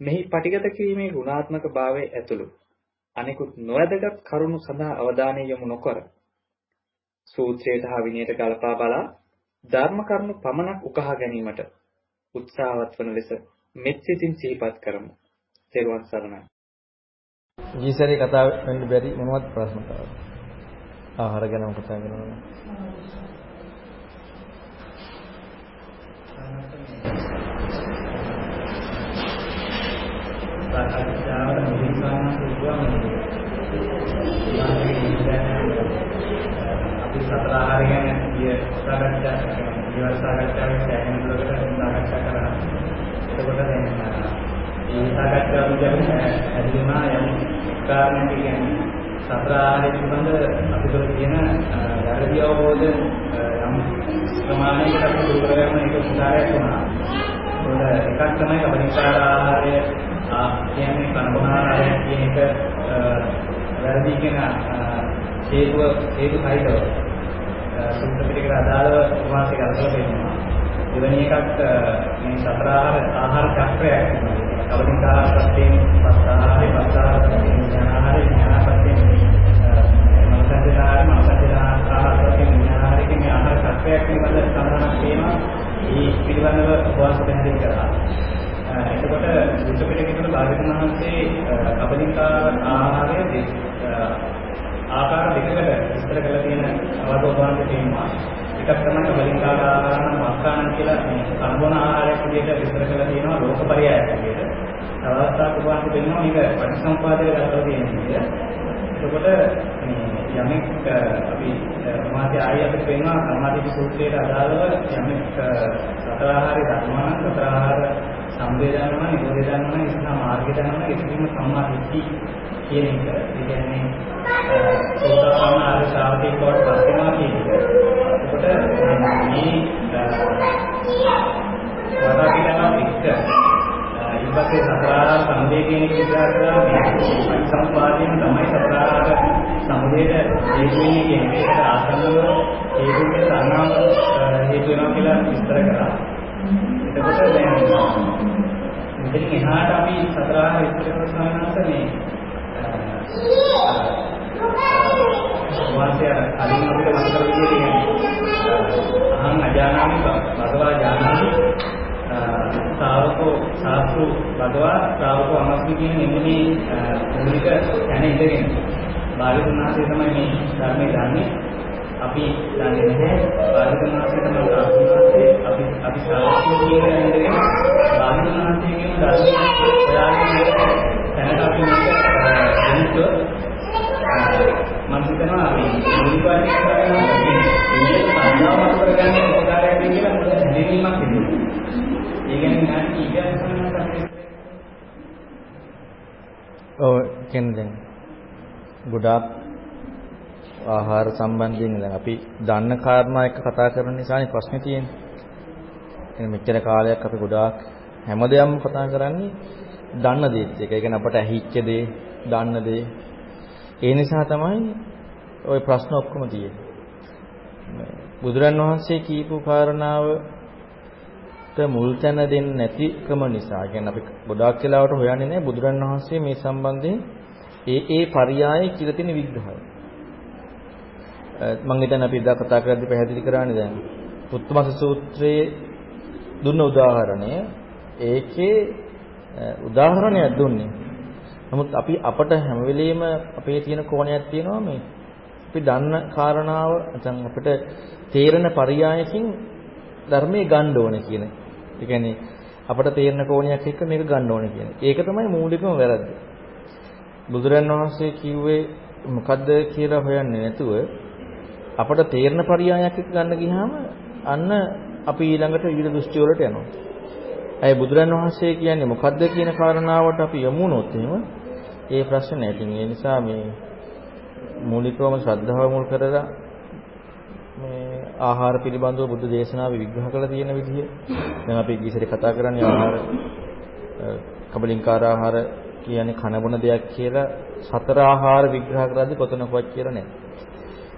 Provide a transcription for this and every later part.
මෙහි පටිගත කිරීමේ ගුණාත්මක භාවය ඇතුළු අනෙකුත් නොවැදගත් කරුණු සඳහා අවධානය යොමු නොකර සූත්‍රයට හා විනයට ගලපා බලා ධර්ම කරුණු පමණක් උකහා ගැනීමට උත්සාහවත් වන ලෙස මෙත් සිතින් සිහිපත් කරමු. ත්වන් සරණයි. ඊසරේ කතා වෙන්න බැරි මොනවත් ප්‍රශ්න තවද? ආහාර ගැනම කතා කරනවා. සාකච්ඡාවට මුලින් සාමාන්‍ය අපි සතර ආහාර ගැන කිය සාකච්ඡා ඉවර සාකච්ඡාවේ සෑහෙන දුරකට සාකච්ඡා කරා. එතකොට දැන් මේ සාකච්ඡාව කියන්නේ ඇතිවෙනා යම් කාරණයක් කියන්නේ සතර ආහාරය පිළිබඳ අපිට තියෙන වැරදි අවබෝධ යම් ප්‍රමාණයකට අපි දුරු කරගන්න එක උදාහරණයක් වුණා. ඒකට එකක් තමයි කබලිකාර ආහාරය කියන්නේ කනබනාරය කියන එක වැරදි කියන හේතුව හේතු සහිතව සුත්ත පිටකට අදාළව වාසික අරගෙන තියෙනවා. දෙවෙනි එකක් මේ සතර ආහාර චක්‍රයක්. කවදිකාර සත්‍යයෙන් පස්සාහාරේ පස්සාහාර සත්‍යයෙන් ඥානාහාරේ ඥානාපත්‍යයෙන් මනසන්දනාහාරේ මනසන්දනාහාරේ ඥානාහාරේ කියන ආහාර චක්‍රයක් පිළිබඳ සඳහනක් තියෙනවා. මේ පිළිබඳව වාසික පැහැදිලි කරා. එතකොට බුද්ධ පිටකේ තුල භාග්‍යවතුන් වහන්සේ කබලිකාර ආහාරය ආකාර දෙකකට විස්තර කරලා තියෙන අවබෝධවන්ත තියෙනවා. එකක් තමයි කබලිකාර ආහාර නම් මක්කාන කියලා මේ සම්බෝන ආහාරයක් විදිහට විස්තර කරලා තියෙනවා ලෝකපරියායක් විදිහට. අවස්ථාවක වහන්සේ දෙන්නවා මේක පටිසම්පාදයේ ගතලා තියෙන විදිහ. එතකොට මේ යමෙක් අපි සමාධි ආයෙ අපිට පේනවා සමාධි සූත්‍රයට අදාළව යමෙක් සතර ආහාරය ධර්මාන සතර ආහාර සම්වේදනම නිරෝධයනම ඉස්හා මාර්ගයනම ඉස්හීම සම්මා දිට්ඨි කියන එක. ඒ කියන්නේ සෝතාපන්න ආර්ය ශ්‍රාවකෙක් බවට පත් වෙනවා කියන එක. එතකොට මේ වරාපිටම එක්ක ඊපස්සේ සතරාර සම්දේ කියන එක විග්‍රහ කරලා මේ සම්පාදයෙන් තමයි සතරාර සම්දේට හේතු වෙන්නේ කියන එකට ආසන්නව හේතුන්ගේ සන්නාම හේතු වෙනවා කියලා විස්තර කරා. එතකොට දැන් මෙතනින් එහාට අපි සතරාහ විස්තර කරන සානස මේ වාසිය කලින් අපිට මතක විදිහට අහං අජානාමි භගවා ජානාමි. ශ්‍රාවකෝ සාස්තු භගවා ශ්‍රාවකෝ අමස්මි කියන මෙන්න මේ මූලික තැන ඉඳගෙන බාලිතුනාසේ තමයි මේ ධර්මයේ දන්නේ. අපි දන්නේ නැහැ බාලිතුනාසේ තමයි සාස්තුනාසේ අපි අපි ශ්‍රාවකෝ කියන ඉඳගෙන බාලිතුනාසේ කියන ධර්මයේ හොයාගෙන තැනට අපි මේක දෙන්නොත් මම හිතනවා මේ මූලිකවම කරනවා මේ සංඥාවක් කරගන්න උදාහරණයක් කියලා හැදීමක් වෙනවා. ඒ කියන්නේ නැති ඉගෙන ඔව් කියන්නේ ගොඩාක් ආහාර සම්බන්ධයෙන් දැන් අපි දන්න කාරණා එක කතා කරන නිසානේ ප්‍රශ්නේ තියෙන්නේ. එනේ මෙච්චර කාලයක් අපි ගොඩාක් හැමදේම කතා කරන්නේ දන්න දේත් එක. ඒ කියන්නේ අපට ඇහිච්ච දේ, දන්න දේ. ඒ නිසා තමයි ওই ප්‍රශ්න ඔක්කොම තියෙන්නේ. බුදුරන් වහන්සේ කියපු කාරණාවට මුල් තැන දෙන්නේ නැතිකම නිසා. කියන්නේ අපි ගොඩාක් වෙලාවට හොයන්නේ නැහැ බුදුරන් වහන්සේ මේ සම්බන්ධයෙන් ඒ ඒ පරයය කියලා තියෙන විග්‍රහය. මම හිතන්නේ අපි ඉදා කතා කරද්දී පැහැදිලි කරානේ දැන්. පුත්මස සූත්‍රයේ දුන්න උදාහරණය ඒකේ උදාහරණයක් දුන්නේ. නමුත් අපි අපට හැම වෙලෙම අපේ තියෙන කෝණයක් තියෙනවා මේ අපි දන්න කාරණාව නැත්නම් අපිට තේරෙන පරයයකින් ධර්මයේ ගන්න ඕනේ කියන. ඒ කියන්නේ අපට තේරෙන කෝණයක් එක්ක මේක ගන්න ඕනේ කියන. ඒක තමයි මූලිකම වැරද්ද. බුදුරන් වහන්සේ කිව්වේ මොකද්ද කියලා හොයන්නේ නැතුව අපට තේරෙන පරයයක් එක්ක ගන්න ගියාම අන්න අපි ඊළඟට ඊළ දෘෂ්ටි වලට යනවා. ඇයි බුදුරන් වහන්සේ කියන්නේ මොකද්ද කියන කාරණාවට අපි යමු වුණොත් එහෙම ඒ ප්‍රශ්නේ නැහැ. ඉතින් ඒ නිසා මේ මූලිකවම ශ්‍රද්ධාව මුල් කරලා මේ ආහාර පිළිබඳව බුද්ධ දේශනාවේ විග්‍රහ කරලා තියෙන විදිහ දැන් අපි ඉස්සරේ කතා කරන්නේ ආහාර කබලින්කාර ආහාර කියන්නේ කන බොන දෙයක් කියලා සතර ආහාර විග්‍රහ කරද්දී කොතනකවත් කියලා නැහැ.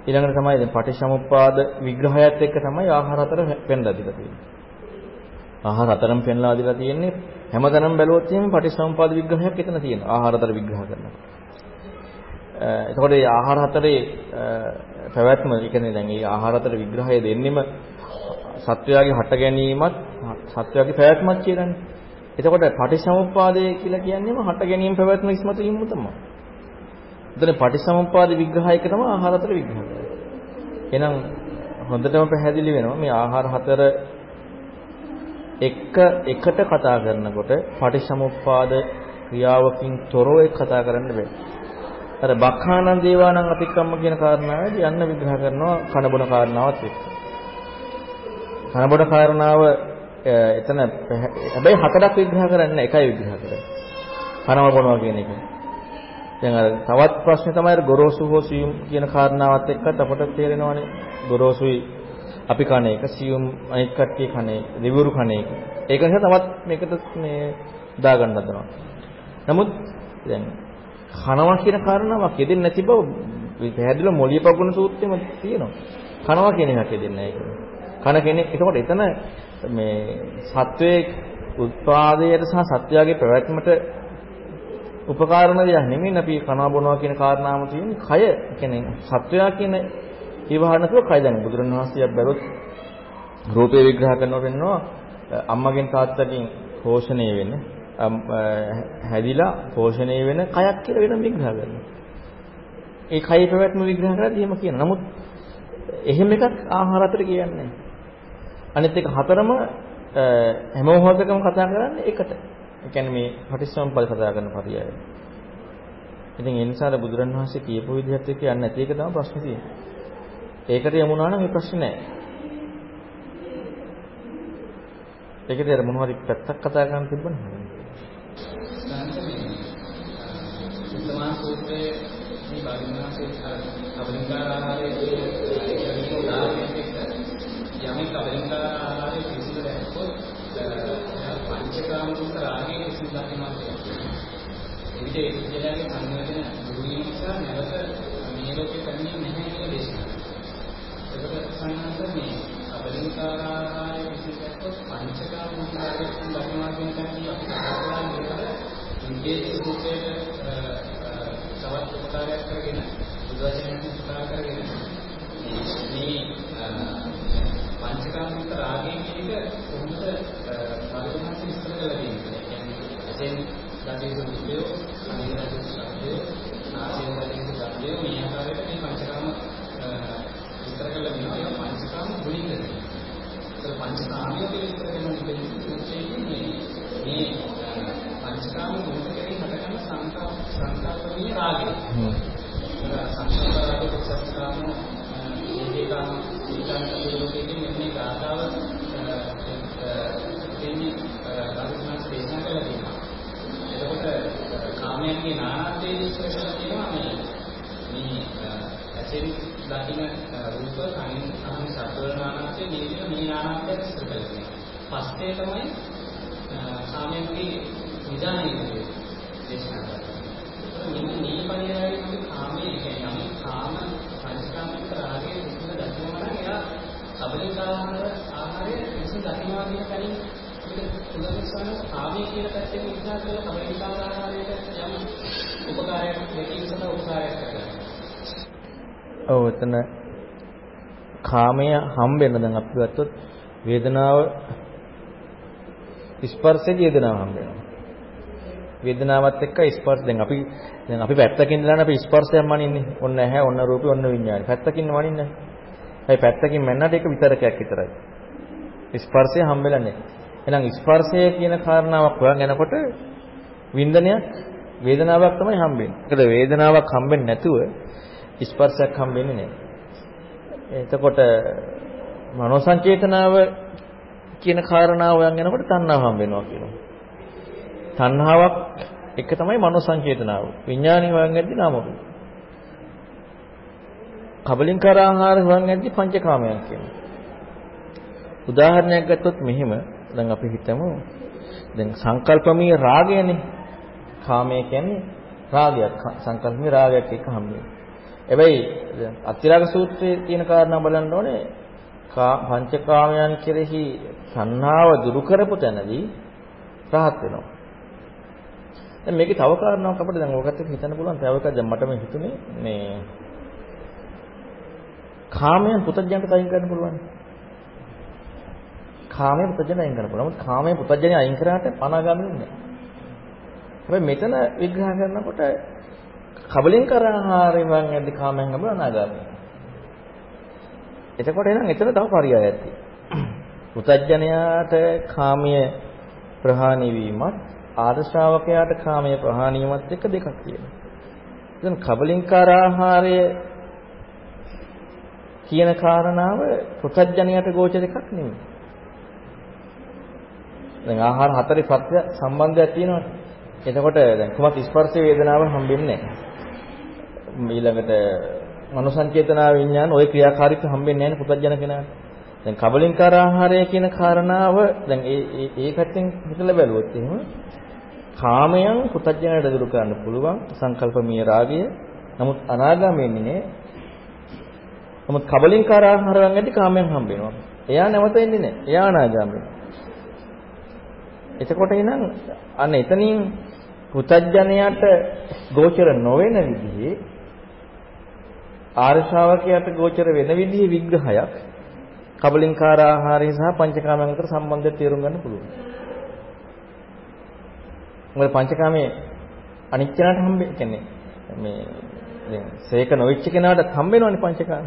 ඊළඟට තමයි දැන් පටිච්චසමුප්පාද විග්‍රහයත් එක්ක තමයි ආහාර හතර පෙන්ලා දීලා තියෙන්නේ. ආහාර හතරම පෙන්ලා දීලා තියෙන්නේ හැමතැනම බැලුවොත් එහෙම පටිච්චසමුපාද විග්‍රහයක් එතන තියෙනවා. ආහාර හතර විග්‍රහ කරනවා. එතකොට මේ ආහාර හතරේ පැවැත්ම, ඒ කියන්නේ දැන් මේ ආහාර හතර විග්‍රහය දෙන්නෙම සත්වයාගේ හට ගැනීමත් සත්වයාගේ පැවැත්මත් කියලානේ. එතකොට පටිච්චසමුප්පාදය කියලා කියන්නේම හට ගැනීම පැවැත්ම ඉස්මතු වීම තමයි. එතන පටිච්චසමුප්පාද විග්‍රහයක තමයි ආහාර හතර විග්‍රහ කරන්නේ. එහෙනම් හොඳටම පැහැදිලි වෙනවා මේ ආහාර හතර එක එකට කතා කරනකොට පටිච්චසමුප්පාද ක්‍රියාවකින් තොරව කතා කරන්න බෑ. අර බක්ඛානන් දේවානං අතික්‍රම කියන කාරණාවේදී යන්න විග්‍රහ කරනවා කන බොන කාරණාවත් එක්ක. කන බොන කාරණාව එතන හැබැයි හතරක් විග්‍රහ කරන්නේ එකයි විග්‍රහ කරන්නේ. කනව බොනවා කියන එක. දැන් අර තවත් ප්‍රශ්නේ තමයි අර ගොරෝසු හෝ සියුම් කියන කාරණාවත් එක්කත් අපට තේරෙනවානේ ගොරෝසුයි අපි කන එක සියුම් අනිත් කට්ටිය කන එක දෙවිවරු කන එක. ඒක නිසා තවත් මේකට මේ දාගන්න හදනවා. නමුත් දැන් කනවා කියන කාරණාවක් යෙදෙන්නේ නැති බව පැහැදිලිව මොළිය පගුණ සූත්‍රෙම තියෙනවා. කනවා කියන එකක් යෙදෙන්නේ නැහැ කන කෙනෙක් එතකොට එතන මේ සත්වයේ උත්පාදයට සහ සත්‍යයේ පැවැත්මට උපකාරණ දෙයක් නෙමෙයි අපි කනවා බොනවා කියන කාරණාවම තියෙන්නේ කය කියන්නේ සත්වයා කියන ඊවහනතුව කය දැන බුදුරණවහන්සේයක් බැලුවොත් රූපේ විග්‍රහ කරනවා වෙනවා අම්මගෙන් තාත්තගෙන් පෝෂණය වෙන හැදිලා පෝෂණය වෙන කයක් කියලා වෙනම විග්‍රහ කරනවා. ඒ කය පැවැත්ම විග්‍රහ කරද්දී එහෙම කියනවා. නමුත් එහෙම එකක් ආහාර අතර කියන්නේ නැහැ. අනිත් එක හතරම හැම මොහොතකම කතා කරන්නේ එකට. ඒ කියන්නේ මේ පටිච්චසමුප්පාද කතා කරන පරියය. ඉතින් ඒ නිසා බුදුරණවහන්සේ කියපු විදිහත් එක්ක යන්නේ නැති එක තමයි ප්‍රශ්නේ තියෙන්නේ. ඒකට යමුනා නම් මේ ප්‍රශ්නේ නැහැ. ඒකද අර මොනවාරි පැත්තක් කතා කරන්න තිබුණා. සමාන සූත්‍රයේ මේ බලින්නාසේ කබලින්කාර ආහාරයේ කියන උදාහරණයක් එක්ක යමෙක් කබලින්කාර ආහාරයේ කිසිද දැක්කොත් පංචකාම දුක් රාගයේ කිසිම දකින්නක් එවිට ඒ විද්‍යාලයේ සංවේදන දුරු වීම නිසා නැවත මේ ලෝකේ පැමිණෙන්නේ නැහැ කියලා දේශනා කරනවා. ඒකට සංහත මේ කබලින්කාර ආහාරයේ කිසිද දැක්කොත් පංචකාම දුක් රාගයේ දකින්නවා කියන කන්නේ අපි කතා කරන්නේ ඉන්දේ සූත්‍රයේ තවත් උපකාරයක් කරගෙන බුදුවචනයෙන් උපකාර කරගෙන මේ පංචකාමික රාගය කියන එක කොහොමද බලපෑම විස්තර කරලා තියෙන්නේ. කියන්නේ එතෙන් දකින දුකෝ, අනිත් දුකෝ, නාසයෙන් දකින දුකෝ මේ ආකාරයට මේ පංචකාම විස්තර කරලා තියෙනවා. පංචකාම ගුණින් කරනවා. ඒ පංචකාමිය විස්තර කරන සූත්‍රයේ මේ පංචකාම ගුණ කෙරෙහි හටගන්න සංකල්ප සංකල්පීය රාගය. සංකල්ප රාගය සත්‍යාම ඒකේකාම ඊටන් කියලෝකෙකින් මේ ගාථාව දෙන්නේ බාහිරමාස දේශනා කරලා තියෙනවා. එතකොට කාමයන්ගේ නානාත්වයේ විස්තර කරලා තියෙනවා මේ මේ ඇසෙන් දකින්න රූප කනින් අහන ශබ්ද නානාත්වයේ මේ මේ නානාත්වය විස්තර කරලා තියෙනවා. පස්සේ තමයි කාමයන්ගේ නිදානිය දේශනා කරනවා. මෙන්න මේ පරියායයේ කාමයේ කියන්නේ යම් කාම පංචකාමික රාගයේ විසඳ දකිනවා නම් එයා සබලිකාහාර ආහාරයේ විසඳ දකිනවා කියන කලින් ඒක තුලස්සන කාමයේ කියන පැත්තෙන් විස්තර කරලා සබලිකාහාර ආහාරයට යම් උපකාරයක් දෙකකින් සඳහා උපකාරයක් කරනවා. ඔව් එතන කාමය හම්බෙන්න දැන් අපි ගත්තොත් වේදනාව ස්පර්ශයේ වේදනාව හම්බ වෙනවා. වේදනාවත් එක්ක ස්පර්ශ දැන් අපි දැන් අපි පැත්තකින් ඉඳලානේ අපි ස්පර්ශයක් මනින්නේ. ඔන්න ඇහැ, ඔන්න රූපේ, ඔන්න විඤ්ඤාණය. පැත්තකින් මනින්නේ. ඒ පැත්තකින් මැන්නට ඒක විතරකයක් විතරයි. ස්පර්ශය හම්බෙලා නැහැ. එහෙනම් ස්පර්ශය කියන කාරණාවක් හොයන් යනකොට වින්දනයක් වේදනාවක් තමයි හම්බෙන්නේ. ඒකද වේදනාවක් හම්බෙන්නේ නැතුව ස්පර්ශයක් හම්බෙන්නේ නැහැ. එතකොට මනෝ සංචේතනාව කියන කාරණාව යන් යනකොට තණ්හාව හම්බ වෙනවා කියනවා. තණ්හාවක් එක තමයි මනෝ සංකේතනාව. විඥානීය වයන් යද්දි නාම රූප. කබලින්කාර ආහාර හොයන් යද්දි පංචකාමයන් කියනවා. උදාහරණයක් ගත්තොත් මෙහෙම දැන් අපි හිතමු දැන් සංකල්පමීය රාගයනේ කාමය කියන්නේ රාගයක් සංකල්පමීය රාගයක් එක්ක හම්බෙන්නේ. හැබැයි අත්‍තිරාග සූත්‍රයේ තියෙන කාරණා බලන්න ඕනේ පංචකාමයන් කෙරෙහි සංහාව දුරු කරපු තැනදී rahat වෙනවා. දැන් මේකේ තව කාරණාවක් අපිට දැන් ඔයකත් එක්ක හිතන්න පුළුවන්. තව එකක් දැන් මට මේ හිතුනේ මේ කාමයන් පුතඥයන්ට අයින් කරන්න පුළුවන්. කාමයේ පුතඥයන් අයින් කරන්න පුළුවන්. නමුත් කාමයේ පුතඥයන් අයින් කරාට අනාගාමී නෑ. හැබැයි මෙතන විග්‍රහ කරනකොට කබලින් කර ආහාරයෙන් වන් යද්දි කාමයන් ගම අනාගාමී. එතකොට එහෙනම් එතන තව පරියායක් තියෙනවා. පුතඥයාට කාමයේ ප්‍රහාණය වීමත් ආර්ය ශ්‍රාවකයාට කාමයේ ප්‍රහාණය වීමත් එක දෙකක් තියෙනවා. දැන් කබලින්කාර ආහාරය කියන කාරණාව පුතඥයාට ගෝචර එකක් නෙමෙයි. දැන් ආහාර හතරේ සත්‍ය සම්බන්ධයක් තියෙනවා. එතකොට දැන් කුමක් ස්පර්ශ වේදනාව හම්බෙන්නේ නැහැ. ඊළඟට මනෝසංචේතනා විඥාන ওই ක්‍රියාකාරීත්ව හම්බෙන්නේ නැහැ පුතඥන කෙනාට. දැන් කබලින්කාර ආහාරය කියන කාරණාව දැන් ඒ ඒ පැත්තෙන් හිතලා බැලුවොත් එහෙම කාමයන් පුතඥයට දුරු කරන්න පුළුවන් සංකල්පමීය රාගය. නමුත් අනාගාමීන්නේ නේ. නමුත් කබලින්කාර ආහාර වං ඇති කාමයන් හම්බ වෙනවා. එයා නැවත එන්නේ නැහැ. එයා අනාගාමී. එතකොට එහෙනම් අන්න එතනින් පුතඥයට ගෝචර නොවන විදිහේ ආර්ය ශ්‍රාවකයාට ගෝචර වෙන විදිහේ විග්‍රහයක් කබලින්කාර ආහාරය සහ පංචකාමයන් අතර සම්බන්ධය තේරුම් ගන්න පුළුවන්. මොකද පංචකාමයේ අනිත්‍යනට හම්බෙන්නේ කියන්නේ මේ දැන් සේක නොවිච්ච කෙනාට හම්බෙනවනේ පංචකාම.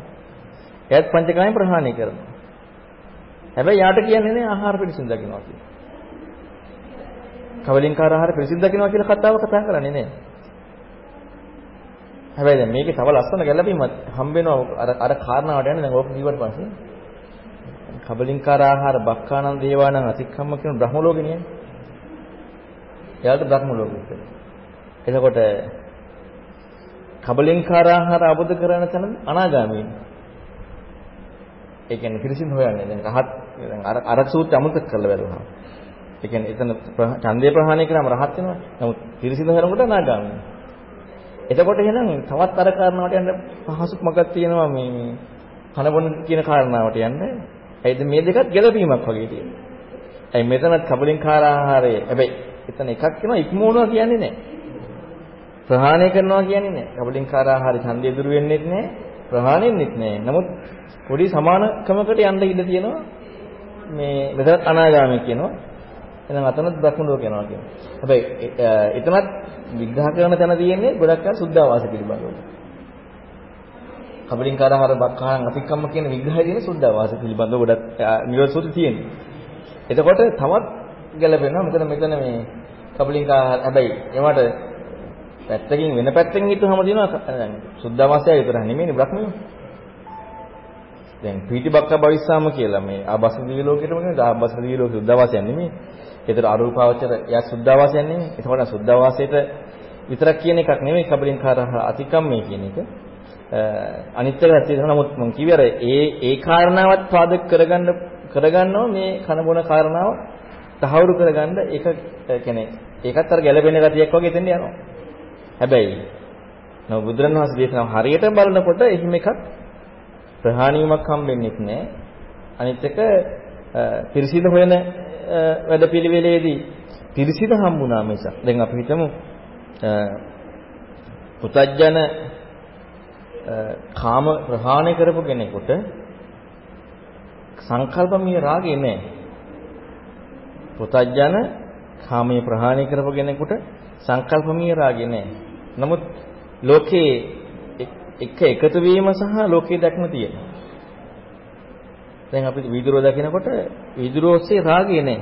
එයාත් පංචකාමයෙන් ප්‍රහාණය කරනවා. හැබැයි යාට කියන්නේ නේ ආහාර පිළිසින් දකින්නවා කියන්නේ. කවලින්කාර ආහාර පිළිසින් දකින්නවා කියලා කතාව කතා කරන්නේ නෑ. හැබැයි දැන් මේකේ තව ලස්සන ගැළපීමක් හම්බ වෙනවා අර අර කාරණාවට යන්නේ දැන් ඕක කිව්වට පස්සේ කබලින්කාර ආහාර බක්කානන් දේවානං අතික්කම්ම කියන බ්‍රහ්ම ලෝකේ නේ. එයාට බ්‍රහ්ම ලෝකෙ එතකොට කබලින්කාර ආහාර අවබෝධ කරගන්න තැන අනාගාමී. ඒ කියන්නේ පිරිසිදු හොයන්නේ දැන් රහත් දැන් අර අර සූත්‍රය අමතක කරලා බැලුවා. ඒ කියන්නේ එතන ඡන්දේ ප්‍රහාණය කරාම රහත් වෙනවා. නමුත් පිරිසිදු හොයනකොට අනාගාමී. එතකොට එහෙනම් තවත් අර කාරණාවට යන්න පහසුක් මොකක්ද තියෙනවා මේ මේ කන බොන කියන කාරණාවට යන්න. ඇයිද මේ දෙකත් ගැළපීමක් වගේ තියෙනවා. ඇයි මෙතනත් කබලින්කාර ආහාරය. හැබැයි එතන එකක් වෙනවා ඉක්මවනවා කියන්නේ නැහැ. ප්‍රහාණය කරනවා කියන්නේ නැහැ. කබලින්කාර ආහාරය ඡන්දය දුරු වෙන්නේත් නැහැ. ප්‍රහාණයෙන්නෙත් නැහැ. නමුත් පොඩි සමානකමකට යන්න ඉඩ තියෙනවා. මේ මෙතනත් අනාගාමී කියනවා. එහෙනම් අතනත් බ්‍රහ්ම ලෝක යනවා කියනවා. හැබැයි එතනත් විග්‍රහ කරන තැන තියෙන්නේ ගොඩක් අය සුද්ධාවාස පිළිබඳව. කබලින්කාරහර බක්ඛාන අතික්කම්ම කියන විග්‍රහය තියෙන සුද්ධාවාස පිළිබඳව ගොඩක් නිරෝධ සූත්‍රය තියෙනවා. එතකොට තවත් ගැලපෙනවා. මොකද මෙතන මේ කබලින්කාර හැබැයි එමට පැත්තකින් වෙන පැත්තකින් හිතුවම තියෙනවා සුද්ධාවාසය විතර නෙමෙයිනේ බ්‍රහ්මිය. දැන් පීටිබක්ක භවිස්සාම කියලා මේ ආබස් දිව්‍ය ලෝකෙටම කියන ආබස් දිව්‍ය ලෝකෙ සුද්ධාවාසයක් නෙමෙයි. ඒතර අරූපාවචර එයා සුද්ධාවාසයක් නෙමෙයි. ඒකෝට සුද්ධාවාසයට විතරක් කියන එකක් නෙමෙයි කබලින්කාර අතිකම්මේ කියන එක. අනිත් එක තියෙනවා නමුත් මම කිව්වේ අර ඒ ඒ කාරණාවත් පාදක කරගන්න කරගන්නවා මේ කන බොන කාරණාව තහවුරු කරගන්න ඒක කියන්නේ ඒකත් අර ගැළපෙන ගතියක් වගේ එතෙන් යනවා. හැබැයි නෝ බුදුරණවහන්සේ දේශනාව හරියට බලනකොට එහෙම එකක් ප්‍රහාණීමක් හම්බෙන්නේ නැහැ. අනිත් එක පිරිසිදු හොයන වැඩපිළිවෙලේදී පිරිසිදු හම්බුණා මිස. දැන් අපි හිතමු පුතජන කාම ප්‍රහාණය කරපු කෙනෙකුට සංකල්පමීය රාගේ නැහැ. පුතජන කාමයේ ප්‍රහාණය කරපු කෙනෙකුට සංකල්පමීය රාගේ නැහැ. නමුත් ලෝකේ එක එකතු වීම සහ ලෝකයේ දැක්ම තියෙනවා. දැන් අපි වීදුරුව දකිනකොට වීදුරුව ඔස්සේ රාගය නැහැ.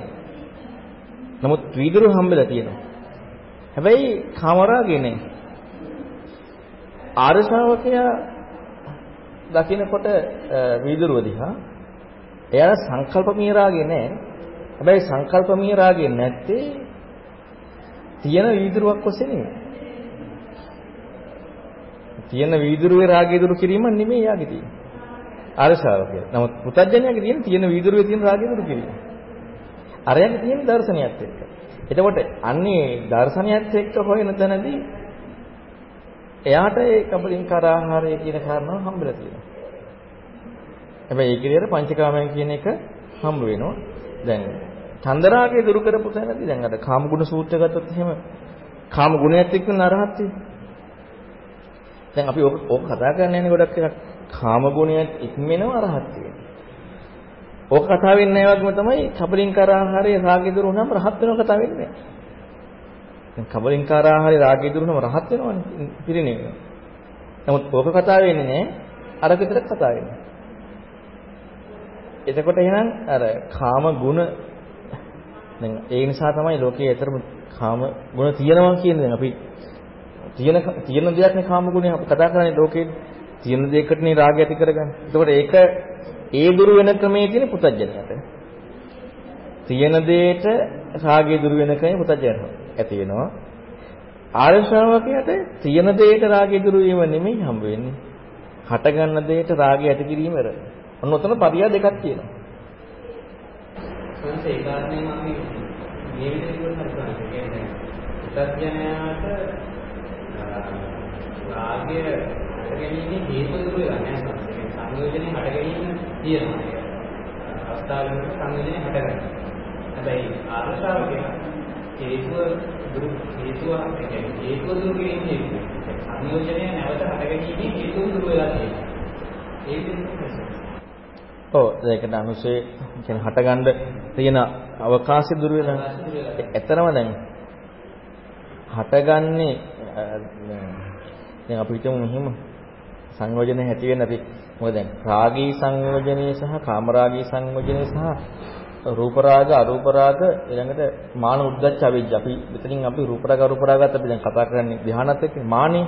නමුත් වීදුරුව හම්බෙලා තියෙනවා. හැබැයි කාම රාගය නැහැ. ආර්ය ශ්‍රාවකයා දකිනකොට වීදුරුව දිහා එයාලා සංකල්පමීය රාගය නැහැ. හැබැයි සංකල්පමීය රාගය නැත්තේ තියෙන වීදුරුවක් ඔස්සේ නෙමෙයි. තියෙන වීදුරුවේ රාගය දුරු කිරීම නෙමෙයි යාගේ තියෙන්නේ. ආරසාවක. නමුත් පුතඥයාගේ තියෙන තියෙන වීදුරුවේ තියෙන රාගය දුරු කිරීම. අරයන්ගේ තියෙන දර්ශනයත් එක්ක. එතකොට අන්නේ දර්ශනයත් එක්ක හොයන තැනදී එයාට ඒ කබලින්කාර ආහාරය කියන කාරණාව හම්බෙලා තියෙනවා. හැබැයි ඒක විතර පංචකාමයන් කියන එක හම්බ වෙනවා. දැන් චන්දරාගය දුරු කරපු තැනදී දැන් අර කාමගුණ සූත්‍රය ගත්තොත් එහෙම කාම ගුණයත් එක්ක නරහත් දැන් අපි ඕක ඕක කතා කරන්න යන්නේ ගොඩක් එකක් කාම ගුණයත් ඉක්මනව අරහත් වෙනවා. ඕක කතා වෙන්නේ නැහැ වගේම තමයි කබලින්කාර ආහාරයේ රාගය දුරු වුණාම රහත් වෙනව කතා වෙන්නේ නැහැ. දැන් කබලින්කාර ආහාරයේ රාගය දුරු වුණාම රහත් වෙනවනේ පිරිනෙන්නේ. නමුත් ඕක කතා වෙන්නේ නැහැ අර විතරක් කතා වෙන්නේ. එතකොට එහෙනම් අර කාම ගුණ දැන් ඒ නිසා තමයි ලෝකයේ ඇතරම කාම ගුණ තියෙනවා කියන්නේ දැන් අපි තියෙන තියෙන දෙයක් නේ කාම ගුණය අපි කතා කරන්නේ ලෝකේ තියෙන දෙයකටනේ රාගය ඇති කරගන්නේ. එතකොට ඒක ඒ දුරු වෙන ක්‍රමයේ තියෙන පුතඥයට. තියෙන දෙයට රාගය දුරු වෙන ක්‍රමයේ පුතඥයට ඇති වෙනවා. ආර්ය ශ්‍රාවකයාට තියෙන දෙයට රාගය දුරු වීම නෙමෙයි හම්බ වෙන්නේ. හට ගන්න දෙයට රාගය ඇති කිරීම වෙර. ඔන්න ඔතන පරියා දෙකක් තියෙනවා. සංස ඒ කාරණේම අපි මේ විදිහට කරනවා කියන්නේ පුතඥයාට රාගය හට ගැනීම හේතු දුරු වෙලා නැහැ සංයෝජනේ හට ගැනීම තියෙනවා. අවස්ථාවලට සංයෝජනේ හට ගන්නවා. හැබැයි ආරසාව කියන හේතුව දුරු හේතුව කියන්නේ හේතුව දුරු කියන්නේ සංයෝජනය නැවත හට ගැනීම හේතුව දුරු වෙලා තියෙනවා. ඒ විදිහට ඔව්. ඒකට අනුසේ කියන්නේ හටගන්න තියෙන අවකාශය දුර වෙලා එතරම් දැන් හටගන්නේ දැන් අපි හිතමු මෙහෙම සංයෝජන හැටි වෙන අපි මොකද දැන්? රාගී සංයෝජනයේ සහ කාමරාගී සංයෝජනයේ සහ රූප රාග අරූප රාග ඊළඟට මාන උද්දච්ච අවිජ්ජ. අපි මෙතනින් අපි රූප රාග අරූප රාගත් අපි දැන් කතා කරන්නේ ධ්‍යානත් එක්ක. මානෙ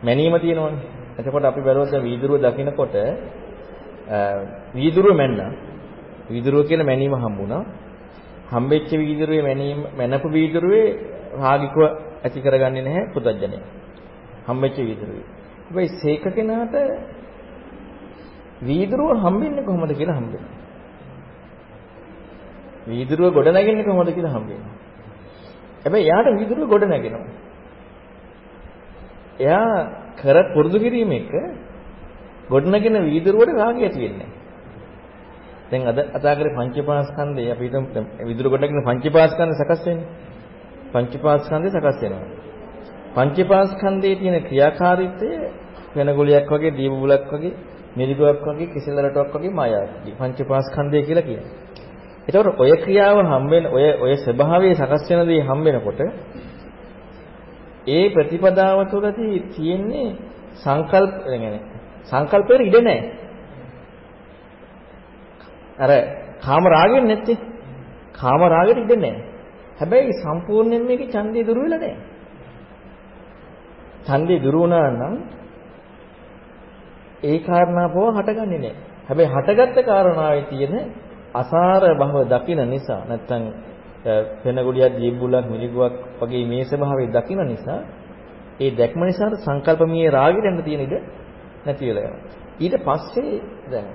මැනීම තියෙනවනේ. එතකොට අපි බැලුවොත් දැන් වීදුරුව දකිනකොට වීදුරුව මැන්න. වීදුරුව කියන මැනීම හම්බුණා. හම්බෙච්ච වීදුරුවේ මැනීම මැනපු වීදුරුවේ රාගිකව ඇති කරගන්නේ නැහැ පුදජනය හම්බෙච්ච වීදුරුවේ. හැබැයි සීක කෙනාට වීදුරුව හම්බෙන්නේ කොහොමද කියලා හම්බෙන්නේ. වීදුරුව ගොඩ නැගෙන්නේ කොහොමද කියලා හම්බෙන්නේ. හැබැයි එයාට වීදුරුව ගොඩ නැගෙනවා. එයා කර පුරුදු කිරීම එක ගොඩ නැගෙන වීදුරුවට රාගය ඇති වෙන්නේ දැන් අද කතා කරේ පංචපාස්කන්ධය අපි හිතමු විදුරු ගොඩ නැගෙන පංචපාස්කන්ධ සකස් වෙන්නේ. පංචපාස්කන්ධය සකස් වෙනවා. පංචපාස්කන්ධයේ තියෙන ක්‍රියාකාරීත්වය වෙන ගුලියක් වගේ දීප බුලක් වගේ මිරිගුවක් වගේ කිසිල රටාවක් වගේ මායාවක්. පංචපාස්කන්ධය කියලා කියන්නේ. ඒතකොට ඔය ක්‍රියාව හම්බෙන ඔය ඔය ස්වභාවයේ සකස් වෙන දේ හම්බෙනකොට ඒ ප්‍රතිපදාව තුළදී තියෙන්නේ සංකල්ප කියන්නේ සංකල්පෙට ඉඩ නැහැ. අර කාම රාගෙන් නැත්තේ. කාම රාගෙට ඉඩ නැහැ. හැබැයි සම්පූර්ණයෙන් මේකේ ඡන්දය දුර වෙලා නැහැ. ඡන්දය දුර වුණා නම් ඒ කාරණා පොව හටගන්නේ නැහැ. හැබැයි හටගත්ත කාරණාවේ තියෙන අසාර භව දකින නිසා නැත්තම් පෙනගුලියක් දීබුලක් මිලිගුවක් වගේ මේ ස්වභාවය දකින නිසා ඒ දැක්ම නිසා සංකල්පමීය රාගෙට තියෙන ඉඩ නැති වෙලා යනවා. ඊට පස්සේ දැන්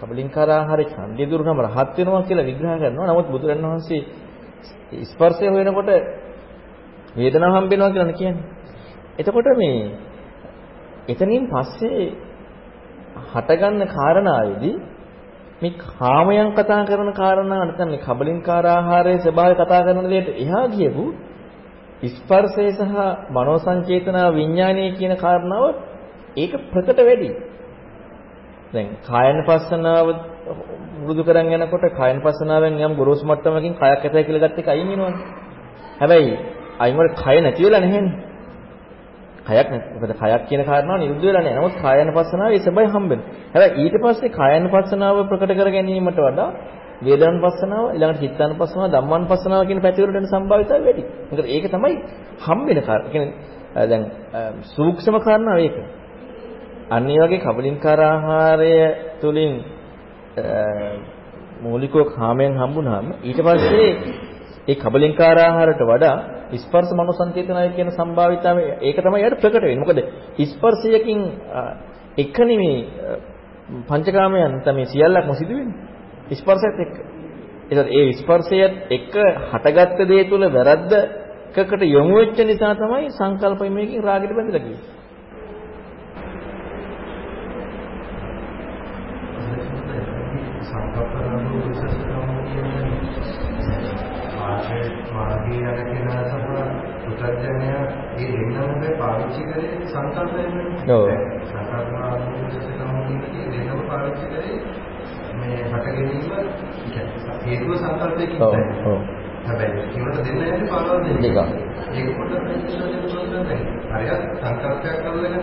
කබලින්කාර ආහාර ඡන්දය දුරුනම රහත් වෙනවා කියලා විග්‍රහ කරනවා. නමුත් බුදුරණන් වහන්සේ ස්පර්ශය හොයනකොට වේදනාව හම්බ වෙනවා කියලා කියන්නේ. එතකොට මේ එතනින් පස්සේ හටගන්න කාරණාවේදී මේ කාමයන් කතා කරන කාරණා නැත්නම් මේ කබලින්කාර ආහාරයේ ස්වභාවය කතා කරන දෙයට එහා ගියපු ස්පර්ශය සහ මනෝ සංචේතනා විඥානීය කියන කාරණාව ඒක ප්‍රකට වැඩි. දැන් කායන පස්සනාව වෘදු කරන් යනකොට කායන පස්සනාවෙන් යම් ගොරෝසු මට්ටමකින් කයක් ඇතයි කියලා ගත්ත එක අයින් වෙනවනේ. හැබැයි අයින් වල කය නැති වෙලා නැහෙනේ. කයක් මොකද කයක් කියන කාරණාව නිරුද්ධ වෙලා නැහැ. නමුත් කායන පස්සනාව ඒ සබයි හම්බෙන. හැබැයි ඊට පස්සේ කායන පස්සනාව ප්‍රකට කර ගැනීමට වඩා වේදන පස්සනාව ඊළඟට චිත්තන පස්සනාව ධම්මන පස්සනාව කියන පැතිවලට යන සම්භාවිතය වැඩි. මොකද ඒක තමයි හම්බෙන කාරණා. කියන්නේ දැන් සූක්ෂම කාරණාව ඒක. අන්න ඒ වගේ කබලින්කාර ආහාරය තුලින් මූලිකව කාමයෙන් හම්බුනහම ඊට පස්සේ ඒ කබලින්කාර ආහාරයට වඩා ස්පර්ශ මනෝසංචේතනය කියන සම්භාවිතාවය ඒක තමයි යාට ප්‍රකට වෙන්නේ. මොකද ස්පර්ශයකින් එක නෙමේ පංචකාමයන් තමයි සියල්ලක්ම සිදු වෙන්නේ. ස්පර්ශයත් එක්ක. ඒත් ඒ ස්පර්ශයත් එක්ක හටගත්ත දේ තුල වැරද්දකට යොමු වෙච්ච නිසා තමයි සංකල්පයකින් රාගෙට බැඳලා ගියේ. මාර්ගයේ යන කෙනා සහ පුතර්ජනය ඒ දෙන්නම පාවිච්චි කරේ සංකල්පයෙන් ඔව්. දෙන්නම පාවිච්චි කරේ මේ හට ගැනීම හේතුව සංකල්පයකින් ඔව්. ඔව්. හැබැයි ඒකට දෙන්න යන්නේ පාරවල්. දෙකක්. ඒක පොඩ්ඩක් ප්‍රශ්න දෙන්න හරියට සංකල්පයක් කරගෙන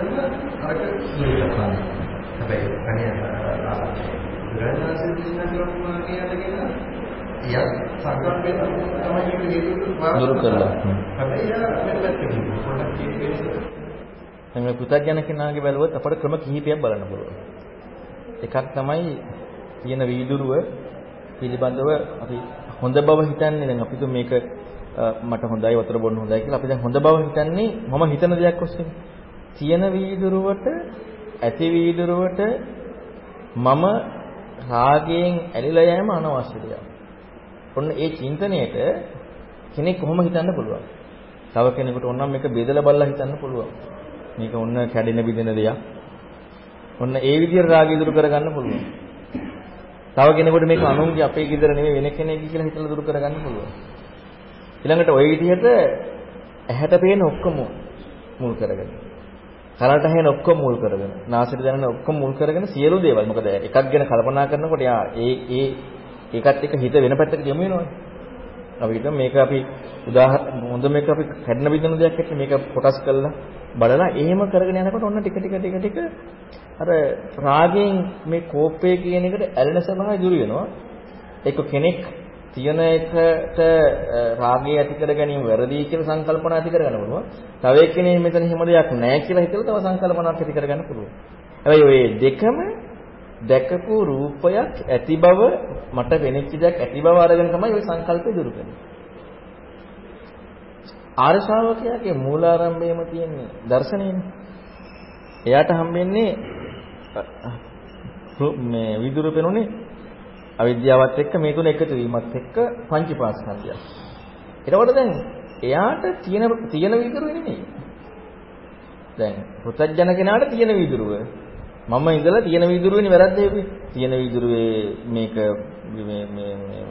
අරක දුරට. හැබැයි අනේ බුදුරජාණන් දේශනා කරපු මාර්ගය ය සංකල්පය තමයි මේක දුරු කළා. හැබැයි යා මෙන්න පැත්තකින් පොඩ්ඩක් කියන්නේ මේ පුතඥ කෙනාගේ බැලුවොත් අපට ක්‍රම කිහිපයක් බලන්න පුළුවන්. එකක් තමයි තියෙන වීදුරුව පිළිබඳව අපි හොඳ බව හිතන්නේ දැන් අපි මේක මට හොඳයි වතුර බොන්න හොඳයි කියලා අපි දැන් හොඳ බව හිතන්නේ මම හිතන දෙයක් ඔස්සේ. තියෙන වීදුරුවට ඇති වීදුරුවට මම රාගයෙන් ඇලිලා යෑම අනවශ්‍ය දෙයක්. ඔන්න ඒ චින්තනයේට කෙනෙක් කොහොම හිතන්න පුළුවන්. තව කෙනෙකුට ඕනම් මේක බෙදලා බලලා හිතන්න පුළුවන්. මේක ඔන්න කැඩෙන බිඳෙන දෙයක්. ඔන්න ඒ විදිහට රාගය දුරු කරගන්න පුළුවන්. තව කෙනෙකුට මේක අනුන්ගේ අපේ ගෙදර නෙමෙයි වෙන කෙනෙක්ගේ කියලා හිතලා දුරු කරගන්න පුළුවන්. ඊළඟට ওই විදිහට ඇහැට පේන ඔක්කොම මුල් කරගෙන. කනට ඇහෙන ඔක්කොම මුල් කරගෙන. නාසයට දැනෙන ඔක්කොම මුල් කරගෙන සියලු දේවල්. මොකද එකක් ගැන කල්පනා කරනකොට යා ඒ ඒ ඒකත් එක්ක හිත වෙන පැත්තකට යොමු වෙනවනේ. අපි හිතමු මේක අපි උදාහරණ හොඳ මේක අපි කැඩෙන බිඳෙන දෙයක් එක්ක මේක කොටස් කරලා බලලා එහෙම කරගෙන යනකොට ඔන්න ටික ටික ටික ටික අර රාගයෙන් මේ කෝපය කියන එකට ඇලෙන ස්වභාවය දුර වෙනවා. ඒක කෙනෙක් තියෙන එකට රාගය ඇති කර ගැනීම වැරදි කියලා සංකල්පනා ඇති කරගන්න පුළුවන්. තව එක්කෙනෙක් මෙතන හිම දෙයක් නැහැ කියලා හිතලා තව සංකල්පනාවක් ඇති කරගන්න පුළුවන්. හැබැයි ওই දෙකම දැකපු රූපයක් ඇති බව මට වෙනිච්ච දෙයක් ඇති බව අරගෙන තමයි ওই සංකල්පය දුරු කරන්නේ. ආර්ය ශ්‍රාවකයාගේ මූලාරම්භයම තියෙන්නේ දර්ශනයනේ. එයාට හම්බෙන්නේ මේ විදුරු පෙනුනේ අවිද්‍යාවත් එක්ක මේ තුන එකතු වීමත් එක්ක පංචපාස්කන්ධය. එතකොට දැන් එයාට තියෙන තියෙන විදුරුව නෙමෙයි. දැන් පුතඥ කෙනාට තියෙන විදුරුව මම ඉඳලා තියෙන විදුරුවනේ වැරද්ද හේතුවේ. තියෙන විදුරුවේ මේක මේ මේ මේ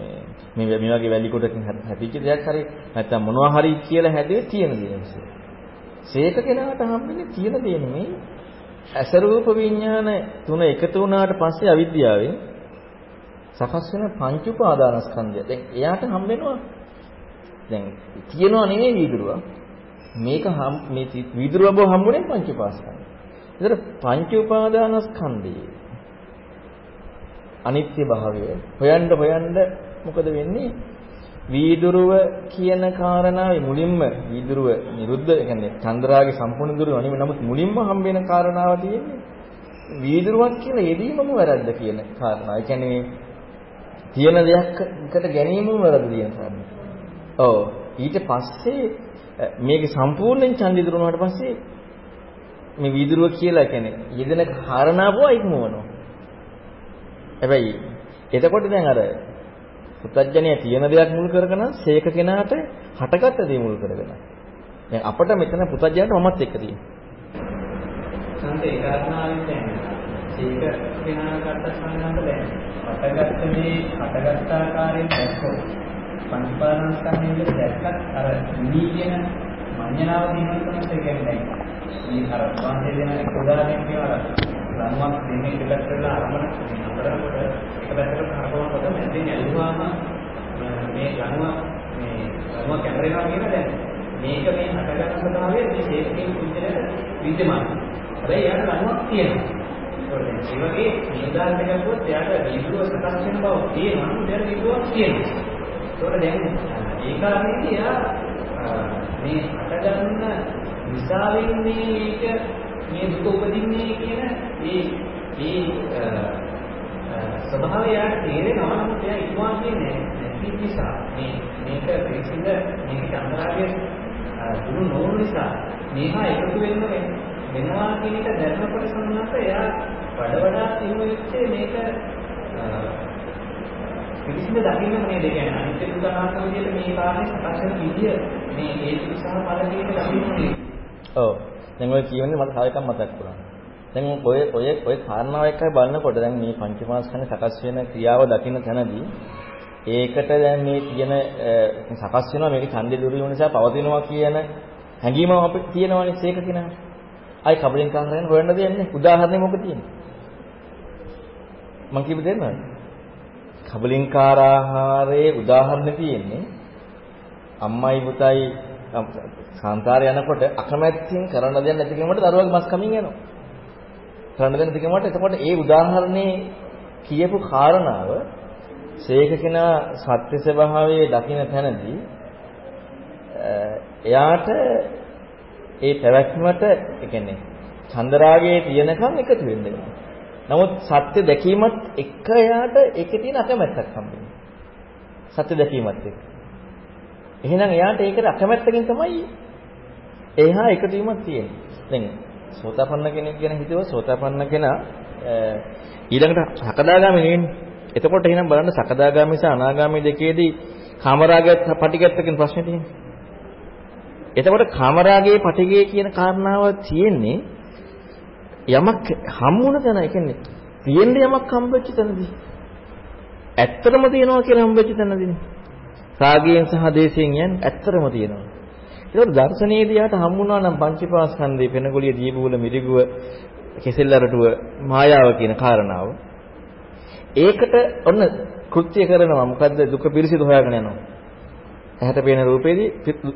මේ මේ වගේ වැලි කොටකින් හැදිච්ච දෙයක් හරි නැත්තම් මොනවා හරි කියලා හැදුවේ තියෙන දේ නිසා. සේක කෙනාට හම්බෙන්නේ තියෙන දේ නෙමෙයි. අසරූප විඥාන තුන එකතු වුණාට පස්සේ අවිද්‍යාවෙන් සකස් වෙන පංච උපාදානස්කන්ධය. දැන් එයාට හම්බෙනවා දැන් තියෙනවා නෙමෙයි වීදුරුව. මේක මේ වීදුරුව බව හම්බුනේ පංච උපාස්කන්ධය. ඒතර පංච උපාදානස්කන්ධයේ අනිත්‍ය භාවය හොයන්න හොයන්න මොකද වෙන්නේ? වීදුරුව කියන කාරණාවේ මුලින්ම වීදුරුව නිරුද්ධ ඒ කියන්නේ චන්ද්‍රාගේ සම්පූර්ණ දුරුව නෙමෙයි නමුත් මුලින්ම හම්බ වෙන කාරණාව තියෙන්නේ වීදුරුවක් කියලා යෙදීමම වැරද්ද කියන කාරණා. ඒ කියන්නේ තියෙන දෙයක්කට ගැනීමම වැරද්ද කියන කාරණා. ඔව් ඊට පස්සේ මේක සම්පූර්ණයෙන් ඡන්දි දුරුනාට පස්සේ මේ වීදුරුව කියලා කියන්නේ යෙදෙන කාරණාව ඉක්මවනවා. හැබැයි එතකොට දැන් අර පුතඥය තියෙන දෙයක් මුල් කරගෙන සේක කෙනාට හටගත්ත දේ මුල් කරගෙන. දැන් අපිට මෙතන පුතඥයට මමත් එක්ක තියෙනවා. සංතේ ඒ කාරණාවෙන් දැන් සීක කෙනාකට සංගන්ත දැන් හටගත්ත දේ හටගත් ආකාරයෙන් දැක්කොත් පංචපාරණස්කන්ධයේ දැක්කත් අර නිී කියන මඤ්ඤණාව දිනනකොට කියන්නේ මේ අර වාසේ දෙන උදාහරණයක් කියනවා ලම්මක් දෙන්නේ එක පැත්තට අරමුණ අපරකට එක පැත්තකට කරකවනකොට මැදින් ඇල්ලුවාම මේ ලනුව මේ ලනුව කැමරේනවා කියන දැන් මේක මේ හටගන්න ස්වභාවය මේ ශේෂ්ඨින් කුජලයට විද්‍යමානයි. හැබැයි යාට ලනුවක් තියෙනවා. ඒ වගේ මේ උදාහරණයක් ගත්තොත් එයාට විදුව සකස් වෙන බව තියෙනවා. එයාට විදුවක් තියෙනවා. ඒතකොට දැන් ඒ කාරණේදී එයා මේ හටගන්න නිසාවෙන් මේක මේ දුක උපදින්නේ කියන ඒ ඒ ස්වභාවය යාට තේරෙනවා නමුත් එයා ඉක්මවා කියන්නේ නැති නිසා මේ මේක පිළිසිඳ මේක චන්දරාගයේ දුරු නොවන නිසා මේවා එකතු වෙන්න වෙනවා කියන එක දැනනකොට සම්මත එයා වඩ වඩා තියුණු වෙච්චේ මේක පිළිසිඳ දකින්න නේද කියන්නේ. අනිත් උදාහරණ විදිහට මේ කාර්යය සකස් වෙන විදිය මේ හේතු සහ ඵල කියන දකින්න නේද? ඔව් දැන් ඔය කියවන්නේ මට තව එකක් මතක් වුණා දැන් ඔය ඔය ඔය කාරණාව එක්කයි බලනකොට දැන් මේ පංචමාස්කන්ධ සකස් වෙන ක්‍රියාව දකින්න තැනදී ඒකට දැන් මේ තියෙන සකස් වෙනවා මේක ඡන්දේ දුරු වෙන නිසා පවතිනවා කියන හැඟීම අපිට තියෙනවනේ ඒක කෙනා. අයි කබලින් කාරයෙන් හොයන්න දෙන්නේ. උදාහරණයක් මොකද තියෙන්නේ? මම කියපු දෙන්නද? කබලින්කාර ආහාරයේ උදාහරණ තියෙන්නේ අම්මයි පුතයි සංසාරේ යනකොට අකමැත්තෙන් කරන්න දෙයක් නැති කෙනෙකුට දරුවගේ මස් කමින් යනවා. කරන්න දෙයක් නැති කෙනෙකුට එතකොට ඒ උදාහරණේ කියපු කාරණාව ශේක කෙනා සත්‍ය ස්වභාවයේ දකින්න තැනදී එයාට ඒ පැවැත්මට ඒ කියන්නේ චන්දරාගයේ තියෙනකම් එකතු වෙන්න වෙනවා. නමුත් සත්‍ය දැකීමත් එක්ක එයාට ඒකේ තියෙන අකමැත්තක් හම්බෙන්නේ. සත්‍ය දැකීමත් එක්ක. එහෙනම් එයාට ඒකට අකමැත්තකින් තමයි එහා එකතු වීමක් තියෙන්නේ. දැන් සෝතාපන්න කෙනෙක් ගැන හිතුවොත් සෝතාපන්න කෙනා ඊළඟට සකදාගාමී නෙවෙන්නේ. එතකොට එහෙනම් බලන්න සකදාගාමී සහ අනාගාමී දෙකේදී කාමරාගයත් පටිගත් කියන ප්‍රශ්නේ තියෙන්නේ. එතකොට කාමරාගයේ පටිගය කියන කාරණාව තියෙන්නේ යමක් හම්බුන තැන, ඒ කියන්නේ තියෙන්න යමක් හම්බෙච්ච තැනදී. ඇත්තටම තියනවා කියලා හම්බෙච්ච තැනදීනේ. රාගයෙන් සහ දේශයෙන් යන්නේ ඇත්තටම තියෙනවා. ඒකට දර්ශනයේදී යාට හම්බුණා නම් පංචපාස්කන්ධේ පෙනගොලිය දීපුවල මිරිගුව කෙසෙල්ලරටුව මායාව කියන කාරණාව. ඒකට ඔන්න කෘත්‍ය කරනවා මොකද්ද දුක පිරිසිදු හොයාගෙන යනවා. ඇහැට පේන රූපේදී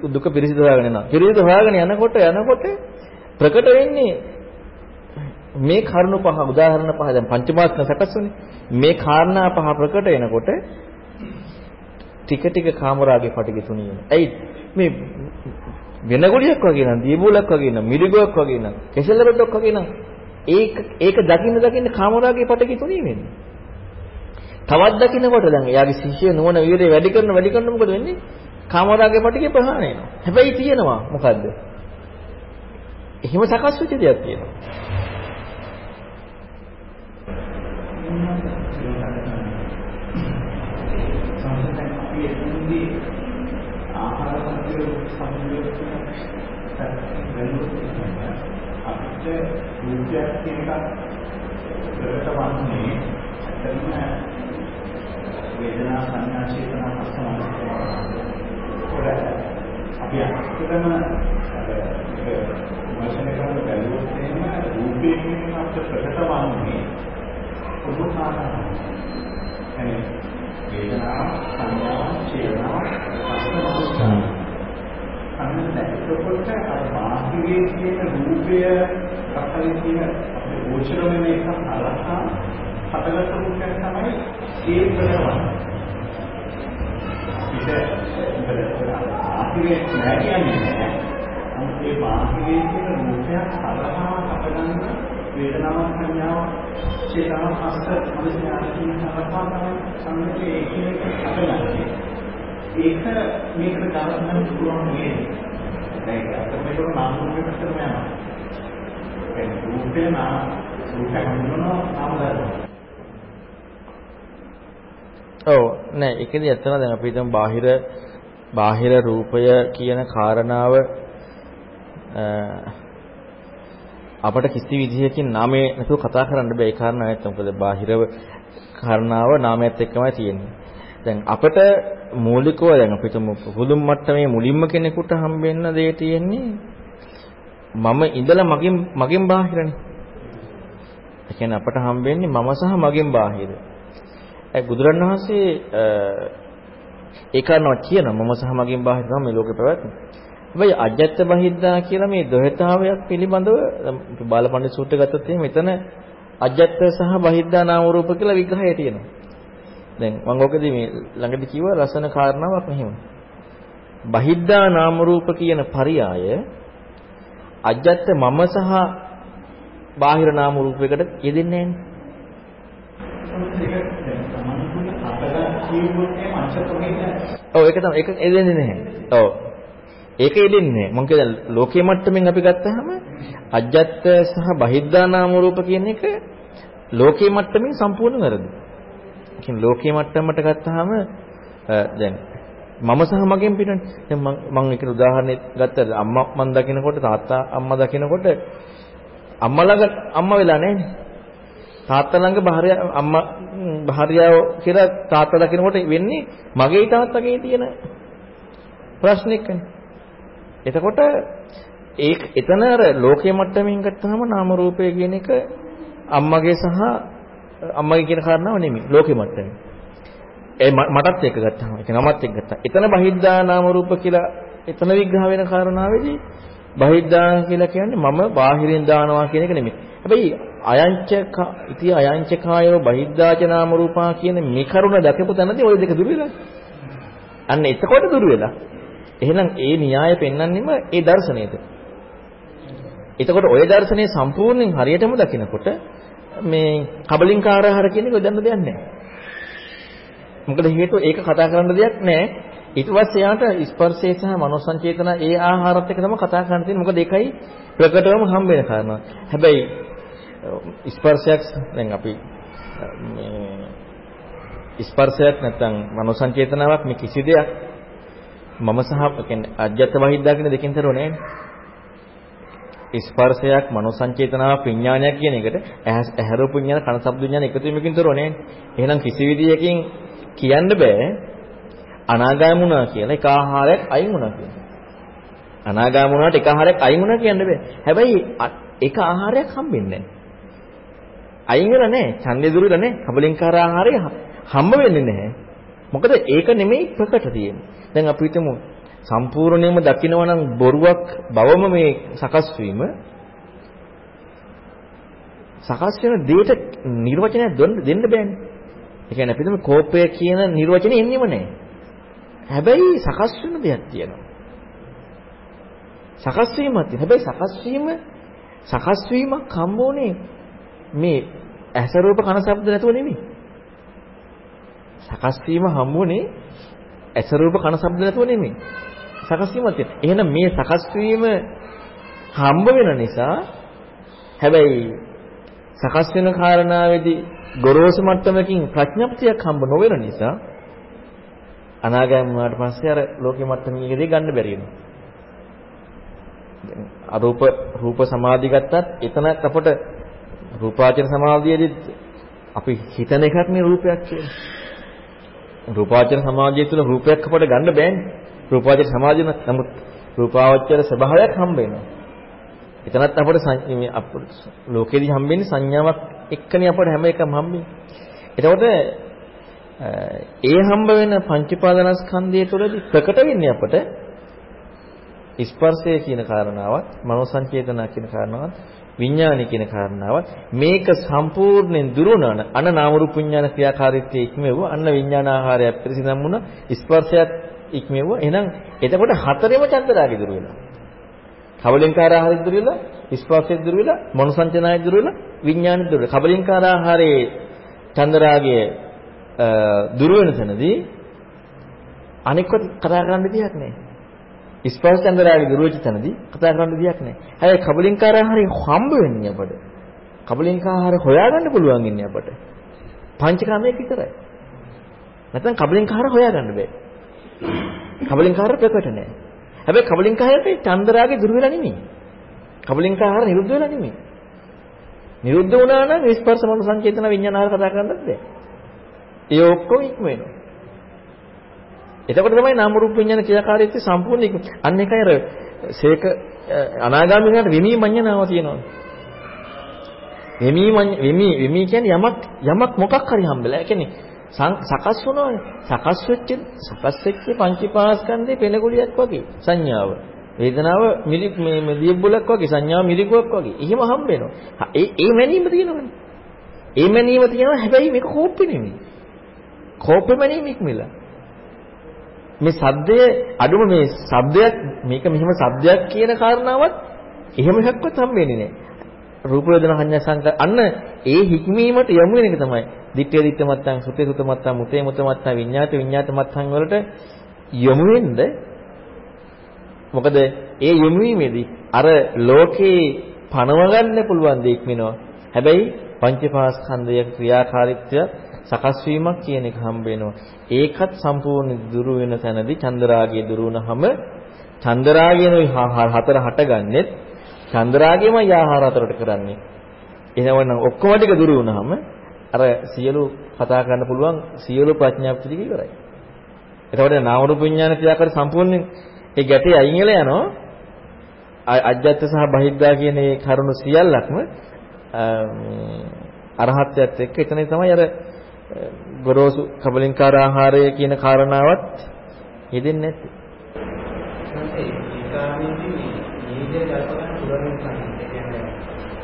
දුක පිරිසිදු හොයාගෙන යනවා. පිරිසිදු හොයාගෙන යනකොට යනකොට ප්‍රකට වෙන්නේ මේ කරුණු පහ උදාහරණ පහ දැන් පංචමාස්කන්ධ සකස් වුනේ. මේ කාරණා පහ ප්‍රකට වෙනකොට ටික ටික කාමරාගේ පටිග තුනී වෙනවා. ඇයි මේ වෙන ගොඩියක් වගේ නම් දීබුලක් වගේ නම් මිරිගුවක් වගේ නම් කෙසෙල් රොඩක් වගේ නම් ඒක ඒක දකින්න දකින්න කාමරාගේ පටකි තුනී වෙන්නේ. තවත් දකින්නකොට දැන් එයාගේ ශිෂ්‍ය නුවණ වීර්යය වැඩි කරන වැඩි කරන මොකද වෙන්නේ? කාමරාගේ පටකේ ප්‍රහාණය වෙනවා. හැබැයි තියෙනවා මොකද්ද? එහෙම සකස් වෙච්ච දෙයක් තියෙනවා. ආහාර සම්පූර්ණ අපිට රූපයක් කියන එකක් ප්‍රකට වන්නේ ඇත්තම වේදනා සංඥා චේතනා පස්සමස්කෝර අපි අත්‍යවම ඒක වචන කරන බැලුවොත් එහෙම රූපේ කියන අපිට ප්‍රකට වන්නේ පොදු කාරණා. එනේ. වේදනා සංඥා චේතනා පස්සමස්කෝර අන්න එතකොට අර බාහිරයේ තියෙන රූපය අපේ තියෙන අපේ ගෝචර වෙන එක අලහා හතරක රූපයක් තමයි ඒ ප්‍රවණ. අපිට බාහිරයේ නෑ කියන්නේ නෑ. නමුත් ඒ බාහිරයේ තියෙන රූපයක් අලහා හතරගන්න වේදනාවක් සංඥාවක් චේතනාවක් හස්ත අනුස්ඥාන කියන අලහා තමයි සම්මතයේ ඒකේ හතරගන්නේ. ඒක මේකට ගන්න පුළුවන් නේද? දැන් ඒක මේක නාම රූපයකට යනවා. ඒ රූපේ නාම රූපයක් හඳුනනවා නාම ධර්ම. ඔව් නෑ ඒකදී ඇත්තම දැන් අපි හිතමු බාහිර බාහිර රූපය කියන කාරණාව අපට කිසි විදිහකින් නාමයේ නැතුව කතා කරන්න බෑ ඒ කාරණාව නැත්නම් මොකද බාහිර කාරණාව නාමයත් එක්කමයි තියෙන්නේ. දැන් අපිට මූලිකව දැන් අපිට පුදුම මට්ටමේ මුලින්ම කෙනෙකුට හම්බෙන්න දේ තියෙන්නේ මම ඉඳලා මගෙන් මගෙන් බාහිරනේ. ඒ කියන්නේ අපට හම්බෙන්නේ මම සහ මගෙන් බාහිර. ඒ බුදුරණවහන්සේ ඒ කාරණාව කියනවා මම සහ මගෙන් බාහිර තමයි මේ ලෝකේ පැවැත්ම. හැබැයි අජත්ත බහිද්දා කියලා මේ ද්වේතාවයක් පිළිබඳව බාලපඬි සූත්‍රය ගත්තොත් එහෙනම් මෙතන අජත්ත සහ බහිද්දා නාම රූප කියලා විග්‍රහය තියෙනවා. දැන් මම ඔකදී මේ ළඟදී කිව්ව රසන කාරණාවක් මෙහෙම. බහිද්දා නාම රූප කියන පරයය අජත්ත මම සහ බාහිර නාම රූපයකට යෙදෙන්නේ නැහැ. කියුවොත් මේ මනුෂ්‍ය ප්‍රභේද ඔව් ඒක තමයි ඒක එදෙන්නේ නැහැ. ඔව්. ඒක එදෙන්නේ නැහැ. මම කියන ලෝකයේ මට්ටමින් අපි ගත්තාම අජ්ජත් සහ බහිද්ධා නාම රූප කියන එක ලෝකයේ මට්ටමින් සම්පූර්ණ වැරදි. ඒ කියන්නේ ලෝකයේ මට්ටමකට ගත්තාම දැන් මම සහ මගෙන් පිටනේ. දැන් මම මම එක උදාහරණයක් ගත්තා. අම්මා මන් දකිනකොට තාත්තා අම්මා දකිනකොට අම්මා ළඟ අම්මා වෙලා නැහැනේ. තාත්තා ළඟ භාර්යා අම්මා භාර්යාව කියලා තාත්තා දකිනකොට වෙන්නේ මගේ තාත්තගේ තියෙන ප්‍රශ්නෙකනේ. එතකොට ඒක එතන අර ලෝකයේ මට්ටමින් ගත්තාම නාම රූපය කියන එක අම්මගේ සහ අම්මගේ කියන කාරණාව නෙමෙයි ලෝකයේ මට්ටමින්. ඒ මටත් එක ගත්තාම ඒක නමත් එක ගත්තා. එතන බහිද්ධා නාම රූප කියලා එතන විග්‍රහ වෙන කාරණාවේදී බහිද්ධා කියලා කියන්නේ මම බාහිරින් දානවා කියන එක නෙමෙයි. හැබැයි අයංච ඉති අයංච කායෝ බහිද්ධාච නාම රූපා කියන මේ කරුණ දැකපු තැනදී ওই දෙක දුර වෙලා. අන්න එතකොට දුර වෙලා. එහෙනම් ඒ න්‍යාය පෙන්වන්නෙම ඒ දර්ශනයද. එතකොට ওই දර්ශනය සම්පූර්ණයෙන් හරියටම දකිනකොට මේ කබලින්කාරහර කියන එක දන්න දෙයක් නැහැ. මොකද හේතුව ඒක කතා කරන්න දෙයක් නැහැ. ඊට පස්සේ යාට ස්පර්ශය සහ මනෝ සංචේතන ඒ ආහාරත් එක තමයි කතා කරන්න තියෙන්නේ. මොකද ඒකයි ප්‍රකටවම හම්බ වෙන කාරණා. හැබැයි ස්පර්ශයක් දැන් අපි මේ ස්පර්ශයක් නැත්නම් මනෝ සංචේතනාවක් මේ කිසි දෙයක් මම සහ කියන්නේ අජ්‍යත් වහිද්දා කියන දෙකෙන් තර නෑනේ. ස්පර්ශයක් මනෝ සංචේතනාවක් විඥානයක් කියන එකට ඇහැ රූප විඥාන කන ශබ්ද විඥාන එකතු වීමකින් තොරව නෑනේ. එහෙනම් කිසි විදියකින් කියන්න බෑ අනාගාම වුණා කියලා එක ආහාරයක් අයින් වුණා කියලා. අනාගාම වුණාට එක ආහාරයක් අයින් වුණා කියන්න බෑ. හැබැයි එක ආහාරයක් හම්බෙන්නේ නැහැ. අයින් වෙලා නැහැ. ඡන්දේ දුරලා නැහැ. කබලින්කාර ආහාරය හම්බ වෙන්නේ නැහැ. මොකද ඒක නෙමෙයි ප්‍රකට තියෙන්නේ. දැන් අපි හිතමු සම්පූර්ණයෙන්ම දකිනවා නම් බොරුවක් බවම මේ සකස් වීම සකස් වෙන දෙයට නිර්වචනයක් දෙන්න බෑනේ. ඒ කියන්නේ අපිටම කෝපය කියන නිර්වචනේ එන්නේම නැහැ. හැබැයි සකස් වෙන දෙයක් තියෙනවා. සකස් වීමක් තියෙනවා. හැබැයි සකස් වීම සකස් වීමක් හම්බුනේ මේ ඇස රූප කන ශබ්ද නැතුව නෙමෙයි. සකස් වීම හම්බුනේ ඇස රූප කන ශබ්ද නැතුව නෙමෙයි. සකස් වීමක් තියෙනවා. එහෙනම් මේ සකස් වීම හම්බ වෙන නිසා හැබැයි සකස් වෙන කාරණාවේදී ගොරෝසු මට්ටමකින් ප්‍රඥප්තියක් හම්බ නොවන නිසා අනාගාමී වුණාට පස්සේ අර ලෝකෙ මට්ටමකදී ගන්න බැරි වෙනවා. අරූප රූප සමාධි ගත්තත් එතනත් අපට රූපාචර සමාධියේදී අපි හිතන එකක් නේ රූපයක් කියලා. රූපාචර සමාධිය තුළ රූපයක් අපට ගන්න බෑනේ. රූපාවචර සමාධිය නමුත් රූපාවචර ස්වභාවයක් හම්බ වෙනවා. එතනත් අපට මේ ලෝකෙදී හම්බෙන්නේ සංඥාවක් එක්කනේ අපට හැම එකම හම්බෙන්නේ. එතකොට ඒ හම්බ වෙන පංචපාදනස්කන්ධය තුළදී ප්‍රකට වෙන්නේ අපට ස්පර්ශය කියන කාරණාවත්, මනෝ සංචේතන කියන කාරණාවත්, විඥානය කියන කාරණාවත් මේක සම්පූර්ණයෙන් දුරුනන අන නාම රූප විඥාන ක්‍රියාකාරීත්වයේ ඉක්මෙව අන්න විඥානාහාරය පිරිසිදම් වුණ ස්පර්ශයත් ඉක්මෙව එහෙනම් එතකොට හතරෙම චන්දරාගය දුර වෙනවා. කබලින්කාර ආහාරය දුර වෙලා, ස්පර්ශය දුර වෙලා, මනෝ සංචනාය දුර වෙලා, විඥානය දුර වෙලා. කබලින්කාර ආහාරයේ චන්දරාගය දුර වෙන තැනදී අනික්වත් කතා කරන්න දෙයක් නැහැ. ස්පර්ශ චන්දරාගය දුර වෙච්ච තැනදී කතා කරන්න දෙයක් නැහැ. හැබැයි කබලින්කාර ආහාරය හම්බ වෙන්නේ අපට. කබලින්කාර හොයාගන්න පුළුවන් ඉන්නේ අපට. පංචකාමයේ විතරයි. නැත්නම් කබලින්කාර හොයාගන්න බෑ. කබලින්කාර ප්‍රකට නැහැ. හැබැයි කබලින්කාරයේ චන්දරාගේ දුර වෙලා නෙමෙයි. කබලින්කාර නිරුද්ධ වෙලා නෙමෙයි. නිරුද්ධ වුණා නම් ස්පර්ශ මන සංචේතන විඤ්ඤාණාර කතා කරන්නත් බෑ. ඒ ඔක්කොම ඉක්ම වෙනවා. එතකොට තමයි නාම රූප විඤ්ඤාණ ක්‍රියාකාරීත්වය සම්පූර්ණ ඉක්ම. අන්න එකයි අර සේක අනාගාමී වෙනාට විමී මඤ්ඤණාව තියෙනවා. විමී විමී විමී කියන්නේ යමක් යමක් මොකක් හරි හම්බෙලා. ඒ කියන්නේ සකස් වුණානේ. සකස් වෙච්ච සකස් වෙච්ච පංචීපාස්කන්ධේ පෙනගුලියක් වගේ සංඥාව. වේදනාව මිලි මේ දියබ්බුලක් වගේ සංඥාව මිලිගුවක් වගේ. එහෙම හම්බ වෙනවා. ඒ ඒ මැනීම තියෙනවනේ. ඒ මැනීම තියෙනවා හැබැයි මේක කෝප්පෙ නෙමෙයි. කෝප්පෙ මැනීම ඉක්මලා. මේ සද්දය අඩුම මේ සද්දයක් මේක මෙහෙම සද්දයක් කියන කාරණාවත් එහෙම එකක්වත් හම්බෙන්නේ නැහැ. රූප වේදනා සංඥා සංකාර අන්න ඒ හික්මීමට යොමු වෙන එක තමයි. දිත්තේ දිත්ත මත්තං සුතේ සුත මත්තං මුතේ මුත මත්තං විඤ්ඤාත විඤ්ඤාත මත්තං වලට යොමු වෙන්න මොකද ඒ යොමු වීමේදී අර ලෝකේ පණව ගන්න පුළුවන් දෙයක් වෙනවා. හැබැයි පංචපාස්කන්ධයක ක්‍රියාකාරීත්වය සකස් වීමක් කියන එක හම්බ වෙනවා. ඒකත් සම්පූර්ණ දුරු වෙන තැනදී චන්දරාගය දුරු වුණාම චන්දරාගයනොයි හතර හටගන්නෙත් චන්දරාගයමයි ආහාර හතරට කරන්නේ. එහෙනම් ඔක්කොම ටික දුරු වුණාම අර සියලු කතා කරන්න පුළුවන් සියලු ප්‍රඥාප්ති ටික ඉවරයි. එතකොට නාම රූප විඥාන ක්‍රියාකාරී සම්පූර්ණයෙන් ඒ ගැටේ අයින් වෙලා යනවා. අජ්ජත් සහ බහිද්දා කියන මේ කරුණු සියල්ලක්ම අරහත්ත්වයට එක්ක එතන තමයි අර ගොරෝසු කබලින්කාර ආහාරය කියන කාරණාවත් යෙදෙන්නේ නැත්තේ. ඒ කාරණේදී නීතිය කල්පනා පුරමින් තමයි. ඒ කියන්නේ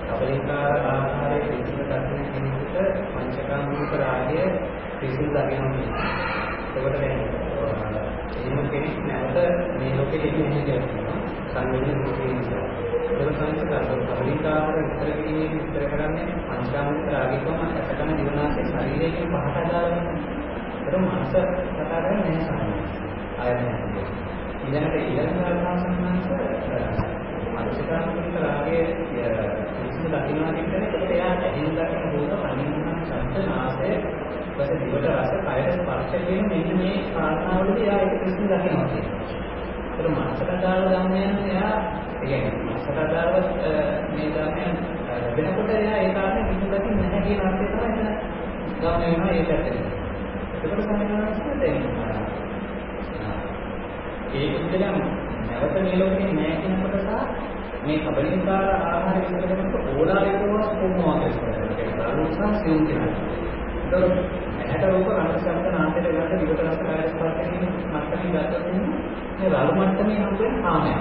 කබලින්කාර ආහාරයේ පිළිසිඳ දක්න කෙනෙකුට පංචකාමික රාගය පිළිසිඳ දකිනවා. ඒකට දැන් එහෙම කෙනෙක් නැවත මේ ලෝකෙට එන්නේ නැහැ කියලා සංවේදී ලෝකේ ඉඳලා. ඒක තමයි කරන්නේ. කබලින්කාර විතර කිරීමේ විතර කරන්නේ පංචකාමික රාගයකම ඇසකන දිවනාසේ ශරීරයෙන් පහට දාලා. ඒක මනස කතා කරන්නේ නැහැ. ආයතනය. ඊළඟට ඊළඟ ආකාශනංශ අනිත්‍යකාමික රාගයේ විශ්ව දකින්නවා කියන්නේ ඒකට එයා ඇහින් දකින රූප කනින් ශබ්ද නාසය ඊපස්සේ දිවට රස කයට ස්පර්ශ කියන මෙන්න මේ කාරණාවලදී එයා ඒක විශ්ව දකිනවා කියන්නේ. ඒක මනසට දාලා ධර්මයන් එයා ඒ කියන්නේ මනසට දාලා මේ ධර්මයන් වෙනකොට එයා ඒ කාරණේ විශ්ව දකින්න නැහැ කියන අර්ථය තමයි එතන ගාම වෙනවා ඒ පැත්තට. ඒකට සම්බන්ධව දැන් ඒ ඉඳලම නැවත මේ ලෝකේ නැහැ කියන කොටස මේ කබලින්කාර ආහාර විතර කරනකොට ඕලාරිකව කොහොමද කරන්නේ ඒක ප්‍රාණෝත්සාහ සියුම් කියලා. ඒක ඇහැට රූප රස ශබ්ද නාසයට ගන්න විවිධ රස කාය ස්පර්ශ කියන මට්ටමින් ගත්තොත් මේ රළු මට්ටමේ හම්බෙන කාමයක්.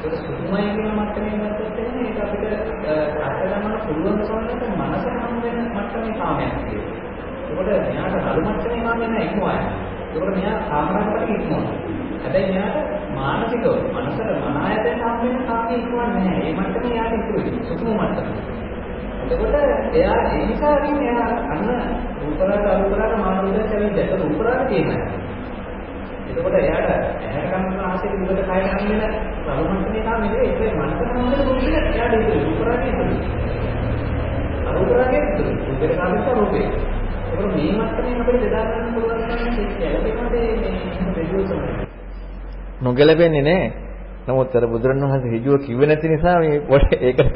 ඒක සුදුමයි කියන මට්ටමින් ගත්තොත් එහෙනම් ඒක අපිට අත්දැකගන්න පුළුවන් සමහරවිට මනස හම්බෙන මට්ටමේ කාමයක් තියෙනවා. ඒකට මෙයාට රළු මට්ටමේ කාමයක් නෑ ඉක්මවයි. ඒකට මෙයා කාමරකට ඉක්මවනවා. හැබැයි එයාට මානසිකව මනසට මන ආයතන සම්පන්න කාමයේ ඉක්මවන්නේ නැහැ. ඒ මට්ටමේ යාට ඉතුරුයි. සුකුම මට්ටම. එතකොට එයා ඒ නිසා කියන්නේ එයා අන්න රූපරාග අරූපරාග මානසික කැවිද රූපරාග කියනවා. එතකොට එයාට ඇහැට කන්න ආසෙක විදිහට කය ගන්න වෙන සමුමට්ටමේ කාම නෙවෙයි ඒක මනසට මොකද රූපෙට එයාට ඉතුරුයි. රූපරාගය ඉතුරුයි. අරූපරාගය ඉතුරුයි. රූපේ කාමක රූපේ. ඒකෝ මේ මට්ටමේ අපිට බෙදා ගන්න පුළුවන් නම් ඒක ගැළපෙනවද මේ බෙදුවසම නොගැලපෙන්නේ නැහැ. නමුත් අර බුදුරණවහන්සේ ඍජුව කිව්වේ නැති නිසා මේ පොඩ ඒකට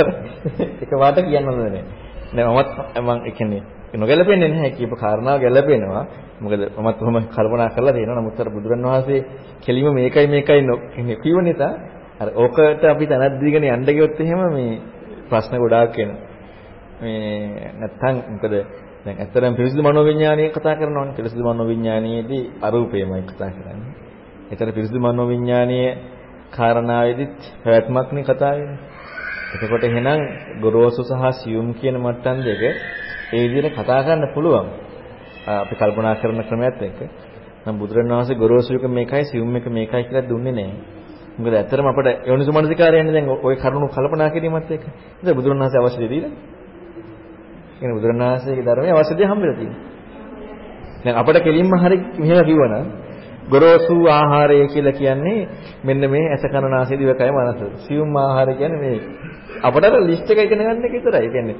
එක වාට කියන්න හොඳ නැහැ. නෑ මමත් මම ඒ කියන්නේ නොගැලපෙන්නේ නැහැ කියපු කාරණාව ගැලපෙනවා. මොකද මමත් කොහොම කල්පනා කරලා තියෙනවා. නමුත් අර බුදුරණවහන්සේ කෙලිම මේකයි මේකයි කිව්ව නිසා අර ඕකට අපි තනක් දීගෙන යන්න ගියොත් එහෙම මේ ප්‍රශ්න ගොඩාක් එනවා. මේ නැත්තම් මොකද දැන් ඇත්තටම පිරිසිදු මනෝවිඤ්ඤාණය කතා කරනවානේ. පිරිසිදු මනෝවිඤ්ඤාණයේදී අරූපයමයි කතා කරන්නේ. ඒතර පිරිසිදු මනෝවිඤ්ඤාණීය කාරණාවෙදිත් පැවැත්මක්නේ කතා වෙන්නේ. එතකොට එහෙනම් ගොරෝසු සහ සියුම් කියන මට්ටම් දෙක ඒ විදිහට කතා කරන්න පුළුවන්. අපි කල්පනා කරන ක්‍රමයක් එක්ක. නම් බුදුරණවහන්සේ ගොරෝසු එක මේකයි සියුම් එක මේකයි කියලා දුන්නේ නැහැ. මොකද ඇත්තටම අපිට යෝනිසමනසිකාරයන්නේ දැන් ওই කරුණු කල්පනා කිරීමත් එක්ක. ඉතින් බුදුරණවහන්සේ අවශ්‍ය දෙය දීලා. කියන්නේ බුදුරණවහන්සේගේ ධර්මයේ අවශ්‍ය දෙය හම්බෙලා තියෙනවා. දැන් අපිට කෙලින්ම හරි මෙහෙම කිව්වනම් ගොරෝසු ආහාරය කියලා කියන්නේ මෙන්න මේ ඇස කන නාසය දිවකය මනස. සියුම් ආහාරය කියන්නේ මේ අපිට අර ලිස්ට් එක ඉගෙන ගන්න එක විතරයි. ඒ කියන්නේ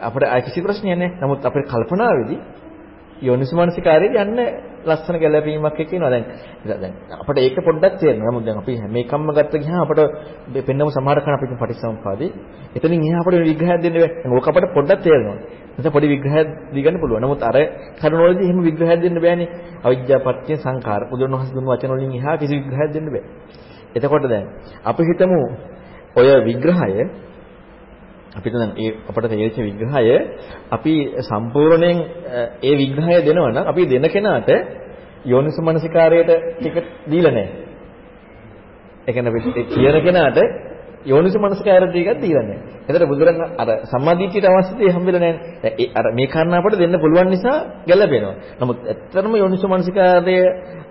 අපිට කිසි ප්‍රශ්නයක් නැහැ. නමුත් අපේ කල්පනාවේදී යෝනිසමනසිකාරයේ යන්න ලස්සන ගැළපීමක් එක්ක එනවා. දැන් දැන් අපිට ඒක පොඩ්ඩක් තේරෙනවා. නමුත් දැන් අපි හැම එකක්ම ගත්ත ගියාම අපිට පෙන්නම සමහර කන අපිට පටිසම්පාදේ. එතනින් එහා අපිට විග්‍රහයක් දෙන්න බෑ. ඕක අපිට පොඩ්ඩක් තේරෙනවා. එතන පොඩි විග්‍රහයක් දීගන්න පුළුවන්. නමුත් අර කරුණවලදී එහෙම විග්‍රහයක් දෙන්න බෑනේ. අවිජ්ජාපත්‍ය සංඛාර. බුදුරණවහන්සේ දුන්න වචන වලින් එහා කිසි විග්‍රහයක් දෙන්න බෑ. එතකොට දැන් අපි හිතමු ඔය විග්‍රහය අපිට දැන් ඒ අපට තේරිච්ච විග්‍රහය අපි සම්පූර්ණයෙන් ඒ විග්‍රහය දෙනවා නම් අපි දෙන කෙනාට යෝනිසමනසිකාරයට ටික දීලා නැහැ. ඒ කියන්නේ අපි කියන කෙනාට යෝනිසමනසිකාරය ටිකක් දීලා නැහැ. එතකොට බුදුරන් අර සම්මාදිටියට අවශ්‍ය දේ හම්බෙලා නැහැ. ඒ අර මේ කාරණා අපට දෙන්න පුළුවන් නිසා ගැළපෙනවා. නමුත් ඇත්තටම යෝනිසමනසිකාරය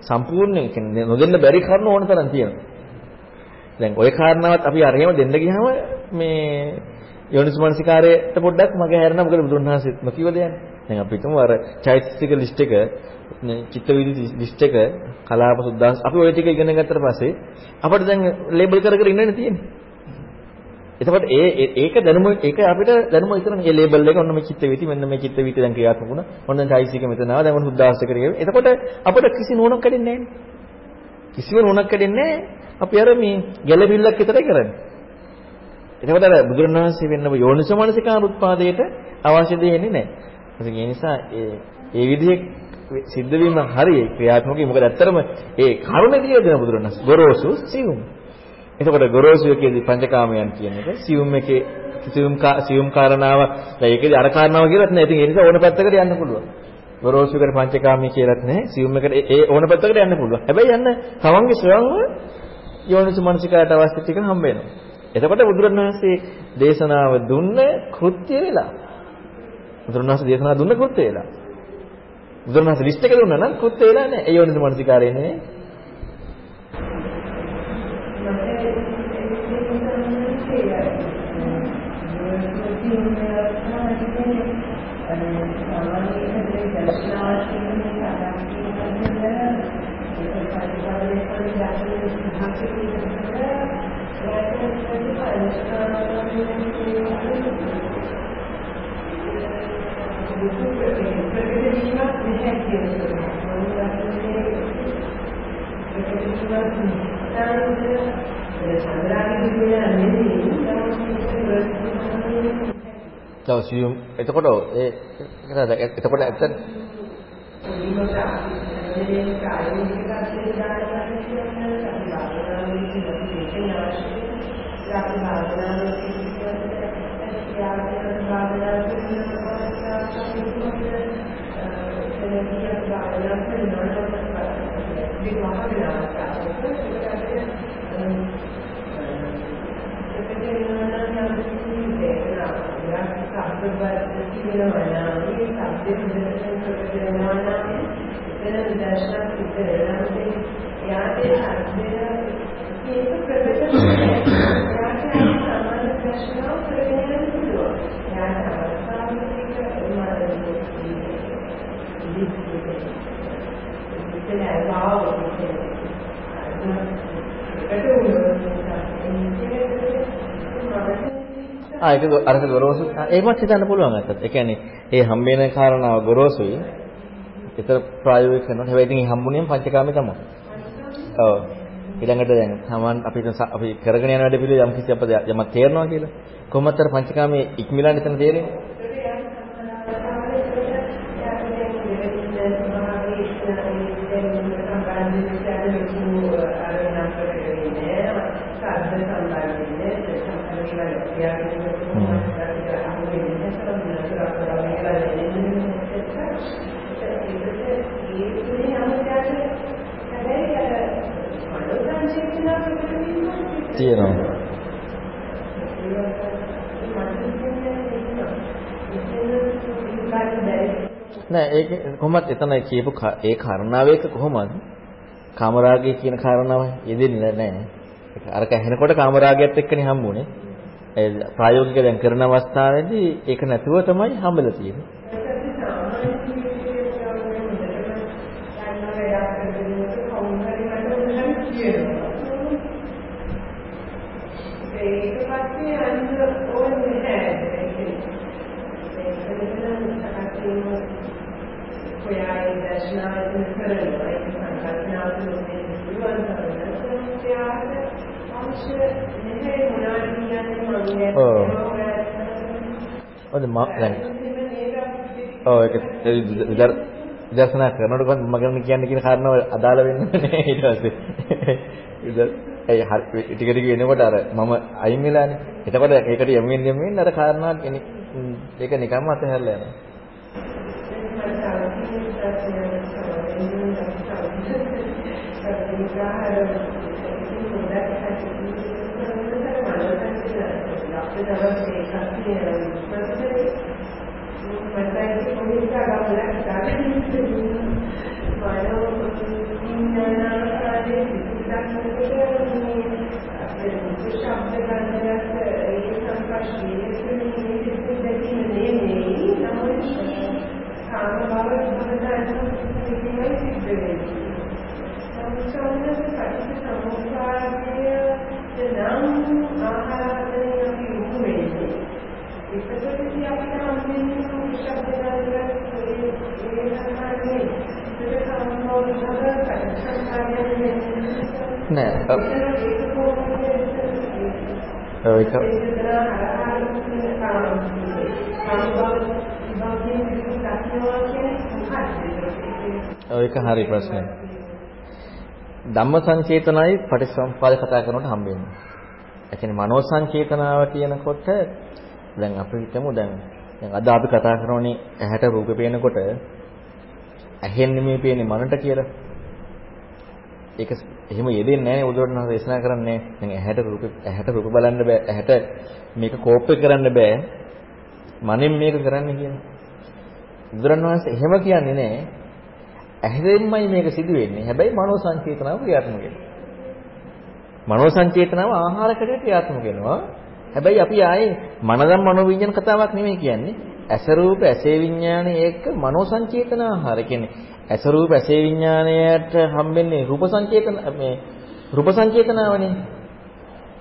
සම්පූර්ණයෙන් කියන්නේ නොදෙන්න බැරි කරුණු ඕන තරම් තියෙනවා. දැන් ওই කාරණාවත් අපි අරහෙම දෙන්න ගියාම මේ යෝනිසමනසිකාරයට පොඩ්ඩක් මගේ හැරෙනවා මොකද බුදුරණවහන්සේත් නොකියව දෙයන්නේ. දැන් අපි හිතමු අර චෛතසික ලිස්ට් එක චිත්ත වීදි ලිස්ට් එක කලාප සුද්දාස් අපි ওই ටික ඉගෙන ගත්තට පස්සේ අපිට දැන් ලේබල් කර කර ඉන්නනේ තියෙන්නේ. එතකොට ඒ ඒක දැනුම ඒක අපිට දැනුම විතරනේ මේ ලේබල් එක ඔන්න මේ චිත්ත වීති මෙන්න මේ චිත්ත වීති දැන් ක්‍රියාත්මක වුණා. ඔන්න දැන් චෛතසික මෙතන ආවා දැන් ඔන්න සුද්දාස් එක කරේ. එතකොට අපිට කිසි නුවණක් කැඩෙන්නේ නැහැ. කිසිම නුවණක් කැඩෙන්නේ අපි අර මේ ගැළපිල්ලක් විතරයි කරන්නේ. එතකොට අර බුදුරණවහන්සේ වෙන්න යෝනිසමනසිකාර උත්පාදයට අවශ්‍ය දෙන්නේ නැහැ. ඒ නිසා ඒ ඒ විදිහේ සිද්ධ වීම හරියි ක්‍රියාත්මකයි. මොකද ඇත්තටම ඒ කරුණේදී දෙන බුදුරණවහන්සේ ගොරෝසු සියුම්. එතකොට ගොරෝසු එකේදී පංචකාමයන් කියන එක සියුම් එකේ සියුම් සියුම් කාරණාව දැන් ඒකේදී අර කාරණාව කියලාත් නෑ. ඉතින් ඒ නිසා ඕන පැත්තකට යන්න පුළුවන්. ගොරෝසු එකට පංචකාමී කියලාත් නෑ. සියුම් එකට ඒ ඕන පැත්තකට යන්න පුළුවන්. හැබැයි යන්න තමන්ගේ ස්වයංව යෝනිසමනසිකාට අවශ්‍ය ටික හම්බ වෙනවා. එතකොට බුදුරණවහන්සේ දේශනාව දුන්න කෘත්‍ය වෙලා. බුදුරණවහන්සේ දේශනාව දුන්න කෘත්‍ය වෙලා. බුදුරණවහන්සේ ලිස්ට් එක දුන්නා නම් කෘත්‍ය වෙලා නැහැ. ඒ යෝනිස මනසිකාරය නෙවෙයි. තව සියුම් එතකොට ඒ එතකොට ඇත්ත ප්‍රදර්ශන සිද්ධ වෙනවා. යාදී හර්ධය ඒක ප්‍රදර්ශන ආ ඒක අරක ගොරෝසු ඒකවත් හිතන්න පුළුවන් අත්තත්. ඒ කියන්නේ ඒ හම්බ වෙන කාරණාව ගොරෝසුයි. ඒතර ප්‍රායෝගික කරනවා. හැබැයි ඉතින් හම්බුනේම පංචකාමේ තමයි. ඔව්. ඊළඟට දැන් සමන් අපි අපි කරගෙන යන වැඩ පිළිවෙල යම් කිසි අපද යමක් තේරෙනවා කියලා. කොහොමද අර පංචකාමේ ඉක්මලන්න එතන තේරෙන්නේ? තියෙනවා. නෑ ඒක කොහොමද එතන කියපු ඒ කාරණාවේක කොහොමද කාමරාගය කියන කාරණාව යෙදෙන්නේ නෑ. ඒක අරක ඇහෙනකොට කාමරාගයත් එක්කනේ හම්බුනේ. ඒ ප්‍රායෝගික දැන් කරන අවස්ථාවේදී ඒක නැතුව තමයි හම්බෙලා තියෙන්නේ. ඔව් දැන් ඔව් ඒක විදර්ශනා කරනකොට මම කියන්නේ කියන කාරණාව අදාළ වෙන්නේ නැහැ ඊට පස්සේ. ඒ හරි ටික ටික එනකොට අර මම අයින් වෙලානේ. එතකොට ඒකට යමින් යමින් අර කාරණා ඒක නිකම්ම අතහැරලා යනවා. ඒක ඒක හරි ප්‍රශ්නයක්. ධම්ම සංචේතනයි පටිසම්පාද කතා කරනකොට හම්බෙන්නේ. ඒ කියන්නේ මනෝ සංචේතනාව කියනකොට දැන් අපි හිතමු දැන් දැන් අද අපි කතා කරනෝනේ ඇහැට රූප පේනකොට ඇහෙන්නේ මේ පේන්නේ මනට කියලා. ඒක එහෙම යෙදෙන්නේ නැහැ උදවර්ණ දේශනා කරන්නේ. දැන් ඇහැට රූප ඇහැට රූප බලන්න බෑ. ඇහැට මේක කෝප් එක කරන්න බෑ. මනෙන් මේක කරන්න කියන්නේ. බුදුරණවහන්සේ එහෙම කියන්නේ නැහැ. ඇහෙන්මයි මේක සිදු වෙන්නේ. හැබැයි මනෝ සංචේතනාව ක්‍රියාත්මක වෙනවා. මනෝ සංචේතනාව ආහාරකඩේ ක්‍රියාත්මක වෙනවා. හැබැයි අපි ආයේ මනදම් මනෝ විඤ්ඤාණ කතාවක් නෙමෙයි කියන්නේ. ඇස රූප ඇසේ විඤ්ඤාණය එක්ක මනෝ සංචේතන ආහාර කියන්නේ ඇස රූප ඇසේ විඥාණයට හම්බෙන්නේ රූප සංකේතන මේ රූප සංකේතනාවනේ.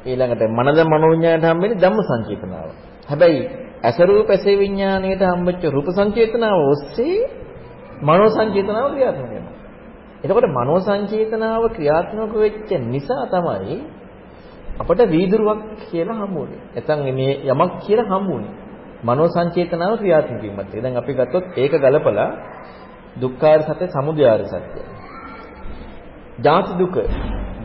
ඊළඟට මනද මනෝ විඥාණයට හම්බෙන්නේ ධම්ම සංකේතනාව. හැබැයි ඇස රූප ඇසේ විඥාණයට හම්බෙච්ච රූප සංකේතනාව ඔස්සේ මනෝ සංකේතනාව ක්‍රියාත්මක වෙනවා. එතකොට මනෝ සංකේතනාව ක්‍රියාත්මක වෙච්ච නිසා තමයි අපට වීදුරුවක් කියලා හම්බුනේ. නැත්නම් මේ යමක් කියලා හම්බුනේ. මනෝ සංකේතනාව ක්‍රියාත්මක වීමත්. දැන් අපි ගත්තොත් ඒක ගලපලා දුක්ඛාර සත්‍ය සමුදයාර සත්‍ය. ජාති දුක,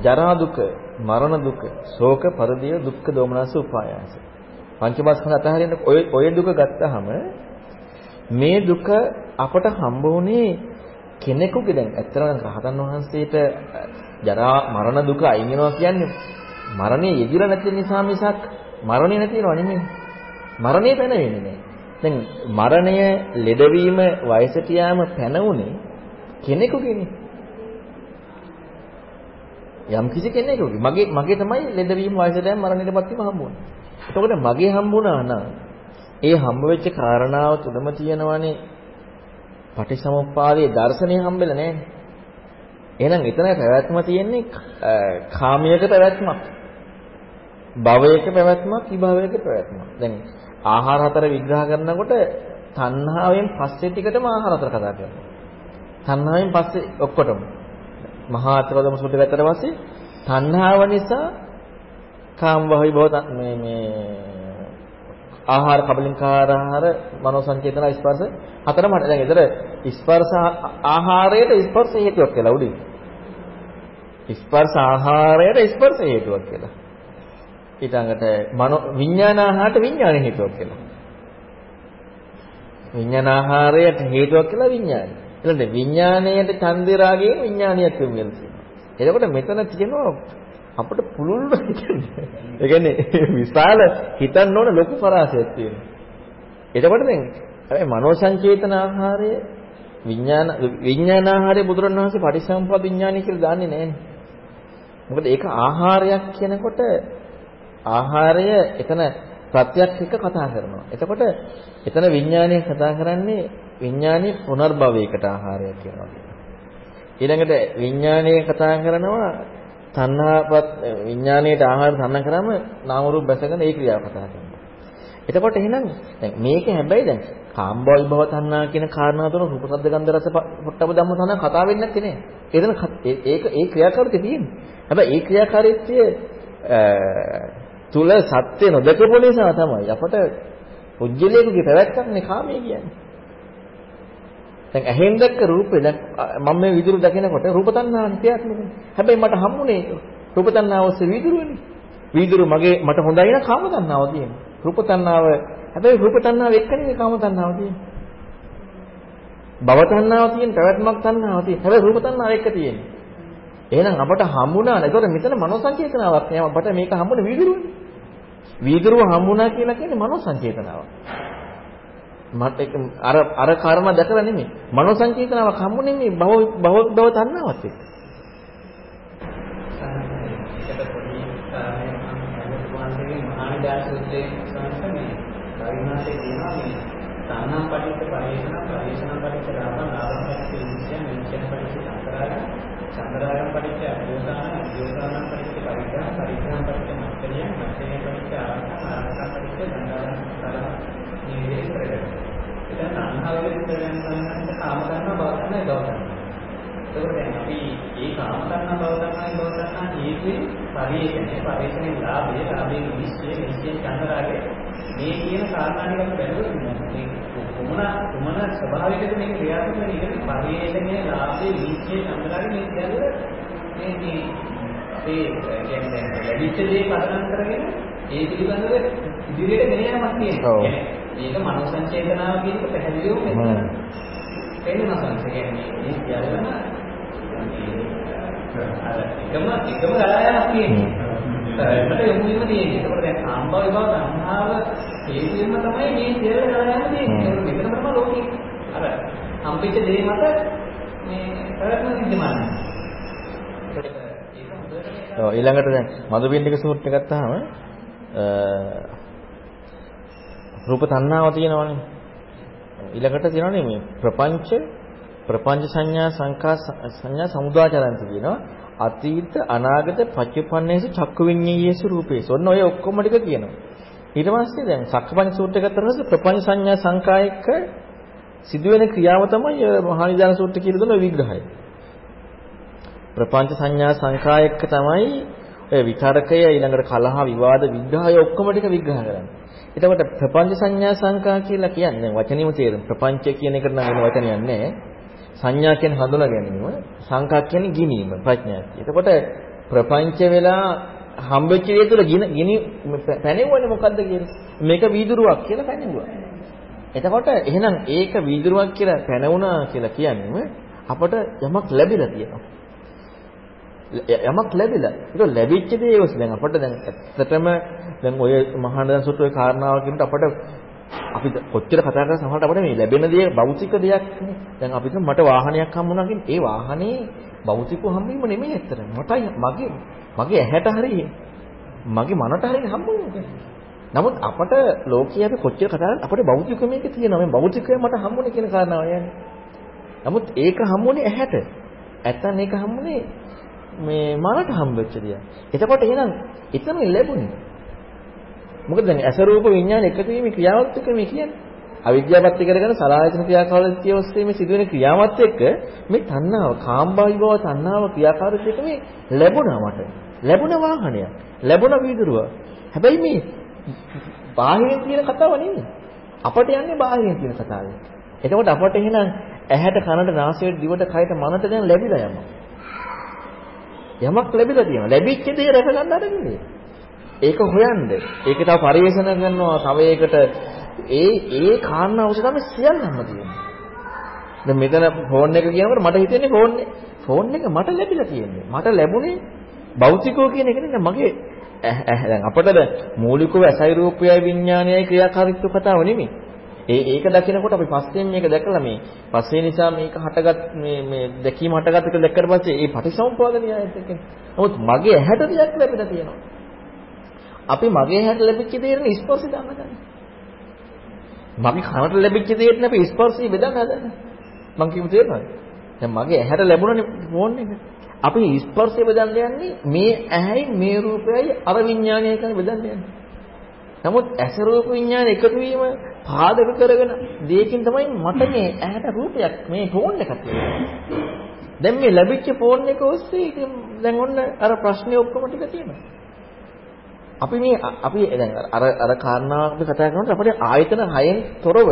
ජරා දුක, මරණ දුක, ශෝක, පරිදේව, දුක්ඛ, දෝමනස, උපායාස. පංචමස්කන්ධ අතහරින්න ඔය ඔය දුක ගත්තාම මේ දුක අපට හම්බ වුණේ කෙනෙකුගේ දැන් ඇත්තටම රහතන් වහන්සේට ජරා මරණ දුක අයින් වෙනවා කියන්නේ මරණය යෙදිලා නැති නිසා මිසක් මරණය නැතිව නෙමෙයි. මරණය පැන වෙන්නේ නැහැ. දැන් මරණය ලෙඩවීම වයසට යාම පැනවුනේ කෙනෙකුගේනේ. යම් කිසි කෙනෙකුගේ මගේ මගේ තමයි ලෙඩවීම වයසට යාම මරණයටපත් වීම හම්බුනේ. එතකොට මගේ හම්බුණා නම් ඒ හම්බ වෙච්ච කාරණාව තුලම තියෙනවනේ පටිසමුප්පාදයේ දර්ශනය හම්බෙලා නැහැනේ. එහෙනම් එතන පැවැත්ම තියෙන්නේ කාමයක පැවැත්මක්. භවයක පැවැත්මක්, විභවයක පැවැත්මක්. දැන් ආහාර හතර විග්‍රහ කරනකොට තණ්හාවෙන් පස්සේ ටිකටම ආහාර හතර කතා කරනවා. තණ්හාවෙන් පස්සේ ඔක්කොටම. මහා අත්වදම සුද්ධ ගත්තට පස්සේ තණ්හාව නිසා කාම වහයි බව මේ මේ ආහාර කබලින්කාර ආහාර මනෝ සංකේතන ස්පර්ශ හතරම දැන් ඒතර ස්පර්ශ ආහාරයට ස්පර්ශ හේතුවක් කියලා උඩින් ස්පර්ශ ආහාරයට ස්පර්ශ හේතුවක් කියලා ඊටඟට මනෝ විඥානාහාරට විඥාන හේතුවක් කියලා. විඥානාහාරයට හේතුවක් කියලා විඥානය. ඊළඟට විඥාණයට ඡන්දේ රාගයෙන් විඥානියක් වෙනවා කියනවා. එතකොට මෙතන තියෙනවා අපිට පුළුල් කියන්නේ. ඒ කියන්නේ විශාල හිතන්න ඕන ලොකු පරාසයක් තියෙනවා. එතකොට දැන් හැබැයි මනෝ සංචේතන ආහාරය විඥාන විඥානාහාරය බුදුරණවහන්සේ පටිසම්පද විඥානය කියලා දාන්නේ නැහැ. මොකද ඒක ආහාරයක් කියනකොට ආහාරය එතන ප්‍රත්‍යක් එක්ක කතා කරනවා. එතකොට එතන විඥානය කතා කරන්නේ විඥානයේ පුනර්භවයකට ආහාරයක් කියනවා. ඊළඟට විඥානය කතා කරනවා තණ්හාපත් විඥානයේට ආහාර තන්න කරාම නාම රූප බැසගෙන ඒ ක්‍රියාව කතා කරනවා. එතකොට එහෙනම් දැන් මේක හැබැයි දැන් කාම්බෝල් භව තණ්හා කියන කාරණා තුන රූප ශබ්ද ගන්ධ රස පොට්ටබ ධම්ම තණ්හා කතා වෙන්නේ නැත්තේ නේ. එතන ඒක ඒ ක්‍රියාකාරීත්වය තියෙන්නේ. හැබැයි ඒ ක්‍රියාකාරීත්වය තුල සත්‍ය නොදකපු නිසා තමයි අපට පුජ්‍යලයකගේ පැවැත්මනේ කාමයේ කියන්නේ. දැන් ඇහෙන් දැක්ක රූපේ දැන් මම මේ විදුරු දකිනකොට රූප තණ්හාවක් ක්‍රියාත්මකනේ. හැබැයි මට හම්බුනේ ඒක. රූප තණ්හාව ඔස්සේ විදුරුවනේ. විදුරු මගේ මට හොඳයි න කාම තණ්හාව තියෙන්නේ. රූප තණ්හාව හැබැයි රූප තණ්හාව එක්කනේ කාම තණ්හාව තියෙන්නේ. භව තණ්හාව තියෙන පැවැත්මක් තණ්හාව තියෙන. හැබැයි රූප තණ්හාව එක්ක තියෙන්නේ. එහෙනම් අපට හම්බුණා නේද? ඒතකොට මෙතන මනෝ සංකේතනාවක් නෑ. අපට මේක හම්බුනේ විදුරුවනේ. වීදුරුව හම්බුණා කියලා කියන්නේ මනෝ සංචේතනාවක්. මට අර අර කර්ම දැකලා නෙමෙයි. මනෝ සංචේතනාවක් හම්බුනේ මේ භව භව භව තණ්හාවත් එක්ක. විද්‍යා සූත්‍රයේ සංසමේ පරිණාමයේ කියනවා මේ තණ්හා පටිච්ච පරිේෂණ පරිේෂණ පටිච්ච ලාභ ලාභ පටිච්ච විද්‍යා නිච්චන පටිච්ච සංකරාය සංකරාය පටිච්ච අභ්‍යෝසාන අභ්‍යෝසාන පටිච්ච පරිග්‍රහ පරිග්‍රහ පටිච්ච මත්තරිය මත්තරිය පටිච්ච ආරක්ෂා ආරක්ෂා පටිච්ච දණ්ඩාන තරහ මේ විදිහට කරගන්න. ඒක තණ්හාව විදිහට කරගන්න කාම කරන බව තමයි බව කරන්නේ. ඒකෝ දැන් අපි ඒ කාම කරන බව තමයි බව කරන හේතුවේ පරිේෂණය පරිේෂණේ ලාභය ලාභයේ නිශ්චය නිශ්චය චන්දරාගේ මේ කියන කාරණා ටික අපි බැලුවොත් මේ කුමන කුමන ස්වභාවිකද මේ ක්‍රියාත්මක වෙන ඉගෙන පරිේෂණයේ ලාභයේ නිශ්චය චන්දරාගේ මේ කියන්නේ මේ මේ ඒ කියන්නේ ලැබිච්ච දේ පදනම් කරගෙන ඒ පිළිබඳව ඉදිරියට ගෙන යාමක් තියෙනවා. මේක මනෝ සංචේතනාව කියන එක පැහැදිලිවම මෙතන පෙන්වනවා සංස කියන්නේ මේ සියල්ලම අර එකම එකම ගලායමක් තියෙනවා. ඒකට යොමු වීම තියෙන්නේ. ඒකට දැන් කාම්භව විභව සංහාව හේතුවෙන්ම තමයි මේ සියල්ල ගලායම තියෙන්නේ. ඒක මෙතනම තමයි ලෝකේ අර හම්බෙච්ච දේ මත මේ ප්‍රයත්න සිද්ධමාන. ඔව් ඊළඟට දැන් මధుපිණ්ඩික සූත්‍රය ගත්තාම රූප තණ්හාව තියෙනවනේ. ඊළඟට තියෙනවනේ මේ ප්‍රපංච ප්‍රපංච සංඥා සංකා සංඥා සමුදාචරන්ති කියනවා. අතීත අනාගත පච්චපන්නේසු චක්කු විඤ්ඤායේසු රූපේසු. ඔන්න ඔය ඔක්කොම ටික කියනවා. ඊට පස්සේ දැන් සක්කපඤ්ඤ සූත්‍රය ගත්තා පස්සේ ප්‍රපංච සංඥා සංකායක සිදුවෙන ක්‍රියාව තමයි මහා නිදාන සූත්‍රය කියලා දුන්න විග්‍රහය. ප්‍රපංච සංඥා සංකායක තමයි ඔය විතරකය ඊළඟට කලහ විවාද විග්‍රහය ඔක්කොම ටික විග්‍රහ කරන්නේ. එතකොට ප්‍රපංච සංඥා සංකා කියලා කියන්නේ වචනේම තේරුම් ප්‍රපංච කියන එකට නම් වෙන වචනයක් නැහැ. සංඥා කියන්නේ හඳුනා ගැනීම, සංකා කියන්නේ ගිනීම ප්‍රඥාති. එතකොට ප්‍රපංච වෙලා හම්බෙච්ච දේ තුළ ගිනි පැනෙවන්නේ මොකද්ද කියන්නේ? මේක වීදුරුවක් කියලා පැනෙවුවා. එතකොට එහෙනම් ඒක වීදුරුවක් කියලා පැනවුණා කියලා කියන්නේ අපට යමක් ලැබිලා තියෙනවා. යමක් ලැබිලා. ඒක ලැබිච්ච දේ ඔස් දැන් අපිට දැන් ඇත්තටම දැන් ඔය මහානදන් සුත්තු ඔය කාරණාව කියනකොට අපිට අපි කොච්චර කතා කරලා සමහරට අපිට මේ ලැබෙන දේ භෞතික දෙයක් නේ. දැන් අපිට මට වාහනයක් හම්බුණා කියන්නේ ඒ වාහනේ භෞතිකව හම්බවීම නෙමෙයි ඇත්තට. මටයි මගේ මගේ ඇහැට හරිය මගේ මනට හරිය හම්බුනේ. නමුත් අපට ලෝකයේ අපි කොච්චර කතා කරලා අපිට භෞතික මේක තියෙනවා. මේ භෞතිකය මට හම්බුනේ කියන කාරණාව යන්නේ. නමුත් ඒක හම්බුනේ ඇහැට. ඇත්තන් ඒක හම්බුනේ මේ මනට හම්බෙච්ච දෙයක්. එතකොට එහෙනම් එතන ලැබුණේ. මොකද දැන් ඇස රූප විඥාන එකතු වීමේ ක්‍රියාවත් එක්ක මේ කියන්නේ. අවිද්‍යාවත් කරගෙන සලආයතන ක්‍රියාකාරීත්වය ඔස්සේ මේ සිදුවෙන ක්‍රියාවත් එක්ක මේ තණ්හාව, කාම්බාහි බව තණ්හාව ක්‍රියාකාරීත්වයට මේ ලැබුණා මට. ලැබුණ වාහනය. ලැබුණ වීදුරුව. හැබැයි මේ බාහිරින් තියෙන කතාව නෙමෙයි. අපට යන්නේ බාහිරින් තියෙන කතාවේ. එතකොට අපට එහෙනම් ඇහැට කනට නාසයට දිවට කයට මනට දැන් ලැබිලා යනවා. යමක් ලැබිලා තියෙනවා. ලැබිච්ච දේ රැක ගන්න අරගෙන. ඒක හොයන්න. ඒක තව පරිවේෂණ කරනවා. තව ඒකට ඒ ඒ කාරණා ඔස්සේ තමයි සියල්ලම තියෙන්නේ. දැන් මෙතන ෆෝන් එක කියනකොට මට හිතෙන්නේ ෆෝන් ෆෝන් එක මට ලැබිලා තියෙන්නේ. මට ලැබුණේ භෞතිකෝ කියන එක නෙවෙයි මගේ දැන් අපිට මූලිකව ඇසයි රූපයයි විඥානයයි ක්‍රියාකාරීත්ව කතාව නෙමෙයි. ඒ ඒක දකිනකොට අපි පස්යෙන් මේක දැකලා මේ පස්සේ නිසා මේක හටගත් මේ මේ දැකීම හටගත් එක දැක්කට පස්සේ ඒ පටිසම්පාද න්‍යායත් එක්ක. නමුත් මගේ ඇහැට දෙයක් ලැබිලා තියෙනවා. අපි මගේ ඇහැට ලැබිච්ච දේට ස්පර්ශය දාන්න ගන්න. මගේ කනට ලැබිච්ච දේට අපි ස්පර්ශය බෙදන්න හදන්නේ. මං කියමු තේරෙනවද? දැන් මගේ ඇහැට ලැබුණනේ ෆෝන් එක. අපි ස්පර්ශය බෙදන්න යන්නේ මේ ඇහැයි මේ රූපයයි අර විඥානයයි කියන බෙදන්න යන්නේ. නමුත් ඇස රූප විඥාන එකතු වීම පාදක කරගෙන දෙයකින් තමයි මට මේ ඇහැට රූපයක් මේ ෆෝන් එකක් දැන් මේ ලැබිච්ච ෆෝන් එක ඔස්සේ දැන් ඔන්න අර ප්‍රශ්නේ ඔක්කොම ටික තියෙනවා. අපි මේ අපි දැන් අර අර කාරණාවක් අපි කතා කරනකොට අපේ ආයතන හයෙන් තොරව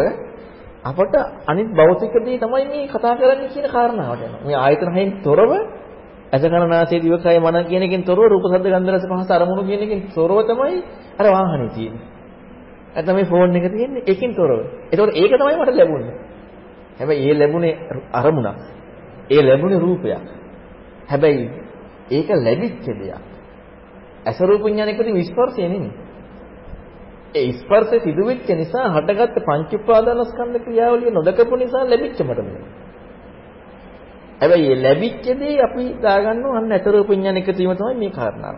අපට අනිත් භෞතික දේ තමයි මේ කතා කරන්නේ කියන කාරණාවට යනවා. මේ ආයතන හයෙන් තොරව අසකරනාසය දිවකය මන කියන එකෙන් තොරව රූප ශබ්ද ගන්ධ රස පහස අරමුණු කියන එකෙන් තොරව තමයි අර වාහනේ තියෙන්නේ. නැත්නම් මේ ෆෝන් එක තියෙන්නේ ඒකෙන් තොරව. ඒතකොට ඒක තමයි මට ලැබුණේ. හැබැයි ඒ ලැබුණේ අරමුණක්. ඒ ලැබුණේ රූපයක්. හැබැයි ඒක ලැබිච්ච දෙයක්. අස රූප විඥාන එක්ක තියෙන ස්පර්ශය නෙමෙයි. ඒ ස්පර්ශය සිදුවෙච්ච නිසා හටගත්ත පංච උපාදානස්කන්ධ ක්‍රියාවලිය නොදකපු නිසා ලැබිච්ච මට මේ. හැබැයි මේ ලැබිච්ච දේ අපි දාගන්නවා අන්න අස රූප විඥාන එක්ක තියෙන තමයි මේ කාරණාව.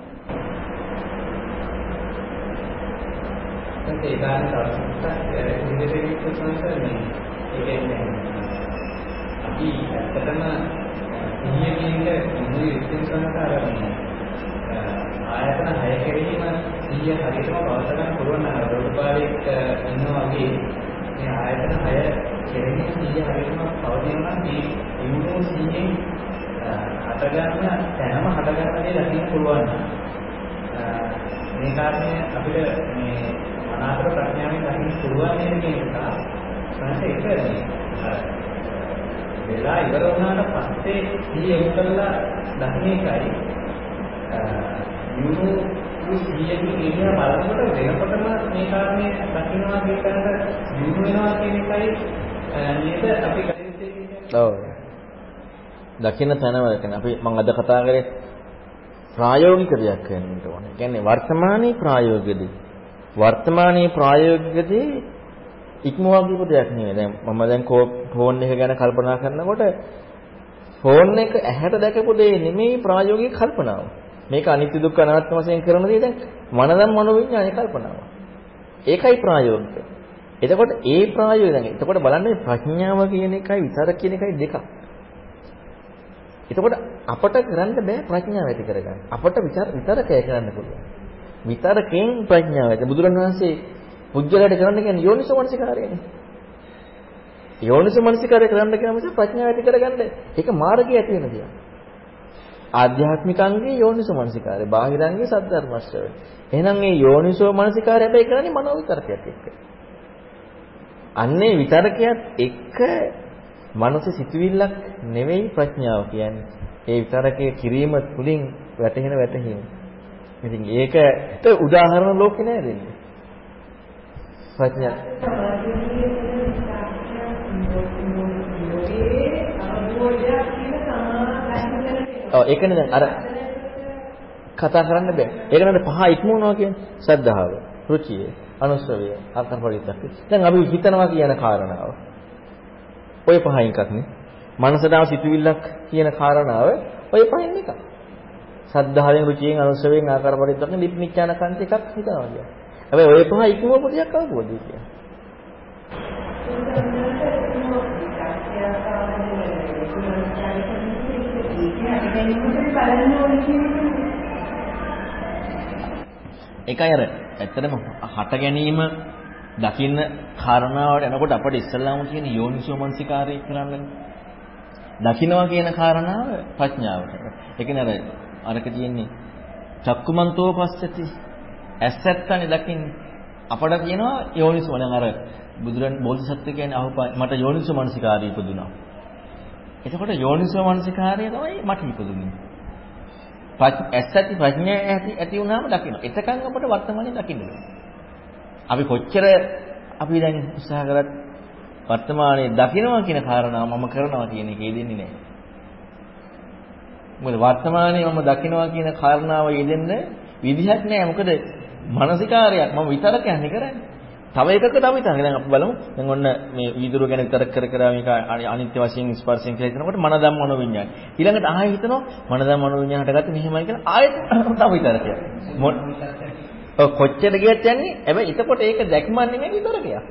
ඒ කාරණේ තවසක් ඉදිරියට විශ්වාස මේ ඒ කියන්නේ අපි ඇත්තටම සිහිය කියන එක ඉන්නේ විශ්වාස කරන්නේ ආයතන 6 කෙරෙහිම සිහිය හරියටම පවත්වා ගන්න පුළුවන් නම් රෝගපාලෙක් ඉන්නවා වගේ මේ ආයතන 6 කෙරෙහි සිහිය හරියටම පවතිනවා නම් මේ ඉමුණු සිහියෙන් හටගන්න තැනම හටගන්න දේ දකින්න පුළුවන්. මේ කාරණය අපිට මේ අනාතර ප්‍රඥාවෙන් දකින්න පුළුවන් නේද කියන එක. සංස එක වෙලා ඉවර වුණාට පස්සේ සිහිය යොමු කරලා දකින්න එකයි යුණු සිහියෙන් ඉන්නේ බලනකොට වෙනකොටම මේ කාරණේ දකින්නවා කියන එකට යුණු වෙනවා කියන එකයි නේද අපි කලින් ඔව්. දකින්න තැනම දකින්න. අපි මම අද කතා කරේ ප්‍රායෝගික දෙයක් වෙන්න ඕනේ. කියන්නේ වර්තමානයේ ප්‍රායෝගිකදී වර්තමානයේ ප්‍රායෝගිකදී ඉක්මවා ගියපු දෙයක් නෙවෙයි. දැන් මම දැන් ෆෝන් එක ගැන කල්පනා කරනකොට ෆෝන් එක ඇහැට දැකපු දේ නෙමෙයි ප්‍රායෝගික කල්පනාව. මේක අනිත්‍ය දුක්ඛ අනාත්ම වශයෙන් කරන දේ දැන් මනදම් මනෝවිඤ්ඤාණය කල්පනාව. ඒකයි ප්‍රායෝගික. එතකොට ඒ ප්‍රායෝගික දැන් එතකොට බලන්න ප්‍රඥාව කියන එකයි විතර කියන එකයි දෙකක්. එතකොට අපට කරන්න බෑ ප්‍රඥාව ඇති කරගන්න. අපට විතර විතරකය කරන්න පුළුවන්. විතරකෙන් ප්‍රඥාව ඇති. බුදුරණවහන්සේ පුජ්‍යලයට කරන්න කියන්නේ යෝනිසෝ මනසිකාරයනේ. යෝනිසෝ මනසිකාරය කරන්න කියන නිසා ප්‍රඥාව ඇති කරගන්න ඒක මාර්ගය ඇති වෙන දෙයක්. ආධ්‍යාත්මික අංගේ යෝනිසෝ මනසිකාරය, බාහිරංගේ සද්ධර්මශ්‍රවය. එහෙනම් මේ යෝනිසෝ මනසිකාරය හැබැයි කරන්නේ මනෝ විතරකයක් එක්ක. අන්නේ විතරකයක් එක්ක මනස සිතුවිල්ලක් නෙවෙයි ප්‍රඥාව කියන්නේ. ඒ විතරකයේ කිරීම තුලින් වැටහෙන වැටහීම. ඉතින් ඒකට උදාහරණ ලෝකේ නෑ දෙන්නේ. ප්‍රඥා. ඔව් ඒකනේ දැන් අර කතා කරන්න බෑ. ඒක නේද පහ ඉක්මවනවා කියන්නේ. ශ්‍රද්ධාව, රුචිය, අනුස්සවය, අකර්පලිතක්. දැන් අපි හිතනවා කියන කාරණාව. ඔය පහෙන් එකක් නේ. මනසදාව සිතුවිල්ලක් කියන කාරණාව ඔය පහෙන් එකක්. සද්ධාවෙන් රුචියෙන් අනුස්සවයෙන් ආකාරපරිද්දක් නේ ලිප්නිච්ඡාන කන්ත එකක් හිතනවා කියන්නේ. හැබැයි ඔය පහ ඉක්මවපු දෙයක් අවබෝධය කියන්නේ. ඒකයි අර ඇත්තටම හට ගැනීම දකින්න කාරණාවට එනකොට අපිට ඉස්සල්ලාම කියන යෝනිසෝ මනසිකාරය කරන්නේ. දකින්නවා කියන කාරණාව ප්‍රඥාවට. ඒ කියන්නේ අර අරක තියෙන්නේ චක්කුමන්තෝ පස්සති. ඇස්සත්තනේ දකින්නේ. අපට කියනවා යෝනිසෝ දැන් අර බුදුරන් බෝධිසත්ව කියන්නේ අහපා මට යෝනිසෝ මනසිකාරය ඉපදුනා. එතකොට යෝනිසෝ මනසිකාරය තමයි මට ඉපදුනේ. ඇස්සති ප්‍රඥා ඇති ඇති වුණාම දකින්න. එතකන් අපට වර්තමානයේ දකින්න අපි කොච්චර අපි දැන් උත්සාහ කරත් වර්තමානයේ දකින්නවා කියන කාරණාව මම කරනවා කියන එකේ දෙන්නේ නැහැ. මොකද වර්තමානයේ මම දකින්නවා කියන කාරණාව යෙදෙන්න විදිහක් නැහැ. මොකද මානසිකාරයක් මම විතරක් යන්නේ කරන්නේ. තව එකක තව විතරක්. දැන් අපි බලමු. දැන් ඔන්න මේ වීදුරුව ගැන විතරක් කර කර මේක අනිත්‍ය වශයෙන් ස්පර්ශයෙන් කියලා හිතනකොට මනදම් මනෝ විඤ්ඤාණ. ඊළඟට ආයෙ හිතනවා මනදම් මනෝ විඤ්ඤාණ හටගත්තේ මෙහෙමයි කියලා ආයෙත් තව විතරක්. කොච්චර ගියත් යන්නේ හැබැයි එතකොට ඒක දැක්මක් නෙමෙයි විතරකයක්.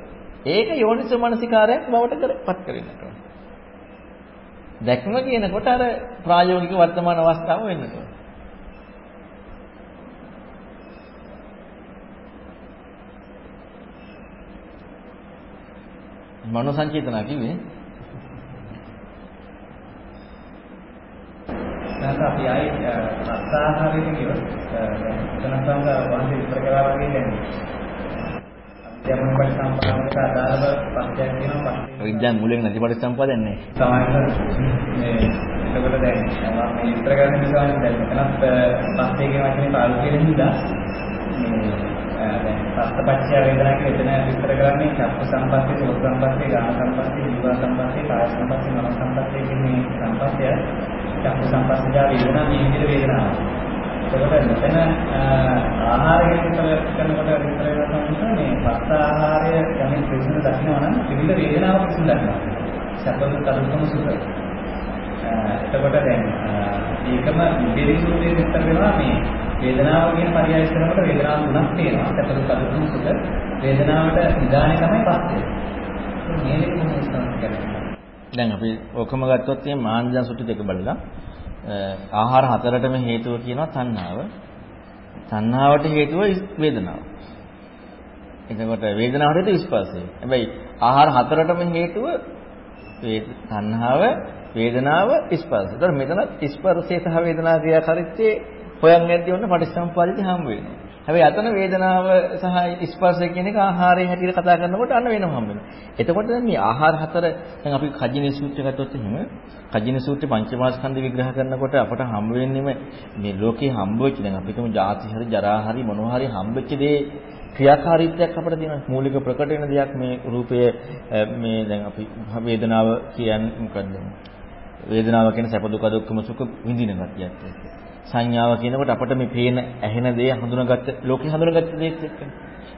ඒක යෝනිසෝ මනසිකාරයක් බවට කරපත් කරගන්නට ඕනේ. දැක්ම කියනකොට අර ප්‍රායෝගික වර්තමාන අවස්ථාව වෙන්න ඕනේ. මනෝ සංචේතනා කිව්වේ? නැත්නම් අපි ආයේ අත්ආහාරයෙන් කියොත් එතන තමයි වහන්සේ විස්තර කළා වගේ දැන් අධ්‍යාපන පරිසම්පාදනයට අදාළව පස්යක් කියනවා පස්සේ විද්‍යාව මුලින් නැති පරිසම්පාදන්නේ නැහැ. තමයි මේ එතකොට දැන් මේ විස්තර කරන්න නිසා දැන් මෙතනත් පස්සේ කියන වචනේ පාවිච්චි කරන හින්දා මේ දැන් පස්සපච්චය වේදනා කියලා එතන විස්තර කරන්නේ චක්ක සම්පස්සේ, සෝත සම්පස්සේ, ගාන සම්පස්සේ, ජීව සම්පස්සේ, කාය සම්පස්සේ, මන සම්පස්සේ කියන මේ සම්පස්සය චක්ක සම්පස්සජා වේදනා මේ විදිහට වේදනාව. එතකොට මෙතන ආහාරය විතර කරනකොට විතර වෙනවා මේ පස්ස ආහාරය යමින් පිළිසඳ දක්නවා නම් විවිධ වේදනාවක් පිළිසඳ දක්නවා. සැපම කරුණම සුඛ. එතකොට දැන් ඒකම විදේශ සූත්‍රයේ විස්තර වෙනවා මේ වේදනාව කියන පරියාය කරනකොට වේදනාව තුනක් තියෙනවා. සැපම කරුණම සුඛ. වේදනාවට නිදානේ තමයි පස්සේ. මේ දෙක මොන විස්තරයක් කරන්නේ? දැන් අපි ඔකම ගත්තොත් මේ මාන්ජන් සුටි දෙක බලලා ආහාර හතරටම හේතුව කියනවා තණ්හාව. තණ්හාවට හේතුව වේදනාව. එතකොට වේදනාවට හේතුව ස්පර්ශය. හැබැයි ආහාර හතරටම හේතුව තණ්හාව, වේදනාව, ස්පර්ශය. ඒතර මෙතන ස්පර්ශය සහ වේදනා ක්‍රියාකාරීත්වයේ හොයන් යද්දී ඔන්න පටිච්චසමුප්පාදිත හම්බ වෙනවා. හැබැයි අතන වේදනාව සහ ස්පර්ශය කියන එක ආහාරයේ හැටියට කතා කරනකොට අන්න වෙනම හම්බ වෙනවා. එතකොට දැන් මේ ආහාර හතර දැන් අපි කජිනේ සූත්‍රය ගත්තොත් එහෙම කජිනේ සූත්‍රේ පංචමාස්කන්ධ විග්‍රහ කරනකොට අපට හම්බ වෙන්නේම මේ ලෝකේ හම්බ වෙච්ච දැන් අපි තුමු ජාති හරි ජරා හරි මොනවා හරි හම්බෙච්ච දේ ක්‍රියාකාරීත්වයක් අපිට තියෙනවා. මූලික ප්‍රකට වෙන දෙයක් මේ රූපය මේ දැන් අපි වේදනාව කියන්නේ මොකද්ද? වේදනාව කියන සැප දුක දුක්ඛම සුඛ විඳින ගතියක් ඒක. සංඥාව කියනකොට අපිට මේ පේන ඇහෙන දේ හඳුනාගත්ත ලෝකේ හඳුනාගත්ත දේත් එක්ක.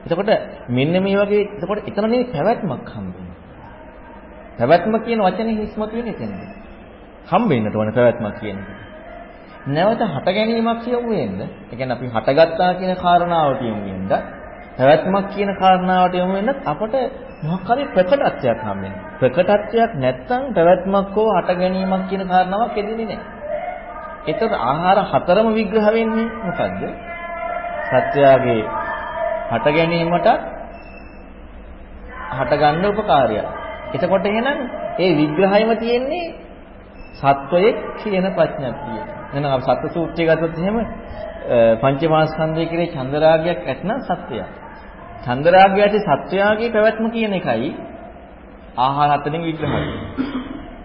එතකොට මෙන්න මේ වගේ එතකොට එතනනේ පැවැත්මක් හම්බෙන්නේ. පැවැත්ම කියන වචනේ හිස්මතු වෙන්නේ එතනද. හම්බෙන්නට ඕන පැවැත්මක් කියන එක. නැවත හට ගැනීමක් කියමු වෙන්න. ඒ කියන්නේ අපි හටගත්තා කියන කාරණාවට යමු වෙන්න. පැවැත්මක් කියන කාරණාවට යමු වෙන්නත් අපට මොකක් හරි ප්‍රකටත්වයක් හම්බෙන්නේ. ප්‍රකටත්වයක් නැත්නම් පැවැත්මක් හෝ හට ගැනීමක් කියන කාරණාවක් එදෙන්නේ නැහැ. එතකොට ආහාර හතරම විග්‍රහ වෙන්නේ මොකද්ද? සත්‍යයේ හට ගැනීමට හට ගන්න උපකාරයක්. එතකොට එහෙනම් ඒ විග්‍රහයම තියෙන්නේ සත්වයේ කියන ප්‍රඥප්තිය. එහෙනම් අපි සත්‍ය සූත්‍රය ගත්තොත් එහෙම පංචමාස්කන්ධය කියන චන්දරාගයක් ඇත්නම් සත්‍යයක්. චන්දරාගයට සත්වයාගේ පැවැත්ම කියන එකයි ආහාර හතරෙන් විග්‍රහ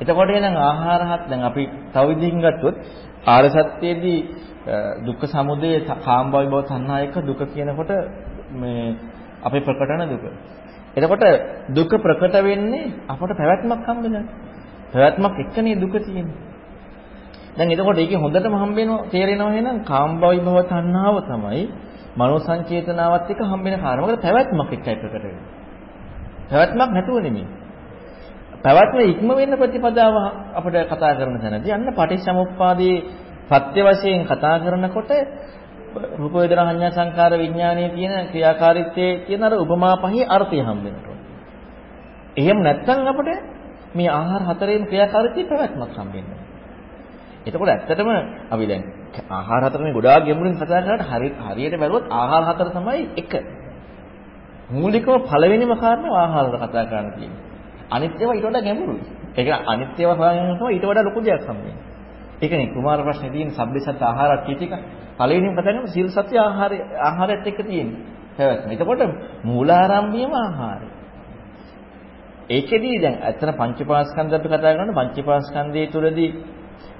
එතකොට එහෙනම් ආහාර හත් දැන් අපි තව විදිහකින් ගත්තොත් ආර සත්‍යයේදී දුක්ඛ සමුදය කාම්භවි භව තණ්හා එක දුක කියනකොට මේ අපේ ප්‍රකටන දුක. එතකොට දුක ප්‍රකට වෙන්නේ අපට පැවැත්මක් හම්බෙනවා. පැවැත්මක් එක්කනේ දුක තියෙන්නේ. දැන් එතකොට ඒකේ හොඳටම හම්බෙනවා තේරෙනවා එහෙනම් කාම්භවි භව තණ්හාව තමයි මනෝ සංචේතනාවත් එක්ක හම්බෙන කාරණා. මොකද පැවැත්මක් එක්කයි ප්‍රකට වෙන්නේ. පැවැත්මක් නැතුව නෙමෙයි. පැවැත්ම ඉක්ම වෙන්න ප්‍රතිපදාව අපිට කතා කරන තැනදී අන්න පටිච්චසමුප්පාදයේ සත්‍ය වශයෙන් කතා කරනකොට රූප වේදනා සංඥා සංකාර විඥානයේ තියෙන ක්‍රියාකාරීත්වයේ තියෙන අර උපමා පහේ අර්ථය හම්බ වෙනවා. එහෙම නැත්නම් අපිට මේ ආහාර හතරේම ක්‍රියාකාරීත්වයේ පැවැත්මක් හම්බ වෙනවා. එතකොට ඇත්තටම අපි දැන් ආහාර හතරනේ ගොඩාක් ගැඹුරින් කතා කරාට හරි හරියට බැලුවොත් ආහාර හතර තමයි එක. මූලිකව පළවෙනිම කාරණා ආහාර කතා කරන්න තියෙන්නේ. අනිත් ඒවා ඊට වඩා ගැඹුරුයි. ඒක අනිත් ඒවා හොයනකොට ඊට වඩා ලොකු දෙයක් හම්බෙන්නේ. ඒකනේ කුමාර ප්‍රශ්නේ තියෙන සබ්බේසත් ආහාරත් කීටික පළවෙනිම කතා කරන්නේ සීල සත්‍ය ආහාරය ආහාරයත් එක්ක තියෙන්නේ. පැවැත්ම. එතකොට මූලාරම්භයම ආහාරය. ඒකෙදී දැන් ඇත්තට පංචපාස්කන්ධ අපි කතා කරනකොට පංචපාස්කන්ධයේ තුලදී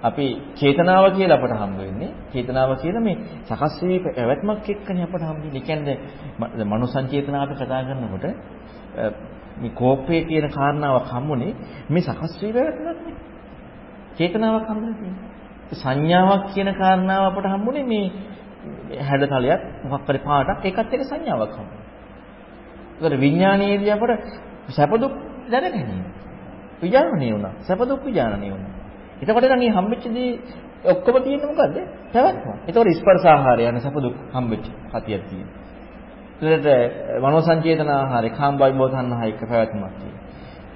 අපි චේතනාව කියලා අපට හම්බ වෙන්නේ. චේතනාව කියලා මේ සකස් වී පැවැත්මක් එක්කනේ අපට හම්බ වෙන්නේ. ඒ කියන්නේ මනුසංචේතනාව අපි කතා කරනකොට මේ කෝපය කියන කාරණාවක් හම්බුනේ මේ සකස් වී පැවැත්මක් නේ. චේතනාවක් හම්බුනේ සංඥාවක් කියන කාරණාව අපට හම්බුනේ මේ හැඩතලයක් මොකක් හරි පාටක් ඒකත් එක්ක සංඥාවක් හම්බුනේ. ඒකට විඥානයේදී අපට සැප දුක් දැනගැනීම. විඥානණය වුණා. සැප දුක් විඥානණය වුණා. එතකොට නම් මේ හම්බෙච්ච දේ ඔක්කොම තියෙන්නේ මොකද්ද? පැවැත්ම. ඒතකොට ස්පර්ශ ආහාරය යන සැප දුක් හම්බෙච්ච කතියක් තියෙනවා. ඊට මනෝ සංචේතන ආහාරය කාම්බයි බෝධන්හා එක පැවැත්මක් තියෙනවා.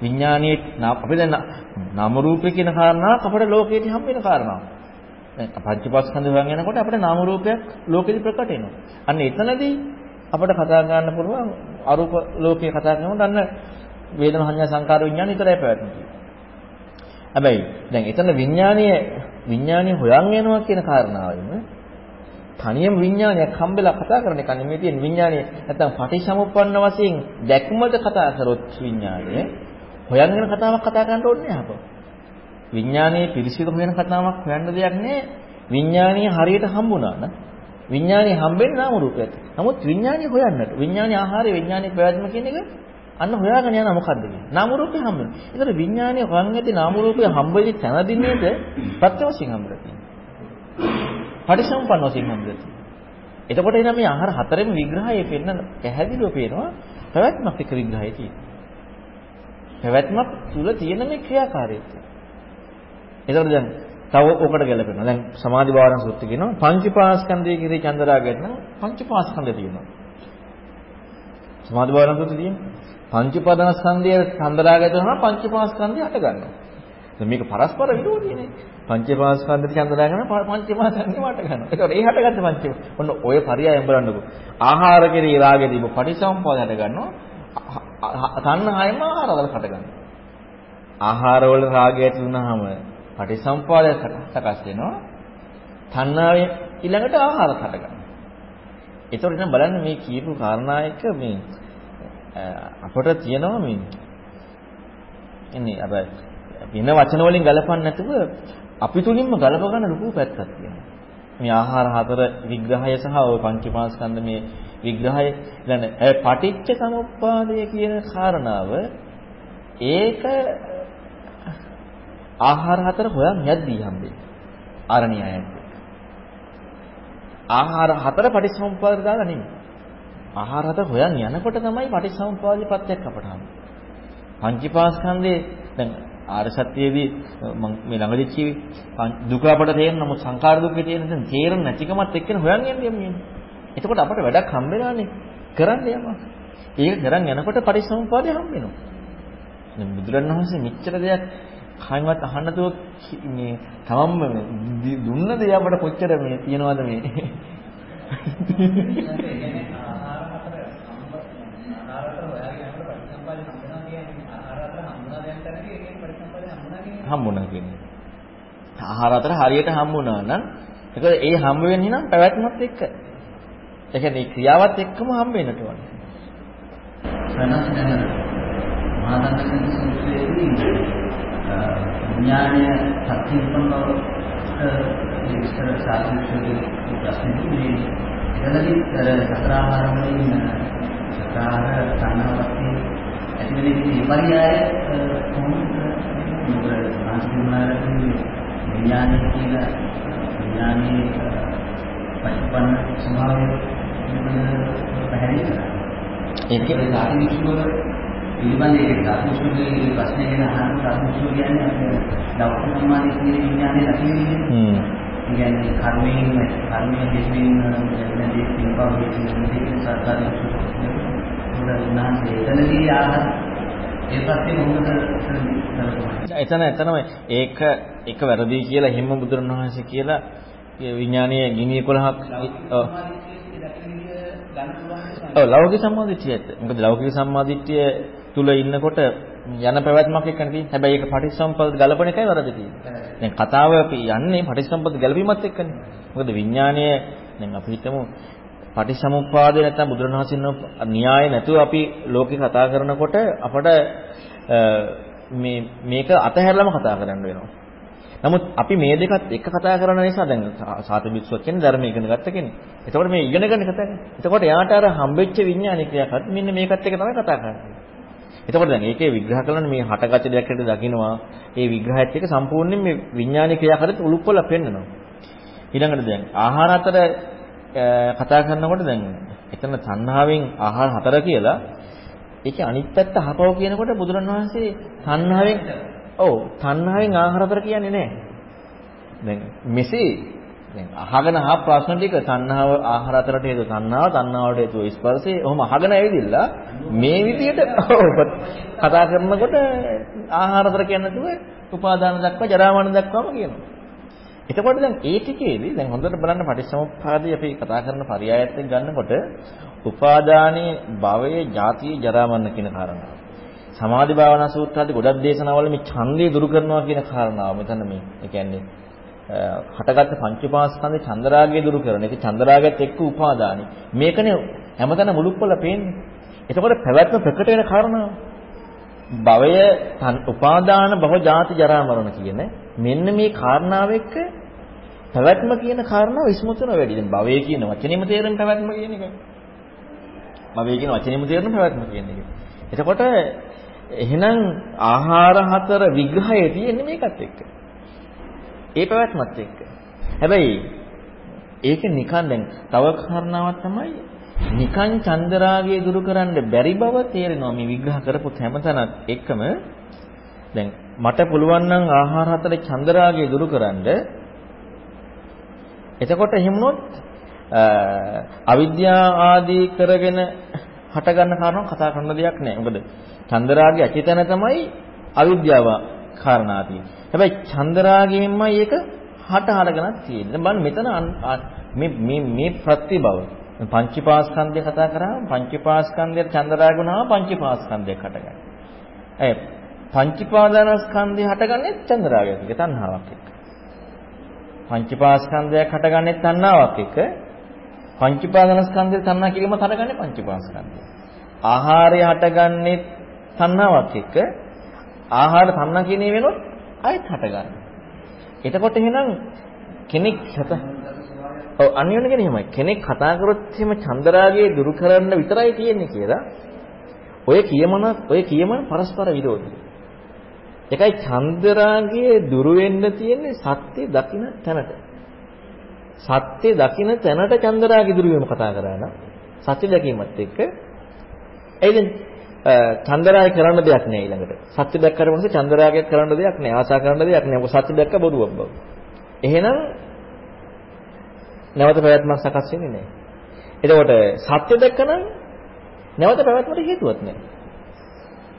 විඥානීය අපි දැන් නාම රූපේ කියන කාරණාවක් අපේ ලෝකයේදී හම් වෙන කාරණාවක්. දැන් පංචපස්කන්ධ හොයන් යනකොට අපිට නාම රූපයක් ලෝකෙදී ප්‍රකට වෙනවා. අන්න එතනදී අපිට කතා ගන්න පුළුවන් අරූප ලෝකයේ කතා කරනකොට අන්න වේදනා සංඥා සංකාර විඥාන විතරයි පැවැත්මක්. හැබැයි දැන් එතන විඥානීය විඥානීය හොයන් යනවා කියන කාරණාවෙම තනියම විඥානයක් හම්බෙලා කතා කරන එක නෙමෙයි තියෙන විඥානය නැත්තම් පටිච්චසමුප්පන්න වශයෙන් දැක්මද කතා කරොත් විඥානය හොයන්ගෙන කතාවක් කතා කරන්න ඕනේ නැහැ අප. විඥානයේ පිරිසිදු හොයන කතාවක් හොයන්න දෙයක් නැහැ. විඥානීය හරියට හම්බුණා නම් විඥානීය හම්බෙන්නේ නාම රූපයක්. නමුත් විඥානීය හොයන්නට විඥානීය ආහාරය විඥානීය ප්‍රයත්න කියන එක අන්න හොයාගෙන යනවා මොකද්ද කියන්නේ? නාම රූපේ හම්බෙනවා. ඒතර විඥානීය හොයන් ඇති නාම රූපේ හම්බෙච්ච තැනදී නේද ප්‍රත්‍ය වශයෙන් හම්බෙලා තියෙන්නේ. පටිසම්පන්න වශයෙන් හම්බෙලා එතකොට එනම් මේ ආහාර හතරෙම විග්‍රහයේ පෙන්න පැහැදිලිව පේනවා පැවැත්මක් එක්ක විග්‍රහය තියෙනවා. පැවැත්මක් තුල තියෙන මේ ක්‍රියාකාරීත්වය. එතකොට දැන් තව ඔකට ගැලපෙනවා. දැන් සමාධි භාවන සූත්‍රය කියනවා පංචපාස්කන්ධයේ කිරේ චන්දරාගයට නම් පංචපාස්කන්ධ තියෙනවා. සමාධි භාවනා සූත්‍රය තියෙන්නේ. පංච උපාදානස්කන්ධය චන්දරාගය තුනම පංච උපාදානස්කන්ධය හට ගන්නවා. දැන් මේක පරස්පර විරෝධීනේ. පංච උපාදානස්කන්ධයට චන්දරාගය පංච උපාදානස්කන්ධය වට ගන්නවා. ඒකට ඒ හටගත්ත පංච ඔන්න ඔය පරියායම් බලන්නකෝ. ආහාර කෙරේ රාගය දීම පටිසම්පාද හට ගන්නවා. තණ්හායම ආහාර වල හට ගන්නවා. ආහාර වල රාගය ඇති වුනහම පටිසම්පාදය සකස් වෙනවා. තණ්හාවෙන් ඊළඟට ආහාර හට ගන්නවා. ඒතකොට දැන් බලන්න මේ කියපු කාරණා එක මේ අපට තියෙනවා මේ එන්නේ අර වෙන වචන වලින් ගලපන්න නැතුව අපි තුලින්ම ගලප ගන්න ලොකු පැත්තක් තියෙනවා. මේ ආහාර හතර විග්‍රහය සහ ওই පංචමාස්කන්ධ මේ විග්‍රහය දැන් පටිච්ච සමුප්පාදය කියන කාරණාව ඒක ආහාර හතර හොයන් යද්දී හම්බෙන්නේ. ආරණ්‍යයන්ට. ආහාර හතර පටිච්චසමුප්පාදට දාලා නෙමෙයි. ආහාර හතර හොයන් යනකොට තමයි පටිච්චසමුප්පාදේ පත්‍යක් අපට හම්බෙන්නේ. පංචීපාස්කන්ධේ දැන් ආර්ය සත්‍යයේදී මම මේ ළඟදී කිව්වේ දුක අපට තේරෙන නමුත් සංකාර දුකේ තේරෙන දැන් තේරෙන නැතිකමත් එක්කන හොයන් යන්නේ යන්නේ. එතකොට අපට වැඩක් හම්බ වෙනානේ. කරන්න යනවා. ඒක කරන් යනකොට පරිසම්පාදේ හම්බ වෙනවා. දැන් බුදුරණවහන්සේ මෙච්චර දෙයක් කයින්වත් අහන්න දුව මේ තමන්ම දුන්න දේ අපට කොච්චර මේ තියනවද මේ හම්බුණා කියන්නේ. ආහාර අතර හරියට හම්බුණා නම් ඒක ඒ හම්බ වෙන්නේ නම් පැවැත්මත් එක්ක. ඒ කියන්නේ ක්‍රියාවත් එක්කම හම්බ වෙන්නට ඕනේ. වෙනස් වෙන මහා සංඝ සූත්‍රයේදී විඥානය සත්‍යපන් බව විස්තර සාකච්ඡාවේ ප්‍රශ්නේ මේ එතනදී අර සතර ආහාර වලින් සතර තණ්හාවක්ති ඇති වෙන ඉතින් මේ පරියාය කොහොමද මොකද මානසිකමාරදී විඥානය කියලා විඥානයේ පටිපන්න ස්වභාවය පැහැදිලි කරනවා ඒකේ සාහිත්‍යවල පිළිබඳ ඒ ධාතුසුගේ ප්‍රශ්නේ ගැන අහන ධාතුසු කියන්නේ අපේ දවස් සම්මානයේ තියෙන විඥානයේ නැතිවෙන්නේ. හ්ම්. කියන්නේ කර්මයෙන් කර්මයෙන් දෙමින් නැදී පින්පාව දෙමින් සත්‍යය උදාහරණ එතනදී ආහාර ඒ පැත්තේ මොකද එතන එතනම ඒක එක වැරදි කියලා හිම බුදුරණවහන්සේ කියලා විඥානීය ගිනි 11ක් ඔව් ලෞකික සම්මාදිට්ඨියත් මොකද ලෞකික සම්මාදිට්ඨිය තුල ඉන්නකොට යන පැවැත්මක් එක්කනේ තියෙන්නේ. හැබැයි ඒක පටිච්චසමුප්පාද ගලපන එකයි වරද තියෙන්නේ. දැන් කතාව අපි යන්නේ පටිච්චසමුප්පාද ගැලපීමත් එක්කනේ. මොකද විඥානය දැන් අපි හිතමු පටිච්චසමුප්පාද නැත්නම් බුදුරණවහන්සේ න්‍යාය නැතුව අපි ලෝකේ කතා කරනකොට අපට මේ මේක අතහැරලම කතා කරන්න වෙනවා. නමුත් අපි මේ දෙකත් එක කතා කරන නිසා දැන් සාත බිස්සුවක් කියන්නේ ධර්ම ඉගෙන ගත්ත කෙනෙක්. එතකොට මේ ඉගෙන ගන්න කතා කරන්නේ. එතකොට එයාට අර හම්බෙච්ච විඥානික ක්‍රියාවත් මෙන්න මේකත් එක තමයි කතා කරන්නේ. එතකොට දැන් ඒකේ විග්‍රහ කරන මේ හටගත දෙයක් හැටියට දකිනවා. ඒ විග්‍රහයත් එක්ක සම්පූර්ණයෙන් මේ විඥානික ක්‍රියාකරත් උලුප්පල පෙන්නනවා. ඊළඟට දැන් ආහාර අතර කතා කරනකොට දැන් එතන තණ්හාවෙන් ආහාර හතර කියලා ඒකේ අනිත් පැත්ත අහපව කියනකොට බුදුරණවහන්සේ තණ්හාවෙන් ඔව් තණ්හාවෙන් ආහාර හතර කියන්නේ නැහැ. දැන් මෙසේ දැන් අහගෙන අහ ප්‍රශ්න ටික තණ්හාව ආහාර අතරට හේතු තණ්හාව තණ්හාවට හේතු ස්පර්ශය ඔහොම අහගෙන ඇවිදිලා මේ විදිහට කතා කරනකොට ආහාර අතර කියන්නේ නැතුව උපාදාන දක්වා ජරා මරණ දක්වාම කියනවා. එතකොට දැන් ඒ ටිකේදී දැන් හොඳට බලන්න පටිච්චසමුප්පාදේ අපි කතා කරන පරයයත් එක්ක ගන්නකොට උපාදානයේ භවයේ ජාතිය ජරා මරණ කියන කාරණාව. සමාධි භාවනා සූත්‍ර ආදී ගොඩක් දේශනාවල මේ ඡන්දය දුරු කරනවා කියන කාරණාව මෙතන මේ. ඒ කියන්නේ හටගත්ත පංචපාස්කන්ධේ චන්දරාගය දුරු කරන එක චන්දරාගයත් එක්ක උපාදානයි. මේකනේ හැමතැන මුලුප්පල පේන්නේ. එතකොට පැවැත්ම ප්‍රකට වෙන කාරණාව. භවය උපාදාන භව ජාති ජරා මරණ කියන මෙන්න මේ කාරණාව එක්ක පැවැත්ම කියන කාරණාව ඉස්මතු වෙන වැඩි. දැන් භවය කියන වචනේම තේරෙන පැවැත්ම කියන එක. භවය කියන වචනේම තේරෙන පැවැත්ම කියන එක. එතකොට එහෙනම් ආහාර හතර විග්‍රහය තියෙන්නේ මේකත් එක්ක. ඒ පැවැත්මත් එක්ක. හැබැයි ඒක නිකන් දැන් තව කාරණාවක් තමයි නිකන් චන්දරාගය දුරු කරන්න බැරි බව තේරෙනවා මේ විග්‍රහ කරපු හැමතැනත් එක්කම දැන් මට පුළුවන් නම් ආහාර හතරේ චන්දරාගය දුරු කරන්න එතකොට එහෙම වුණොත් අවිද්‍යාව ආදී කරගෙන හට ගන්න කාරණා කතා කරන දෙයක් නෑ. මොකද චන්දරාගය අචේතන තමයි අවිද්‍යාව කාරණා තියෙන්නේ. හැබැයි චන්දරාගයෙන්මයි ඒක හට හරගෙනක් තියෙන්නේ. බලන්න මෙතන මේ මේ මේ ප්‍රතිබව පංචීපාස්කන්ධය කතා කරාම පංචීපාස්කන්ධයට චන්දරාග වුණාම පංචීපාස්කන්ධයක් හටගන්නවා. ඒ පංචීපාදානස්කන්ධය හටගන්නේ චන්දරාගයක් එක තණ්හාවක් එක්ක. පංචීපාස්කන්ධයක් හටගන්නේ තණ්හාවක් එක්ක. පංචීපාදානස්කන්ධය තණ්හා කිරීම හටගන්නේ පංචීපාස්කන්ධය. ආහාරය හටගන්නේ තණ්හාවක් එක්ක. ආහාර තණ්හා කියන වෙනොත් ආයෙත් හටගන්නවා. එතකොට එහෙනම් කෙනෙක් හත ඔව් අනිවාර්යෙන් කියන්නේ එහෙමයි. කෙනෙක් කතා කරොත් එහෙම චන්දරාගයේ දුරු කරන්න විතරයි තියෙන්නේ කියලා. ඔය කියමන ඔය කියමන පරස්පර විරෝධී. ඒකයි චන්දරාගයේ දුරු වෙන්න තියෙන්නේ සත්‍ය දකින්න තැනට. සත්‍ය දකින්න තැනට චන්දරාගය දුරු වීම කතා කරා නම් සත්‍ය දැකීමත් එක්ක එයිද චන්දරාගය කරන්න දෙයක් නෑ ඊළඟට. සත්‍ය දැක්කට පස්සේ චන්දරාගයක් කරන්න දෙයක් නෑ. ආසා කරන්න දෙයක් නෑ. මොකද සත්‍ය දැක්ක බොරුවක් බව. එහෙනම් නැවත පැවැත්මක් සකස් වෙන්නේ නැහැ. එතකොට සත්‍ය දැක්කනම් නැවත පැවැත්මට හේතුවක් නැහැ.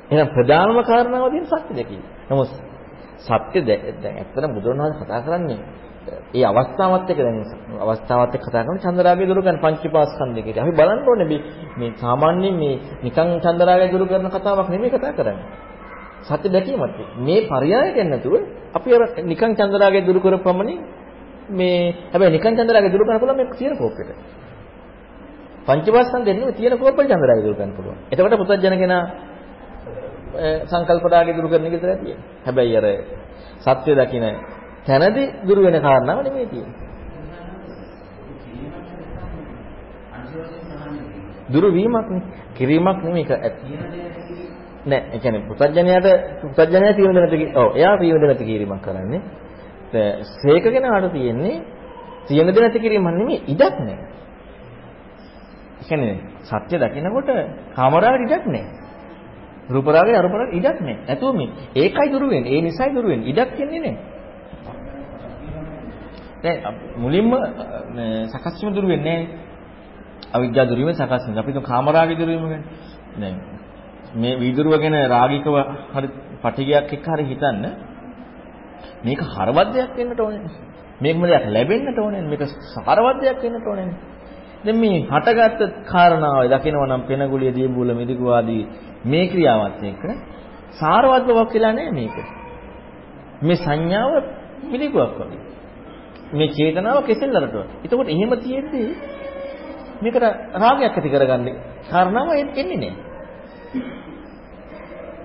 එහෙනම් ප්‍රධානම කාරණාව තියෙන සත්‍ය දැකීම. නමුත් සත්‍ය දැන් ඇත්තටම බුදුරණවහන්සේ කතා කරන්නේ ඒ අවස්ථාවත් එක්ක දැන් අවස්ථාවත් එක්ක කතා කරන චන්දරාගය දුරු කරන පංචීපාස්කන්ධය කියලා. අපි බලන්න ඕනේ මේ මේ සාමාන්‍යයෙන් මේ නිකන් චන්දරාගය දුරු කරන කතාවක් නෙමෙයි කතා කරන්නේ. සත්‍ය දැකීමත් මේ පරයයයෙන් නැතුව අපි අර නිකන් චන්දරාගය දුරු කරපමණින් මේ හැබැයි නිකන් චන්දරාගය දුරු කරන්න පුළුවන් මේ තියෙන කෝපෙට. පංචවස්සන් දෙන්නේ තියෙන කෝපෙට චන්දරාගය දුරු කරන්න පුළුවන්. එතකොට පුතත්ජන කෙනා සංකල්ප රාගය දුරු කරන එක විතරයි තියෙන්නේ. හැබැයි අර සත්‍ය දකින්න තැනදී දුරු වෙන කාරණාව නෙමෙයි තියෙන්නේ. දුරු වීමක් නේ. කිරීමක් නෙමෙයි නෑ ඒ කියන්නේ පුතත්ජනයාට පුතත්ජනයා තීව්‍ර නැති ඔව් එයා තීව්‍ර නැති කිරීමක් කරන්නේ සේක කෙනාට තියෙන්නේ තියෙන දේ නැති කිරීමක් නෙමෙයි ඉඩක් නැහැ. ඒ කියන්නේ සත්‍ය දකිනකොට කාමරාගට ඉඩක් නැහැ. රූප රාගය අරූප රාගය ඉඩක් නැහැ. නැතුව මේ ඒකයි දුරු වෙන්නේ. ඒ නිසයි දුරු වෙන්නේ. ඉඩක් කියන්නේ නැහැ. දැන් මුලින්ම සකස් වීම දුරු වෙන්නේ නැහැ. අවිද්‍යාව දුරු වීම සකස් වෙනවා. අපි તો කාමරාගය දුරු වීම ගැන දැන් මේ වීදුරුව ගැන රාගිකව හරි පටිගයක් එක්ක හරි හිතන්න මේක හරවත් දෙයක් වෙන්නට ඕනේ. මේකම දෙයක් ලැබෙන්නට ඕනේ. මේක සාරවත් දෙයක් වෙන්නට ඕනේ. දැන් මේ හටගත්ත කාරණාව දකිනවා නම් පෙනගුලිය දීබුල මිදිගු ආදී මේ ක්‍රියාවත් එක්ක සාරවත් බවක් කියලා නෑ මේක. මේ සංඥාව මිදිගුවක් වගේ. මේ චේතනාව කෙසෙල්ලරට. එතකොට එහෙම තියෙද්දි මේකට රාගයක් ඇති කරගන්නේ කාරණාව එන්නේ නෑ.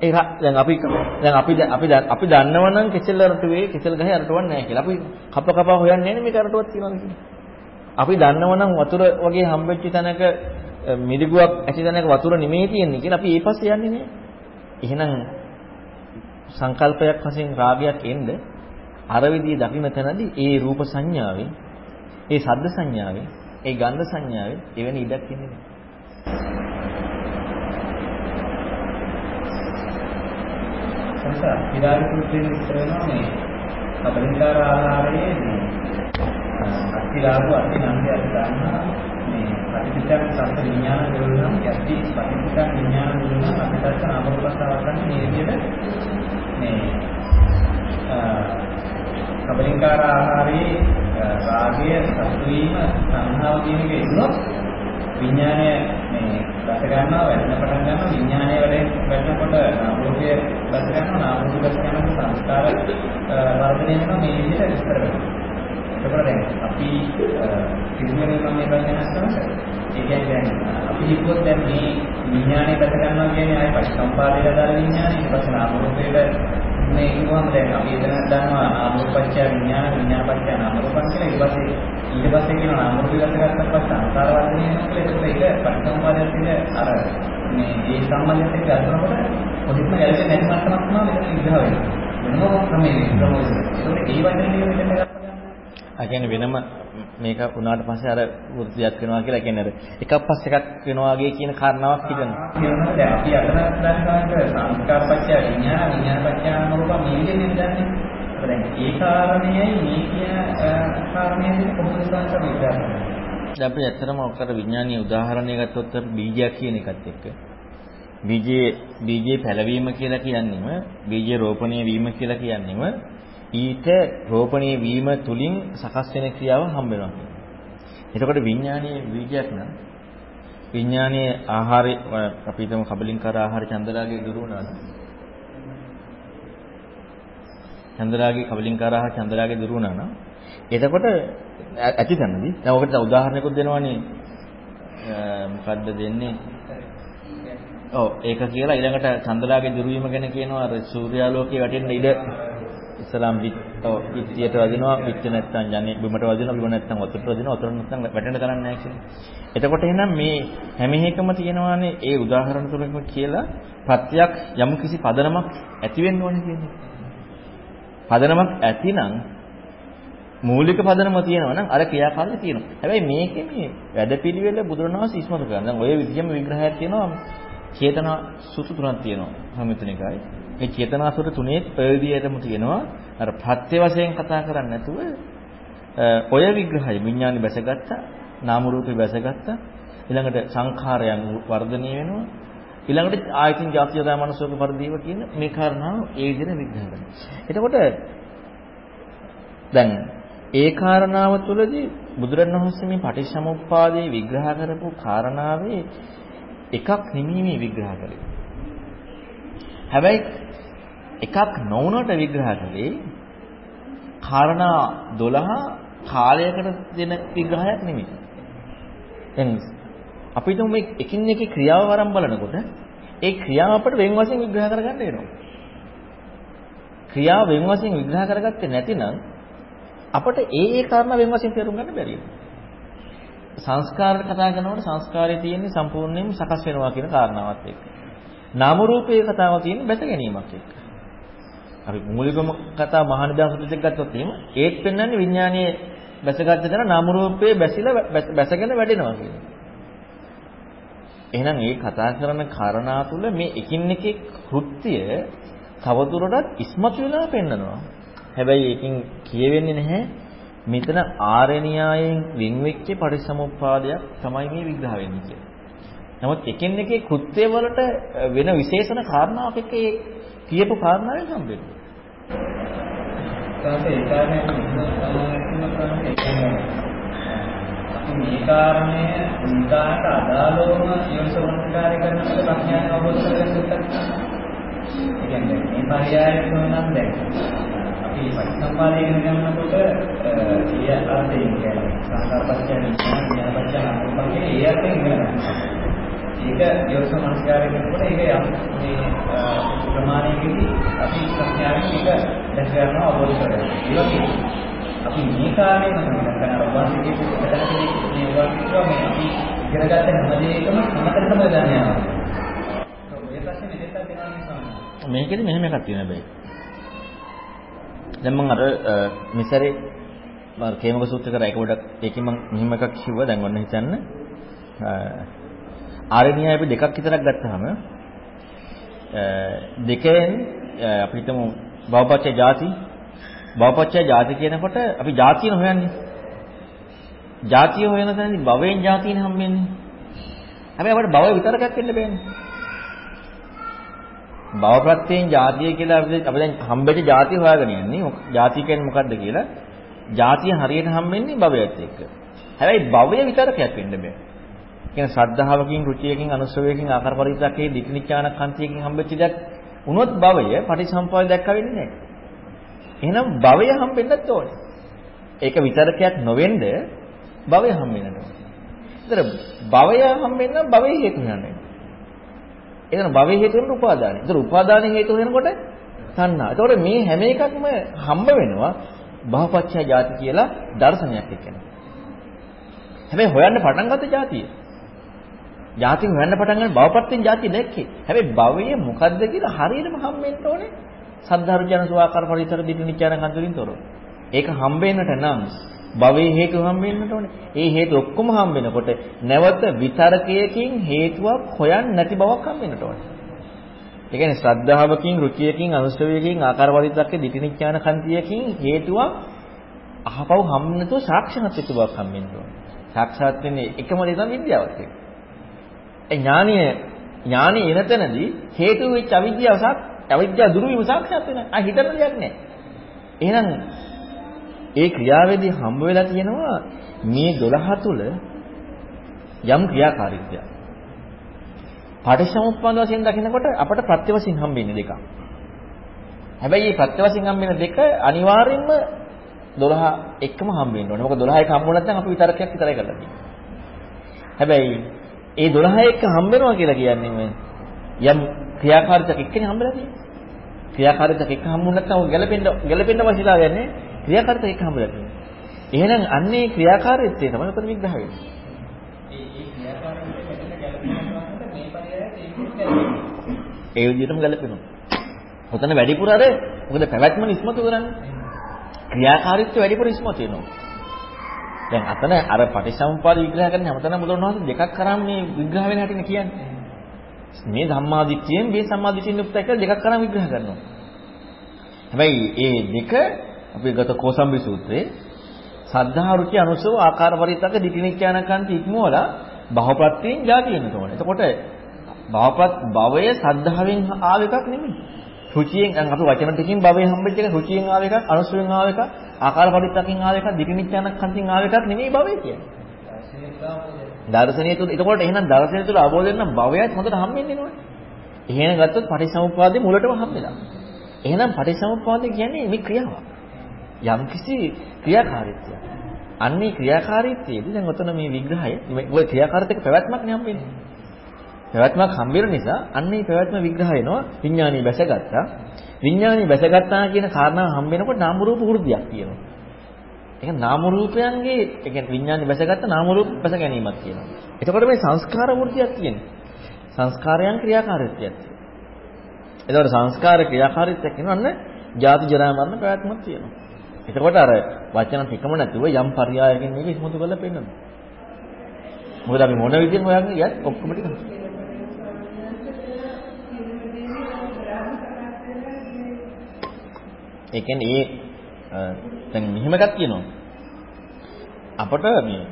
ඒ දැන් අපි දැන් අපි අපි අපි දන්නවනම් කෙසෙල් අරටුවේ කෙසෙල් ගහේ අරටුවක් නැහැ කියලා. අපි කප කප හොයන්නේ නැහැ මේක අරටුවක් තියනවාද කියලා. අපි දන්නවනම් වතුර වගේ හම්බෙච්ච තැනක මිරිගුවක් ඇති තැනක වතුර නෙමෙයි තියෙන්නේ කියලා අපි ඒ පස්සේ යන්නේ නැහැ. එහෙනම් සංකල්පයක් වශයෙන් රාගයක් එන්න අර විදිහේ දකින්න තැනදී ඒ රූප සංඥාවේ ඒ ශබ්ද සංඥාවේ ඒ ගන්ධ සංඥාවේ එවැනි ඉඩක් ඉන්නේ නැහැ. නිසා විරාග සූත්‍රයේ විස්තර වෙනවා මේ කබලිකාර ආහාරයේ මේ අතිරාග අතිනන්දය ගන්නවා මේ පටිච්චසමුප්පාද සත්‍ය විඥාන වලනම් යටි පටිච්චසමුප්පාද විඥාන වලනම් අපිට නාමරූපස්තාවක් ගන්න මේ විදිහට මේ කබලිකාර ආහාරයේ රාගය සතුවීම සංහාව කියන එක ඉන්නොත් විඥානය මේ දැක ගන්නවා වැඩෙන පටන් ගන්නවා විඥානය වැඩේ වැඩනකොට නාම රූපය දැක ගන්නවා නාම රූප දැක ගන්නවා සංස්කාර වර්ධනය වෙනවා මේ විදිහට විස්තර වෙනවා එතකොට දැන් අපි කිසිමනේ මම මේ ප්‍රශ්නයක් අහනවා ඒ කියන්නේ දැන් අපි හිතුවොත් දැන් මේ විඥානය දැක ගන්නවා කියන්නේ ආයේ පටිසම්පාදයට දාන විඥානය. ඊට පස්සේ නාම රූපයට මේ කිව්වම දැන් අපි එතන දන්නවා නාම රූපච්ඡ විඥාන විඥානපච්ඡ නාම රූපං කියලා. ඊට පස්සේ ඊට පස්සේ කියන නාම රූප විගතගත්තට පස්සේ සංකාර වර්ධනය වෙනවා කියලා. ඒක පටිසම්පාදයෙන් තියෙන අර මේ ඒ සම්බන්ධයෙන් එක්ක අරනකොට කොහොමද ගැලපෙන්නේ නැති මට්ටමක් තමයි මෙතන විග්‍රහ වෙන්නේ වෙනම ක්‍රමයකින් ප්‍රමෝෂන් ඒකට ඒ වචනේ මෙතන ගත්තා ඒ කියන්නේ වෙනම මේක උනාට පස්සේ අර වෘත්තියක් වෙනවා කියලා කියන්නේ අර එකක් පස්සේ එකක් වෙනවා වගේ කියන කාරණාවක් හිතනවා. කියනවා දැන් අපි අතන දන්නවාට සංස්කාරපච්චය විඥාන විඥානපච්චය නෝප මේ විදිහට දන්නේ. දැන් ඒ කාරණේයි මේ කියන කාරණේදී කොහොමද සංස විග්‍රහ කරන්නේ? දැන් අපි ඇත්තටම ඔකට විඥානීය උදාහරණය ගත්තොත් අපි බීජයක් කියන එකත් එක්ක බීජයේ බීජයේ පැලවීම කියලා කියන්නේම බීජයේ රෝපණය වීම කියලා කියන්නේම ඊට රෝපණය වීම තුලින් සකස් වෙන ක්‍රියාව හම්බ වෙනවා. එතකොට විඥානීය බීජයක් නම් විඥානීය ආහාරය අපි හිතමු කබලින්කාර ආහාර චන්දරාගේ දුරු වුණාද? චන්දරාගේ කබලින්කාර ආහාර චන්දරාගේ දුරු වුණා නම් එතකොට ඇති තැනදී දැන් ඔකට උදාහරණයක්ත් දෙනවනේ. මොකද්ද දෙන්නේ? ඔව් ඒක කියලා ඊළඟට චන්දරාගේ දුරු වීම ගැන කියනවා. සූර්යාලෝකයේ වැටෙන්න ඉඩ ඉස්ලාම් විත්තියට වදිනවා විත්ත නැත්තම් යන්නේ බිමට වදිනවා බිම නැත්තම් වතුරට වදිනවා වතුර නැත්තම් වැටෙන්න තරන්නේ නැහැ කියලා. එතකොට එහෙනම් මේ හැම එකම තියෙනවානේ ඒ උදාහරණ තුනකම කියලා ප්‍රත්‍යක් යම් කිසි පදනමක් ඇති වෙන්න ඕනේ කියන්නේ. පදනමක් ඇතිනම් මූලික පදනම තියෙනවා නම් අර ක්‍රියාකාරය තියෙනවා. හැබැයි මේකේ මේ වැඩපිළිවෙල බුදුරණවහන්සේ ඉස්මතු කරනවා. දැන් ඔය විදිහම විග්‍රහයක් තියෙනවා චේතනා සූත්‍ර තුනක් තියෙනවා. සම්මිතනිකයි. මේ චේතනා සූත්‍ර තුනේ ඔය විදිහටම තියෙනවා. අර ප්‍රත්‍ය වශයෙන් කතා කරන්නේ නැතුව ඔය විග්‍රහය විඥානි බැසගත්තා, නාම රූපේ බැසගත්තා. ඊළඟට සංඛාරයන් වර්ධනය වෙනවා. ඊළඟට ආයතින් ජාතියදා මනසෝක පරිදීව කියන මේ කාරණාව ඒ විදිහට විග්‍රහ කරනවා. එතකොට දැන් ඒ කාරණාව තුළදී බුදුරණවහන්සේ මේ පටිච්චසමුප්පාදේ විග්‍රහ කරපු කාරණාවේ එකක් නෙමෙයි මේ විග්‍රහ කළේ. හැබැයි එකක් නොවුනට විග්‍රහ කළේ කාරණා 12 කාලයකට දෙන විග්‍රහයක් නෙමෙයි. දැන් අපි තුමු මේ එකින් එක ක්‍රියාව වරන් බලනකොට ඒ ක්‍රියාව අපිට වෙන් වශයෙන් විග්‍රහ කරගන්න වෙනවා. ක්‍රියාව වෙන් වශයෙන් විග්‍රහ කරගත්තේ නැතිනම් අපට ඒ ඒ කාරණා වෙන වශයෙන් තේරුම් ගන්න බැරි සංස්කාරට කතා කරනකොට සංස්කාරයේ තියෙන්නේ සම්පූර්ණයෙන්ම සකස් වෙනවා කියන කාරණාවත් එක්ක. නාම රූපයේ කතාව තියෙන්නේ බැස ගැනීමක් එක්ක. අපි මූලිකම කතා මහානිදාසුත් එක්ක ගත්තොත් එහෙම ඒත් පෙන්වන්නේ විඥානයේ බැසගත්ත තැන නාම රූපයේ බැසිලා බැසගෙන වැඩෙනවා කියන්නේ. එහෙනම් මේ කතා කරන කාරණා තුල මේ එකින් එක කෘත්‍ය තවදුරටත් ඉස්මතු වෙලා පෙන්නනවා. හැබැයි ඒකෙන් කියවෙන්නේ නැහැ මෙතන ආරණ්‍යයෙන් වින්වෙච්ච පරිසමුප්පාදයක් තමයි මේ විග්‍රහ වෙන්නේ කියලා. නමුත් එකින් එකේ කෘත්‍ය වලට වෙන විශේෂණ කාරණාවක් එක්ක ඒ කියපු කාරණාවෙන් හම්බෙන්නේ. තාසේ ඒ කාරණේ සමාවෙන්න කරන්නේ මේ කාරණය උන්දාට අදාළවම යොසවන්කාරය කරනකොට ප්‍රඥාව අවබෝධ කරගන්න උත්සාහ කරනවා. ඒ කියන්නේ මේ පරියායය නම් දැන් අපි පටිසම්පාදය ඉගෙන ගන්නකොට ඒ අර්ථයෙන් කියන්නේ සංකාරපච්චය විඥාන ඥානපච්චය නාමපච්චය ඒ අර්ථයෙන් ඉගෙන ගන්නවා. ඒක යොස්ස මනස්කාරය කරනකොට ඒක යම් මේ ප්‍රමාණයකදී අපි ප්‍රඥාවෙන් ඒක දැක ගන්නවා අවබෝධ කරගන්නවා. ඒ වගේ අපි මේ කාරණේ මම කරන ඔබන්සිකේ පිටතට මේ වගේ මේ අපි ඉගෙන ගන්න හැම දෙයකම අමතරටම දානවා. ඔය ප්‍රශ්නේ මෙතෙන්ට දෙනවා නේ මේකෙදි මෙහෙම එකක් තියෙනවා හැබැයි. දැන් මම අර මිසරේ මම කේමක සූත්‍ර කරා ඒක පොඩක් ඒකෙන් මම මෙහිම එකක් කිව්වා දැන් ඔන්න හිතන්න ආරණ්‍යය අපි දෙකක් විතරක් ගත්තාම දෙකෙන් අපි හිතමු බවපච්චය ಜಾති බවපච්චය ಜಾති කියනකොට අපි ಜಾතියන හොයන්නේ. ಜಾතිය හොයන තැනදී භවයෙන් ಜಾතියන හම්බෙන්නේ. හැබැයි අපිට භවය විතරක් වෙන්න බෑනේ. භව ප්‍රත්‍යයෙන් ಜಾතිය කියලා අපි අපි දැන් හම්බෙච්ච ಜಾති හොයාගෙන යන්නේ. ಜಾති කියන්නේ මොකද්ද කියලා. ಜಾතිය හරියට හම්බෙන්නේ භවයත් එක්ක. හැබැයි භවය විතරක් වෙන්න බෑ. කියන්නේ ශ්‍රද්ධාවකින්, රුචියකින්, අනුස්සවයකින්, ආකාර පරිවිතකේ දික්නිච්ඡාන කන්තියකින් හම්බෙච්ච දෙයක් උනොත් භවය පටිසම්පාද දැක්ක වෙන්නේ නැහැ. එහෙනම් භවය හම්බෙන්නත් ඕනේ. ඒක විතරකයක් නොවෙන්න භවය හම්බෙන්නට ඕනේ. ඒතර භවය හම්බෙන්න භවයේ හේතු වෙනවා. එතන භවයේ හේතු වෙන උපාදානයි. ඒතර උපාදාන හේතු වෙනකොට තණ්හා. ඒතකොට මේ හැම එකක්ම හම්බ වෙනවා භවපච්චය ಜಾති කියලා දර්ශනයක් එක්කනේ. හැබැයි හොයන්න පටන් ගත්ත ಜಾතිය. ಜಾතින් හොයන්න පටන් ගන්න භවපත්‍යෙන් ಜಾතිය දැක්කේ. හැබැයි භවයේ මොකද්ද කියලා හරියටම හම්බෙන්න ඕනේ. සද්ධාර්ජන සුවාකාර පරිතර දිටි නිචාන කන්දරින් තොරව. ඒක හම්බෙන්නට නම් භවයේ හේතු හම් වෙන්නට ඕනේ. ඒ හේතු ඔක්කොම හම් වෙනකොට නැවත විතරකයකින් හේතුවක් හොයන්න නැති බවක් හම් වෙන්නට ඕනේ. ඒ කියන්නේ ශ්‍රද්ධාවකින්, රුචියකින්, අනුස්සවයකින්, ආකාර පරිද්දක්කේ දිටිනිඥාන කන්තියකින් හේතුවක් අහපව් හම් නැතුව සාක්ෂාත් වෙච්ච බවක් හම් වෙන්න ඕනේ. සාක්ෂාත් වෙන්නේ එකම දේ තමයි විද්‍යාවත් එක්ක. ඒ ඥානීය ඥානීය එන තැනදී හේතු වෙච්ච අවිද්‍යාව සාක් අවිද්‍යාව දුරු වීම සාක්ෂාත් වෙනවා. ආ හිතන දෙයක් නෑ. එහෙනම් ඒ ක්‍රියාවේදී හම්බ වෙලා තියෙනවා මේ 12 තුල යම් ක්‍රියාකාරීත්වයක්. පටිච්චසමුප්පාද වශයෙන් දකිනකොට අපට ප්‍රත්‍ය වශයෙන් හම්බෙන්නේ දෙකක්. හැබැයි මේ ප්‍රත්‍ය වශයෙන් හම්බෙන දෙක අනිවාර්යෙන්ම 12 එක්කම හම්බෙන්න ඕනේ. මොකද 12 එක හම්බුනේ නැත්නම් අපි විතරකයක් විතරයි කරලා තියෙන්නේ. හැබැයි ඒ 12 එක්ක හම්බෙනවා කියලා කියන්නේ මේ යම් ක්‍රියාකාරීත්වයක් එක්කනේ හම්බෙලා තියෙන්නේ. ක්‍රියාකාරීත්වයක් එක්ක හම්බුනේ නැත්නම් ඔය ගැලපෙන්න ගැලපෙන්න අවශ්‍යතාවය නැහැ. ක්‍රියාකාරීත්වයක් එක්ක හම්බෙලා තියෙන්නේ. එහෙනම් අන්නේ ක්‍රියාකාරීත්වය තමයි උතන විග්‍රහ වෙන්නේ. ඒ විදිහටම ගැලපෙනවා. ඔතන වැඩිපුර අර මොකද පැවැත්ම ඉස්මතු කරන්නේ. ක්‍රියාකාරීත්වය වැඩිපුර ඉස්මතු වෙනවා. දැන් අතන අර පටිසම්පාද විග්‍රහ කරන හැමතැනම බුදුරණවහන්සේ දෙකක් කරාම මේ විග්‍රහ වෙන හැටිනේ කියන්නේ. මේ ධම්මාදිට්ඨියෙන් මේ සම්මාදිට්ඨියෙන් යුක්තයි කියලා දෙකක් කරාම විග්‍රහ කරනවා. හැබැයි ඒ දෙක අපි ගත කෝසම්බි සූත්‍රයේ සද්ධා රුචි අනුසව ආකාර පරිත්තක දිටිනිච්ඡානකන්ති ඉක්මවලා බහපත්තියෙන් ಜಾති වෙන්න ඕනේ. එතකොට භවපත් භවය සද්ධාවෙන් ආව එකක් නෙමෙයි. රුචියෙන් දැන් අපි වචන ටිකකින් භවය හම්බෙච්ච එක රුචියෙන් ආව එකක්, අනුසුවෙන් ආව එකක්, ආකාර පරිත්තකින් ආව එකක්, දිටිනිච්ඡානකන්තින් ආව එකක් නෙමෙයි භවය කියන්නේ. දර්ශනීය තුල එතකොට එහෙනම් දර්ශනීය තුල අවබෝධ වෙන භවයත් හොඳට හම්බෙන්නේ නෝනේ. එහෙනම් ගත්තොත් පටිච්චසමුප්පාදේ මුලටම හම්බෙලා. එහෙනම් පටිච්චසමුප්පාදේ කියන්නේ මේ ක්‍රියාවක්. යම්කිසි ක්‍රියාකාරීත්වයක්. අන්නේ ක්‍රියාකාරීත්වයේදී දැන් ඔතන මේ විග්‍රහය ඔය ක්‍රියාකාරීත්වයක පැවැත්මක් නේ හම්බෙන්නේ. පැවැත්මක් හම්බෙන නිසා අන්නේ පැවැත්ම විග්‍රහ වෙනවා විඥානීය බැසගත්තා. විඥානීය බැසගත්තා කියන කාරණාව හම්බෙනකොට නාම රූප වෘද්ධියක් තියෙනවා. ඒක නාම රූපයන්ගේ ඒ කියන්නේ විඥානීය බැසගත්ත නාම රූප බැස ගැනීමක් කියනවා. එතකොට මේ සංස්කාර වෘද්ධියක් තියෙනවා. සංස්කාරයන් ක්‍රියාකාරීත්වයක් තියෙනවා. එතකොට සංස්කාර ක්‍රියාකාරීත්වයක් කියනවන්න ජාති ජරා මරණ පැවැත්මක් තියෙනවා. එතකොට අර වචන ටිකම නැතුව යම් පරයයකින් මේක ඉස්මතු කරලා පෙන්නනවා. මොකද අපි මොන විදිහෙන් හොයන්නේ යත් ඔක්කොම ටික. ඒ කියන්නේ ඒ දැන් මෙහෙම එකක් කියනවා. අපට මේ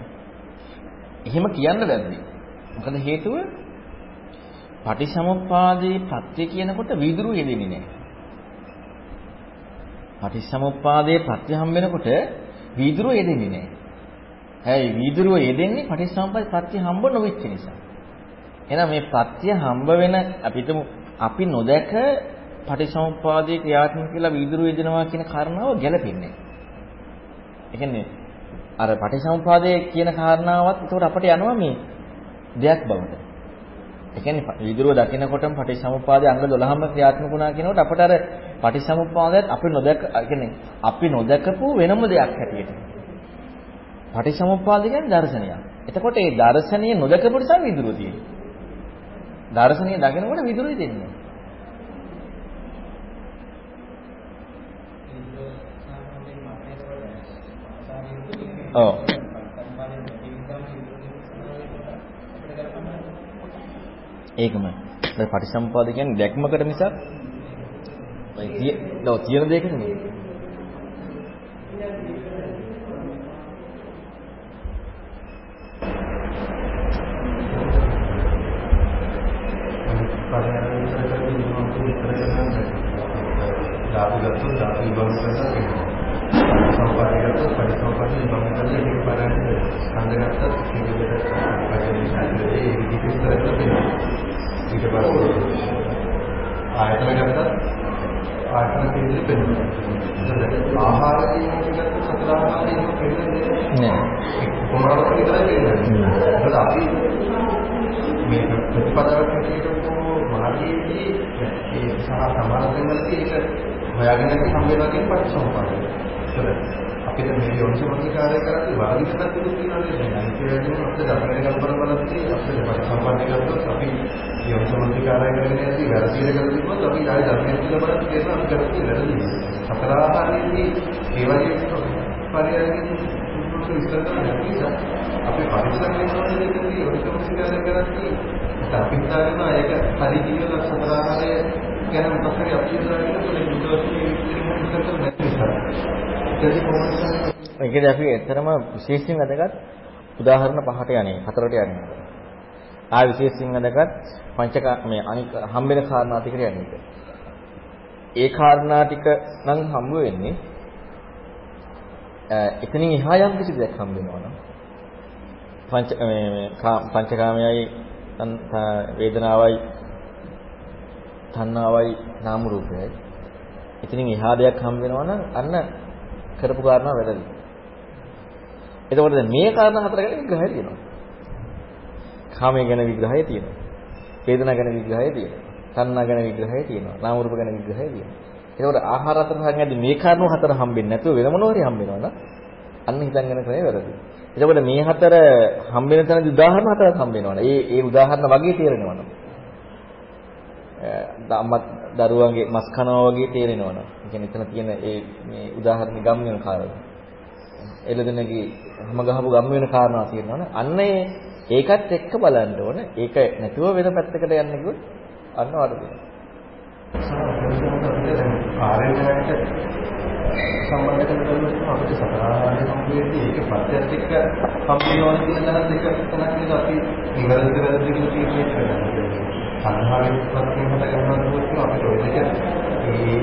එහෙම කියන්න බැද්දි. මොකද හේතුව පටිසමුප්පාදේ ප්‍රත්‍ය කියනකොට විදුරු යෙදෙන්නේ නැහැ. පටිච්චසමුප්පාදයේ ප්‍රත්‍ය හම් වෙනකොට වීදුරුව යෙදෙන්නේ නැහැ. හැබැයි වීදුරුව යෙදෙන්නේ පටිච්චසමුප්පාද ප්‍රත්‍ය හම්බ නොවෙච්ච නිසා. එහෙනම් මේ ප්‍රත්‍ය හම්බ වෙන අපිට අපි නොදැක පටිච්චසමුප්පාදයේ ක්‍රියාත්මක කියලා වීදුරුව යෙදෙනවා කියන කාරණාව ගැලපෙන්නේ. ඒ කියන්නේ අර පටිච්චසමුප්පාදයේ කියන කාරණාවත් ඒකට අපිට යනවා මේ දෙයක් බවට. ඒ කියන්නේ විදුරුව දකිනකොටම පටිච්චසමුප්පාදයේ අංග 12ම ක්‍රියාත්මක වුණා කියනකොට අපට අර පටිච්චසමුප්පාදයට අපි නොදක කියන්නේ අපි නොදකපු වෙනම දෙයක් හැටියට. පටිච්චසමුප්පාද කියන්නේ දර්ශනයක්. එතකොට ඒ දර්ශනීය නොදකපු නිසා විදුරුව තියෙන්නේ. දර්ශනීය දකිනකොට විදුරුවයි දෙන්නේ. ඔව්. ඒකමයි. ඒ පටිසම්පාද කියන්නේ දැක්මකට මිසක් ඔය තිය තියෙන දෙයකට නෙවෙයි. ධාතු ගත්තොත් ධාතු විභංග කරලා තියෙනවා. සම්පාදේ ගත්තොත් පරිසම්පාදේ විභංග කරලා ඒක බලන්නේ ස්කන්ධ ගත්තොත් සිංහලට වචනේ ශාස්ත්‍රයේ ඒ විදිහට විස්තර කරලා තියෙනවා. ඊට පස්සේ ආයතන ගත්තත් ආයතන පිළිදෙල පෙන්වනවා. ආහාර කියන එකට සතර ආහාරයෙන් පෙන්වන්නේ නෑ. කොමාරක විතරයි පෙන්වන්නේ. ඒකත් අපි මේ ප්‍රතිපදාවක් හැටියට මාර්ගයේදී ඒ සහ සමාන දෙන්නදී ඒක හොයාගෙන හම් වෙනවා කියන පරිසම්පාදනය. ඒතර අපිට මේ යොන්සමතිකාරය කරද්දී වාදිකටත් දුක් වෙනවා නේද? අනිත් ඒවායින් අපිට දකින කල්පන බලද්දී අපිට පරිසම්පාදනය කරද්දී අපි යොන්සමතිකාරය කරගෙන යද්දී වැරදිද කරලා තිබ්බොත් අපි ආයෙ ධර්මයේ කියලා බලද්දී තේරෙනවා අපි කරන්නේ වැරදි. සතර ආකාරයේදී ඒ වගේ පරියයකින් විස්තර කරන්න නිසා අපි පරිස්සම් වෙනවා නේද? යොන්සමතිකාරය කරද්දී අපි හිතාගෙන ඒක හරි කියලා සතර ආකාරය ගැන මොකක් හරි අපි හිතාගෙන ඒක බුද්ධවත්නි විස්තර කරන්න බැහැ. ඒකද අපි ඇත්තරම විශේෂයෙන් වැදගත් උදාහරණ පහට යන්නේ හතරට යන්නේ. ආ විශේෂයෙන් අදගත් පංචක මේ අනික හම්බෙන කාරණා ටිකට යන්නේ. ඒ කාරණා ටික නම් හම්බ වෙන්නේ එතනින් එහා යම් කිසි දෙයක් හම්බ වෙනවා පංච මේ පංචකාමයයි වේදනාවයි තණ්හාවයි නාම රූපයයි එතනින් එහා දෙයක් හම්බ වෙනවා නම් අන්න කරපු කාරණා වැරදි. එතකොට දැන් මේ කාරණා හතර ගැන විග්‍රහය තියෙනවා. කාමය ගැන විග්‍රහය තියෙනවා. වේදනා ගැන විග්‍රහය තියෙනවා. තණ්හා ගැන විග්‍රහය තියෙනවා. නාම රූප ගැන විග්‍රහය තියෙනවා. එතකොට ආහාර හතර සංගයදී මේ කාරණා හතර හම්බෙන්නේ නැතුව වෙන මොනවා හරි හම්බෙනවා නම් අන්න හිතගෙන කරේ වැරදි. එතකොට මේ හතර හම්බෙන තැනදී උදාහරණ හතරක් හම්බෙනවනේ. ඒ ඒ උදාහරණ වගේ තේරෙනවනේ. අම්මා දරුවන්ගේ මස් කනවා වගේ තේරෙනවනේ. ඒ කියන්නේ එතන තියෙන ඒ මේ උදාහරණ ගම් වෙන කාරණා. එළදෙනගේ හැම ගහපු ගම් වෙන කාරණා තියෙනවනේ. අන්න ඒ ඒකත් එක්ක බලන්න ඕන. ඒක නැතුව වෙන පැත්තකට යන්න කිව්වොත් අන්න වරදිනවා. ආරණ්‍යයට සම්බන්ධ කරගන්නකොට අපිට සතරාරාණ්‍ය සම්පූර්ණයේ ඒක පත්‍යත් එක්ක සම්පූර්ණ වෙන දැනත් එක තනක් නේද අපි නිවැරදි වැරදි කියලා තීරණය කරන්නේ. සංහාවෙන් පස්සේ මත ගන්නවා කියොත් අපිට ඔය දෙක ඒ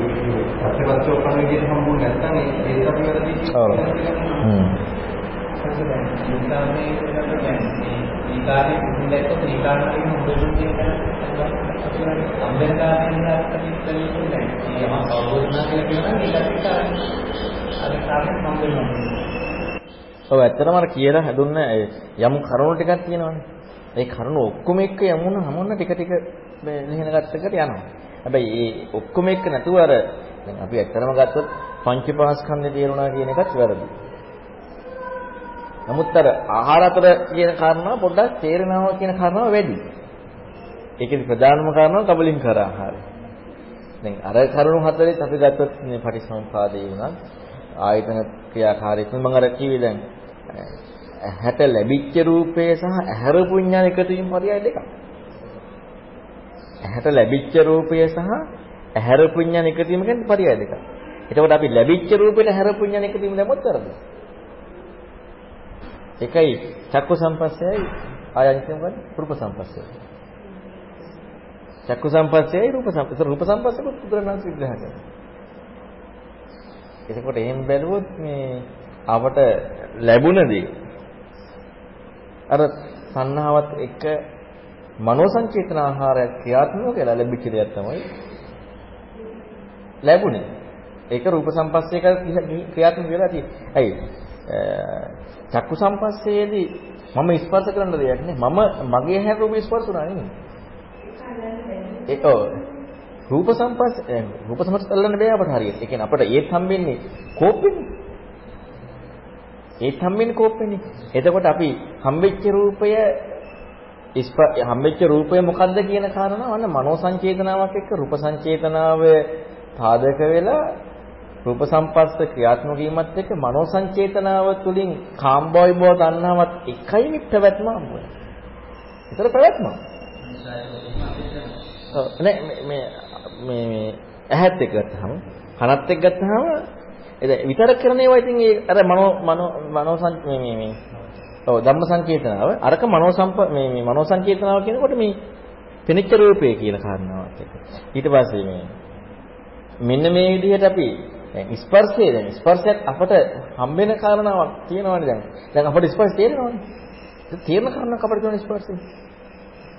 සත්‍යපත්‍ය උපන්න විදිහට හම්බුනේ නැත්නම් ඒක අපි වැරදි කියලා. හ්ම්. සාමයේ කරලා දැන් ඊකාරේ ඉඳලා ඊකාරයෙන් හොඳට කියන අම්බෙන් කාරණේ අත්දැකීම් කලින් දැන් යම අවබෝධනා කියලා කියනවා ඒකත් අර කාරණේ හම්බෙනවා ඔව් ඇත්තටම අර කියලා හැදුන්න යම් කරුණු ටිකක් තියෙනවානේ. ඒ කරුණු ඔක්කොම එක්ක යමුන හමුන්න ටික ටික මෙහෙන ගත්තකට යනවා. හැබැයි ඒ ඔක්කොම එක්ක නැතුව අර දැන් අපි ඇත්තටම ගත්තොත් පංචපාස්කන්ධය තේරුණා කියන එකත් වැරදි. නමුත් අර ආහාර අතර කියන කාරණාව පොඩ්ඩක් තේරෙනවා කියන කාරණාව වැඩි. ඒකේ ප්‍රධානම කාරණාව කබලින්කර ආහාරය. දැන් අර කරුණු හතරෙත් අපි ගත්තොත් මේ පටිසම්පාදේ වුණා ආයතන ක්‍රියාකාරීත්වය මම අර කිව්වේ දැන් ඇහැට ලැබිච්ච රූපය සහ ඇහැර පුඤ්ඤාන එකතු වීම පරයය දෙකක්. ඇහැට ලැබිච්ච රූපය සහ ඇහැර පුඤ්ඤාන එකතු වීම කියන්නේ පරයය දෙකක්. එතකොට අපි ලැබිච්ච රූපෙට ඇහැර පුඤ්ඤාන එකතු වීම දැම්මොත් වැරදියි. එකයි චක්කු සම්පස්සයයි ආයනිකම ගන්න රූප සම්පස්සය. චක්කු සම්පස්සයයි රූප සම්පස්සය. රූප සම්පස්සය පුදුරනාස් විග්‍රහ කරනවා. එතකොට එහෙම බැලුවොත් මේ අපට ලැබුණදී අර සංහාවත් එක මනෝ සංචේතන ආහාරයක් ක්‍රියාත්මක වෙලා ලැබිච්ච දෙයක් තමයි ලැබුණේ. ඒක රූප සම්පස්සයක ක්‍රියාත්මක වෙලා තියෙන්නේ. ඇයි? චක්කු සම්පස්සයේදී මම ස්පර්ශ කරන දෙයක් නේ. මම මගේ හැර රූප ස්පර්ශ වුණා නෙමෙයි. ඒක රූප සම්පස්ස රූප සම්පස්ස තල්ලන්න බෑ අපට හරියට. ඒ කියන්නේ අපට ඒත් හම්බෙන්නේ කෝපෙන්නේ. ඒත් හම්බෙන්නේ කෝපෙන්නේ. එතකොට අපි හම්බෙච්ච රූපය හම්බෙච්ච රූපය මොකද්ද කියන කාරණාව අන්න මනෝ සංචේතනාවක් එක්ක රූප සංචේතනාව පාදක වෙලා රූප සම්පස්ස ක්‍රියාත්මක වීමත් එක්ක මනෝ සංචේතනාව තුළින් කාම්බෝයි බව තණ්හාවත් එකයි මේ පැවැත්ම හම්බුනේ. ඒතර පැවැත්ම. මේ මේ මේ ඇහත් එක්ක ගත්තාම කනත් එක්ක ගත්තාම එද විතරක් කරන ඒවා ඉතින් ඒ අර මනෝ මනෝ මනෝ මේ මේ මේ ඔව් ධම්ම සංකේතනාව අරක මනෝ සම්ප මේ මේ මනෝ සංකේතනාව කියනකොට මේ පෙනිච්ච රූපය කියන කාරණාවක් එක්ක ඊට පස්සේ මේ මෙන්න මේ විදිහට අපි දැන් ස්පර්ශය දැන් ස්පර්ශයක් අපට හම්බෙන කාරණාවක් තියෙනවනේ දැන්. දැන් අපට ස්පර්ශ තේරෙනවනේ. ඒක තේරෙන කාරණාවක් අපට තියෙන ස්පර්ශය.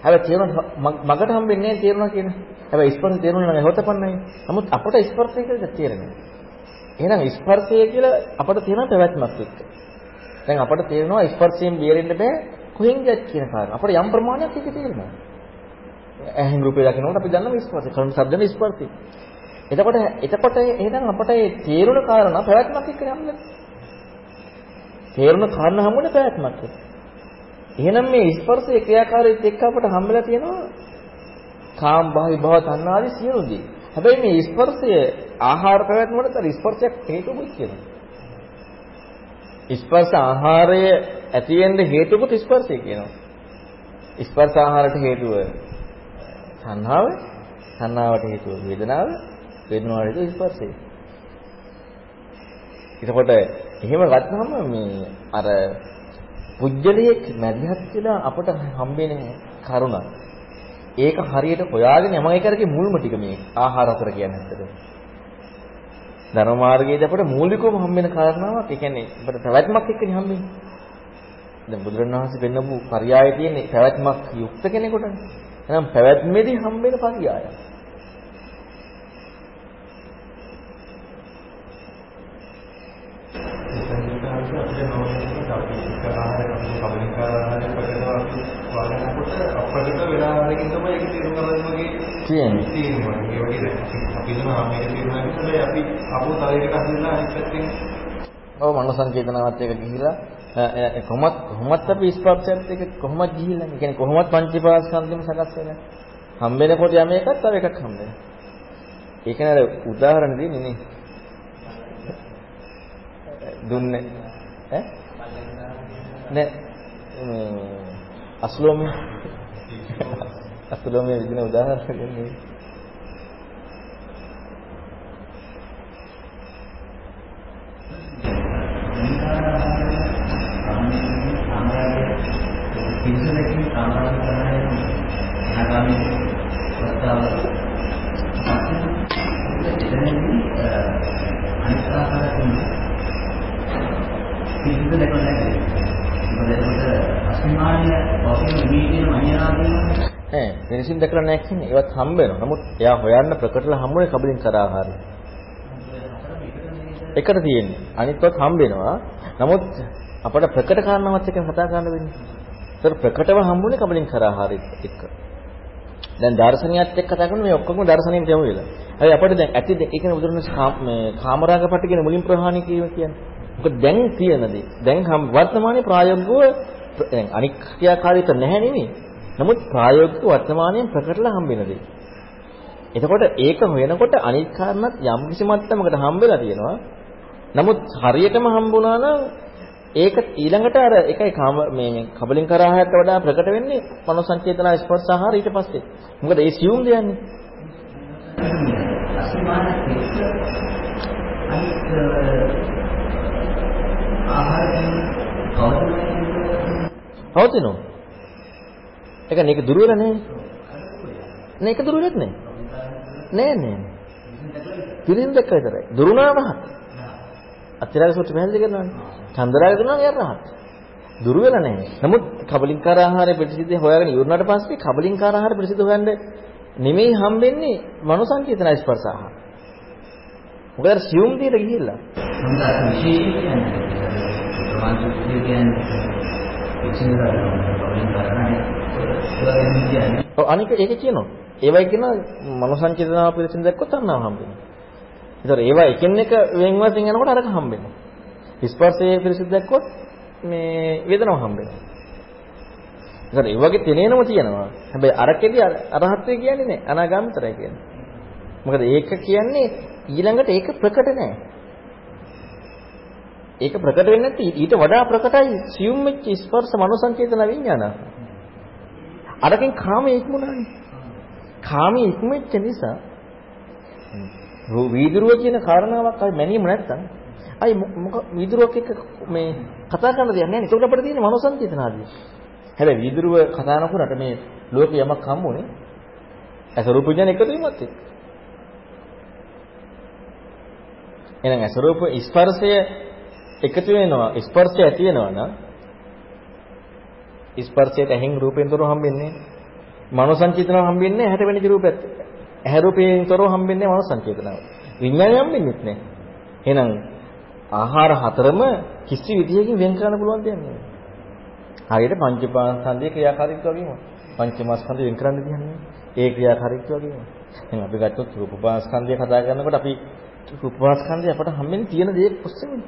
හැබැයි තේරෙන මගට හම්බෙන්නේ නැහැ තේරෙනවා කියන. හැබැයි ස්පර්ශ තේරුණා නම් හොතපන්නයි. නමුත් අපට ස්පර්ශය කියලා තේරෙන්නේ. එහෙනම් ස්පර්ශය කියලා අපට තියෙන පැවැත්මක් එක්ක. දැන් අපට තේරෙනවා ස්පර්ශයෙන් බේරෙන්න බෑ කොහෙන් ගියත් කියන කාරණා. අපට යම් ප්‍රමාණයක් ඒක තේරෙනවා. ඇහෙන් රූපය දකිනකොට අපි දන්නවා ස්පර්ශය. කර්ම ශබ්දනේ ස්පර්ශය. එතකොට එතකොට එහෙනම් අපට මේ තේරුණ කාරණා පැවැත්මක් එක්ක යන්නේ. තේරුණ කාරණා හැමෝම පැවැත්මක් එක්ක. එහෙනම් මේ ස්පර්ශයේ ක්‍රියාකාරීත්වය එක්ක අපට හම්බෙලා තියෙනවා කාම් භාවි භව තණ්හාදී සියලු දේ. හැබැයි මේ ස්පර්ශය ආහාර පැවැත්ම වලට ස්පර්ශයක් හේතුකුත් කියනවා. ස්පර්ශ ආහාරය ඇති වෙන්න හේතුකුත් ස්පර්ශය කියනවා. ස්පර්ශ ආහාරයට හේතුව තණ්හාව, තණ්හාවට හේතුව වේදනාව, වේදනාවට හේතුව ස්පර්ශය. එතකොට එහෙම ගත්තාම මේ අර පුජ්‍යලයේ මැදිහත් වෙලා අපට හම්බෙන කරුණ. ඒක හරියට හොයාගෙන යම එකරගේ මුල්ම ටික මේ ආහාර අතර කියන්නේ ඇත්තට. ධර්ම මාර්ගයේදී අපට මූලිකවම හම්බෙන කාරණාවක් ඒ කියන්නේ අපිට පැවැත්මක් එක්කනේ හම්බෙන්නේ. දැන් බුදුරණවහන්සේ පෙන්නපු පරයය තියෙන්නේ පැවැත්මක් යුක්ත කෙනෙකුටනේ. එහෙනම් පැවැත්මේදී හම්බෙන පරයය. අපිට වෙලාවකින් තමයි ඒක තේරුම් ගන්න වගේ තියෙන්නේ. තියෙනවා. ඒ වගේ අපි දන්න ආමේක තියෙනවා කියන්නේ අපි අපෝ තරයකට අහුවෙලා අනිත් පැත්තෙන් ඔව් මනෝ සංකේතනාවත් එක ගිහිලා කොහොමත් කොහොමත් අපි ස්පර්ශයත් එක කොහොමත් ගිහිල්ලා. ඒ කියන්නේ කොහොමත් පංචපාස්කන්ධෙම සකස් වෙලා. හම්බෙනකොට යම එකක් තව එකක් හම්බෙනවා. ඒක නේද උදාහරණ දෙන්නේ නේ. දුන්නේ ඈ නෑ අස්ලෝමේ අස්ලෝමේ විදින උදාහරණ දෙන්නේ පිළිසලකින් සාමාන්‍ය කරන්නේ අනාගාමී ප්‍රස්තාව එතනදී අනිත් ආකාරයෙන් පිළිසල දෙකක් නැහැ. මොකද එතකොට අසමාන්‍ය වශයෙන් වීදින මනියනාදීන ඈ වෙනසින් දැකලා නැහැ කියන්නේ ඒවත් හම්බ වෙනවා. නමුත් එයා හොයන්න ප්‍රකටලා හම්බුනේ කබලින් කර ආහාරය. එකට තියෙන්නේ. අනිත්වත් හම්බ වෙනවා. නමුත් අපට ප්‍රකට කාරණාවත් එක්ක කතා කරන්න වෙන්නේ. ඒතර ප්‍රකටව හම්බුනේ කබලින් කර ආහාරෙත් එක්ක. දැන් දර්ශනියත් එක්ක කතා කරන මේ ඔක්කොම දර්ශනියට යමු වෙලා. හරි අපිට දැන් ඇති ඒ කියන්නේ බුදුරණස් මේ කාමරාග පට කියන මුලින් ප්‍රහාණය කිරීම කියන්නේ. මොකද දැන් තියෙන දේ. දැන් වර්තමානයේ ප්‍රායෝගිකව දැන් අනික් ක්‍රියාකාරීත්ව නැහැ නෙමෙයි. නමුත් ප්‍රායෝගික වර්තමානයෙන් ප්‍රකටලා හම්බෙන දේ. එතකොට ඒක හොයනකොට අනිත් කාරණත් යම් කිසි මට්ටමකට හම්බෙලා තියෙනවා. නමුත් හරියටම හම්බුණා නම් ඒක ඊළඟට අර එකයි මේ කබලින් කරාහයට වඩා ප්‍රකට වෙන්නේ මනෝ සංචේතන ස්පර්ශ ආහාර ඊට පස්සේ. මොකද ඒ සියුම් දෙයන්නේ. පවතිනවා. ඒ කියන්නේ ඒක දුර වෙලා නැහැ. නෑ ඒක දුර වෙලත් නෑ. නෑ නෑ. පිරින් දැක්ක විතරයි. දුරුණා රහත්. අත්‍යරාග සූත්‍ර පැහැදිලි කරනවානේ. චන්දරාග දුන්නා යා රහත්. දුර වෙලා නැහැ. නමුත් කබලින්කාර ආහාරය ප්‍රතිසිද්ධිය හොයාගෙන ඉවරනට පස්සේ කබලින්කාර ආහාර ප්‍රතිසිද්ධ හොයන්න නෙමෙයි හම්බෙන්නේ මනෝ සංකේතන ස්පර්ශ ආහාර. මොකද අර සියුම් දෙයට ගිහිල්ලා. හොඳ ඔව් අනික ඒක කියනවා. ඒවයි කියන මනෝ සංචේතනාව පිළිසින් දැක්කොත් අන්නාව හම්බෙනවා. ඒතර ඒවා එකින් එක වෙන් වශයෙන් යනකොට අරක හම්බෙනවා. ස්පර්ශයේ පිළිසින් දැක්කොත් මේ වේදනාව හම්බෙනවා. ඒතර ඒ වගේ තේනේනම තියෙනවා. හැබැයි අරකෙදි අරහත්ත්වය කියන්නේ නැහැ. අනාගාමිතරයි කියන්නේ. මොකද ඒක කියන්නේ ඊළඟට ඒක ප්‍රකට නැහැ. ඒක ප්‍රකට වෙන්නේ නැත්නම් ඊට වඩා ප්‍රකටයි සියුම් වෙච්ච ස්පර්ශ මනෝ සංකේතන විඥාන. අරකින් කාමයේ ඉක්මුණානේ. කාමයේ ඉක්මෙච්ච නිසා වීදුරුව කියන කාරණාවක් අය මැනීම නැත්තම් අය මොක වීදුරුවක් එක්ක මේ කතා කරන්න දෙයක් නැහැ නේ. ඒකට අපිට තියෙන්නේ මනෝ සංකේතන ආදී. හැබැයි වීදුරුව කතා නොකරට මේ ලෝකේ යමක් හම්බුනේ අසරූප විඥාන එකතු වීමත් එක්ක. එහෙනම් අසරූප ස්පර්ශය එකතු වෙනවා ස්පර්ශය ඇති වෙනවා නම් ස්පර්ශයට ඇහෙන් රූපයෙන් තොරව හම්බෙන්නේ මනෝ සංචේතනව හම්බෙන්නේ ඇහැට වෙනිච්ච රූපයත්. ඇහැ රූපයෙන් තොරව හම්බෙන්නේ මනෝ සංචේතනව. විඥානය හම්බෙන්නේ නැහැ. එහෙනම් ආහාර හතරම කිසි විදියකින් වෙන් කරන්න පුළුවන් දෙයක් නෙවෙයි. හරියට පංචපාස්කන්ධයේ ක්‍රියාකාරීත්වය වගේම. පංචමාස්කන්ධය වෙන් කරන්න දෙන්නේ ඒ ක්‍රියාකාරීත්වය වගේම. එහෙනම් අපි ගත්තොත් රූපපාස්කන්ධය කතා කරනකොට අපි රූපපාස්කන්ධය අපට හම්බෙන්නේ තියෙන දේ ඔස්සේනේ